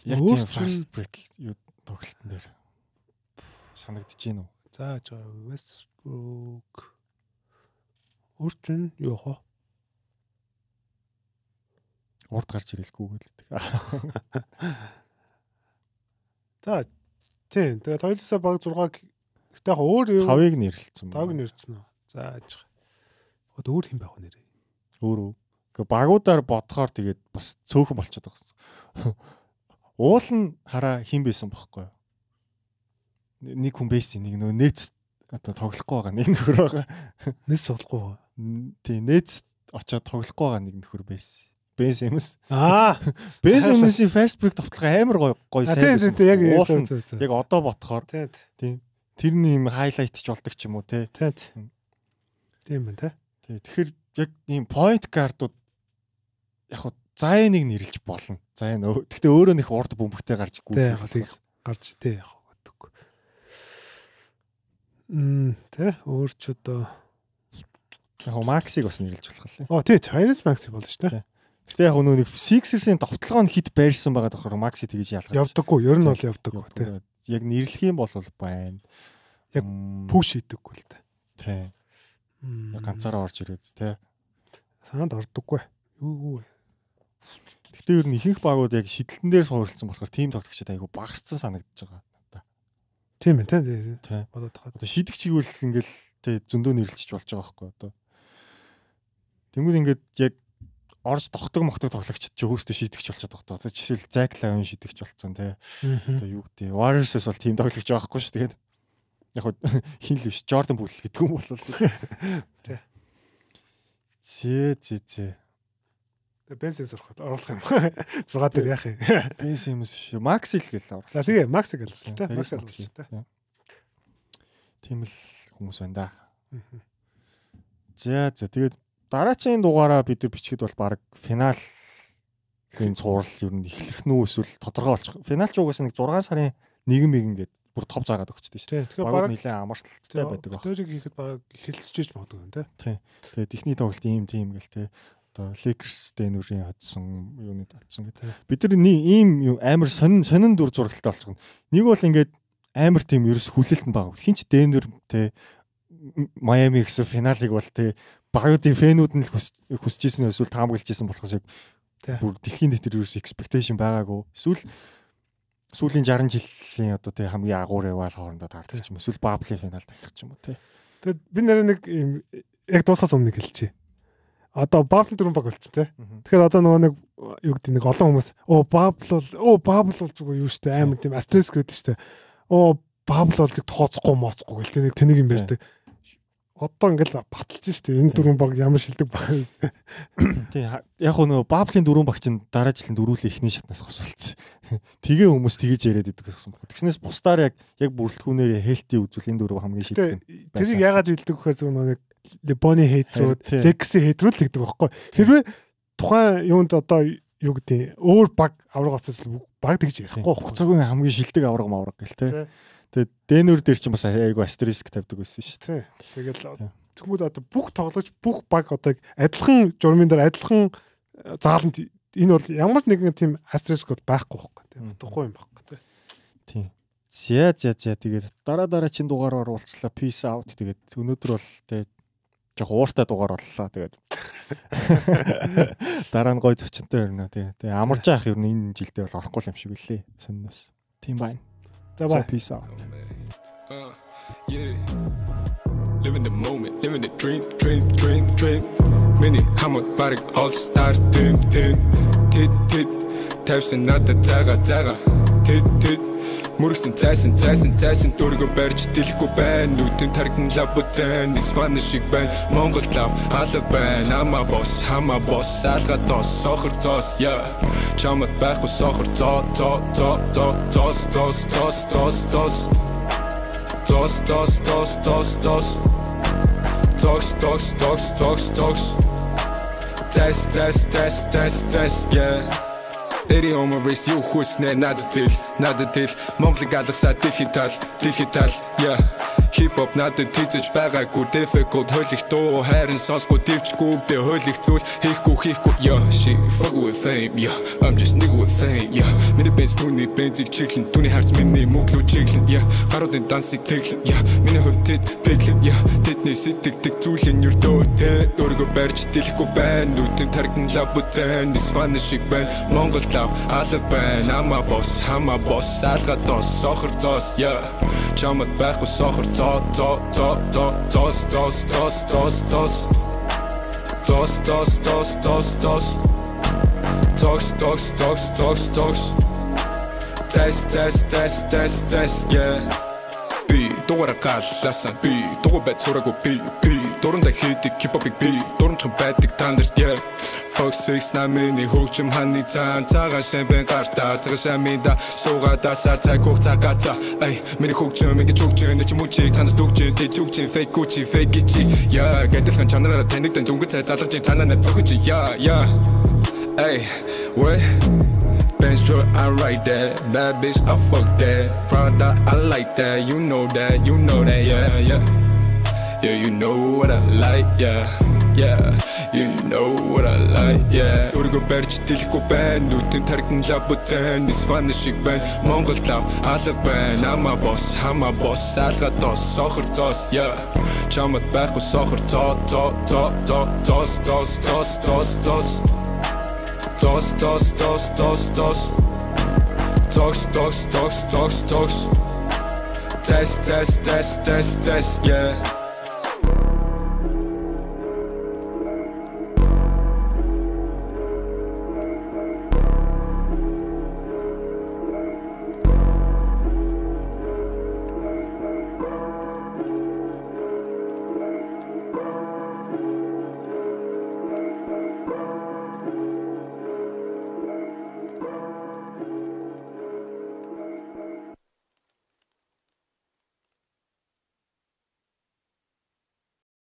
яг тийм fast break юу тоглолтын дээр санагдаж байна уу? За аж байгаа. Westbrook. Өөр чинь юу хаа? Урд гарч ирэлгүй гэдэг. За тийм. Тэгээд хоёулаа баг 6-г гэтээ яг өөр юу? Тавыг нэрлэлсэн. Тавыг нэрчсэн үү? За аж. Одоо өөр хэм байх вэ нэрээ? өөрөө. Гэхдээ багуудаар бодохоор тэгээд бас цөөхөн болчиход байгаа. Уул нь хараа хин байсан бохоггүй юу? Нэг хүн байсан нэг нөө нээц одоо тоглохгүй байгаа нэг нөхөр байгаа. Нэс суулахгүй Тий нээц очоод тоглохгүй байгаа нэг нөхөр байсан. Бен Симс. Аа. Бен Симсийн fast break тоглох амар гоё гоё сайн байсан. яг яг одоо бодохоор тийм тэрний юм хайлайт ч болдог ч юм уу те. тийм тийм байна те. Тий. Тэгэхээр яг ийм point guard-ууд яг хуу зайныг нэрлж болно. Зайн. Гэхдээ өөрөө нэх урд бөмбөгтэй гарч Тий, яг гүйх. тийг гарч тий яг гэдэг. Мм тий өөр ч одоо Яг хуу Максиг бас нэрлж болох лээ. Оо тий Chinese Max болно шүү дээ. Гэхдээ яг нөө нэг Sixers-ийн товтлогоо нь хит байрсан байгаа тоххоор Макси тэгж ялгаж. Явдаггүй ер нь бол Тий. явдаггүй тий. Яг нэрлэх юм бол байна. Яг Пүш хийдэггүй л дээ. Тий. Яг ганцаараа орж ирээд тий. санаанд ордоггүй. Юу юу. Гэхдээ ер нь ихэнх багууд яг шидэлтэн дээр суурилсан болохоор тим тоглогчид айгу багасцсан санагдаж байгаа. надад. Тийм ээ тий. Бодоод тахад. Одоо шидэх чигүүл ингээл тий зөндөө нэрлэлчих болж байгаа байхгүй одоо. Тэнгүүд ингээд яг орж тогтог мохтог тоглогчд ч өөрөөсөө шидэгч болчиход байгаа. Одоо жишээл Зак Лавин шидэгч болцсон тий. Одоо юу гэдэг Warriors-с бол тим тоглогч байхгүй шүү тэгээд яг хин л биш Jordan Poole гэдэг юм бол Тий. Зээ зээ зээ. Бенсим сурахад оруулах юм. 6 дээр яах юм. Ben Simmons шүү. Max л гэл оруулах. За тэгээ Max гэлж л тий. Гэлж Maxey. тий. Тий. Тийм л хүмүүс байна да. За за тэгээд дараачийн дугаараа бид нар бичгэд бол баг финал ийм цуврал ер нь эхлэх нь үү эсвэл тодорхой болчих. Финал ч угаасаа нэг 6 сарын 1 мэг ингээд бүр топ заагаад өгчтэй шүү. Тий. Тэгэхээр баг нэлээд амарчлалтай байдаг баг. Тэрийг хийхэд баг эхэлцэж магадгүй юм тий. Тэгээд техник тоглолт ийм тийм гэл те. Одоо Lakers дэнүрийн хадсан юуны татсан гэдэг. Бид нар нэг ийм амар сонин сонин дүр зурагтай болчихно. Нэг бол ингээд амар тийм ерөөс хүлээлт нь баг. Хинч Денвер те Майами гэсэн финалыг бол те багуудын фэнүүд нь л хүс- хүсэжсэн эсвэл таамаглажсэн болох шиг Тий. бүр дэлхийн дэвтэр ерөөс expectation байгаагүй. Эсвэл сүүлийн 60 жилийн одоо те хамгийн агуур яваал хоорондоо таардаг ч юм. Эсвэл баблийн финал дахих ч юм уу те. Тэгэд би нэр нэг яг дуусахаас өмнө хэлчихье. Одоо Бафл дөрөв баг болцсон тий. Тэгэхээр одоо нөгөө нэг юу гэдэг нэг олон хүмүүс оо Бабл бол оо Бабл бол зүгээр юу штэ амар тийм астреск гэдэг штэ. Оо Бабл бол тооцохгүй моцохгүй гэл тэнийг тэнийг юм ярьдаг. Одоо ингээл баталж штэ энэ дөрөв баг ямар шилдэг баг. Тий яг хөө нөгөө Баблийн дөрөв багч нь дараа жилийн дөрүүлээ ихний шатнаас хосолцсон. Тэгээ хүмүүс тэгэж яриад идэг гэсэн юм. Тэгснээс бусдаар яг яг бүрэлдэхүүнээр хэлти үзүүл энэ дөрөв хамгийн шилдэг. Тэрийг яагаад хэлдэг гэхээр зүгээр нөгөө нэг Лебоны хейтрүүд. Лекси хейтрүүд л гэдэг байхгүй. Хэрвээ тухайн юунд одоо юу гэдэг өөр баг авраг авцаас баг тэгж ярихгүй байхгүй. Цогийн хамгийн шилдэг авраг мавраг гэл. Тий. Тэгээд дэнүр дээр чинь бас айгу астериск тавьдаг байсан шүү дээ. Тэгэл тэгмүүд одоо бүх тоглож бүх баг одоо адилхан журмын дээр адилхан э, зааланд энэ бол ямар нэгэн тийм астериск бол байхгүй байхгүй. Тий. Утгагүй юм байхгүй. Тий. Тийм. За за за тэгээд дараа дараа чин дугаараар уулзлаа. Peace out. Тэгээд өнөөдөр бол тэгээд жоох ууртай дугаар боллоо. Тэгээд дараа нь гой зочинтой өрнө тий. Тэгээд амарч яах юм энэ жилдээ бол орохгүй юм шиг үлээ. Сонноос. Тийм байна. За За бай. peace out. Uh, yeah. Living the moment, living the dream, dream, dream, dream. Миний хамт бараг all star дэм дэм. Тит тит тавьсан надад зага зага. Тит тит Мөргсөн цайсан цайсан цайсан дөргө барьж дэлэхгүй байна. Нүдэн тарган лабутэн исван шиг байна. Монгол лав алга байна. Ама бос хама бос. Алга дос сохор зос я чамд байхгүй сохор зоо зоо зоо зоо зос зос зос зос зос Dos, dos, dos, dos, dos. Dogs, dogs, dogs, dogs, dogs. Test, test, test, test, test, yeah. Эри оморис юу хүснэ? Надад тэл надад тэл. Монголыг алгасаа дэлхий тал дэлхий тал yeah Хип хоп надад тийзэж байгаагүй. Difficult хөлих дуу хайрын сонсгүй дивчгүй би хөлих зүйл. Хийхгүй хийхгүй yeah she fuck with fame yeah. I'm just nigga with fame yeah. Миний бенз түүний бензиг чиглэн. Түүний харц миний мөнгө лүү чиглэн yeah. Гаруудын дансыг тэглэн yeah. Миний хувьд тэд пэглэн yeah. Тэдний сэтгэдэг зүйлэн юрдөө тэ өөргөө барьж дэлэхгүй байна. Нүдэн тарган лабутэн this fun шиг байна Монгол лав алга байна. Ама бос хама бос алга дос сохор зос yeah. Чамд байхгүй сохор зоо зоо зоо зоо зос зос зос зос зос Dos, dos, dos, dos, dos. Dogs, dogs, dogs, dogs, dogs. Test, test, test, test, test, yeah. Би дугаараа галлаасан би дугуй байд сураагүй би би дуранда хийдэг хипхопыг би дурамчхан байдаг та нарт yeah Fox 6 намын хөгжим ханы цаан цагаан шампан гартаа цагаан шаминда суугаадасаа цаг хугацаа гацаа ай миний хөгжим ингэж хөгжим чи мөчийг танаас дүгжин тий зүгжин fake гучи fake гичи яа гэдэлхэн чанараараа танигдан дүнгийн цай залгаж танаа зөвхөн чи яа яа. Ай what Benz truck, I ride that. Bad bitch, I fuck that. Prada, I like that. You know that, you know that, yeah, yeah. Yeah, you know what I like, yeah. Yeah, you know what I like, yeah. Өргө барьж дэлэхгүй байна. Нүдэн тарган лабутэн. Fun шиг байна. Монгол лав алга байна. Ама бос, хама бос. Алга дос, сохор зос, yeah. Чамд байхгүй сохор зоо, зоо, зоо, зоо, зос, зос, зос, зос, зос. Tox, tox, tox, tox, tox. Tox, tox, tox, tox, tox. Test, test, test, test, test, yeah.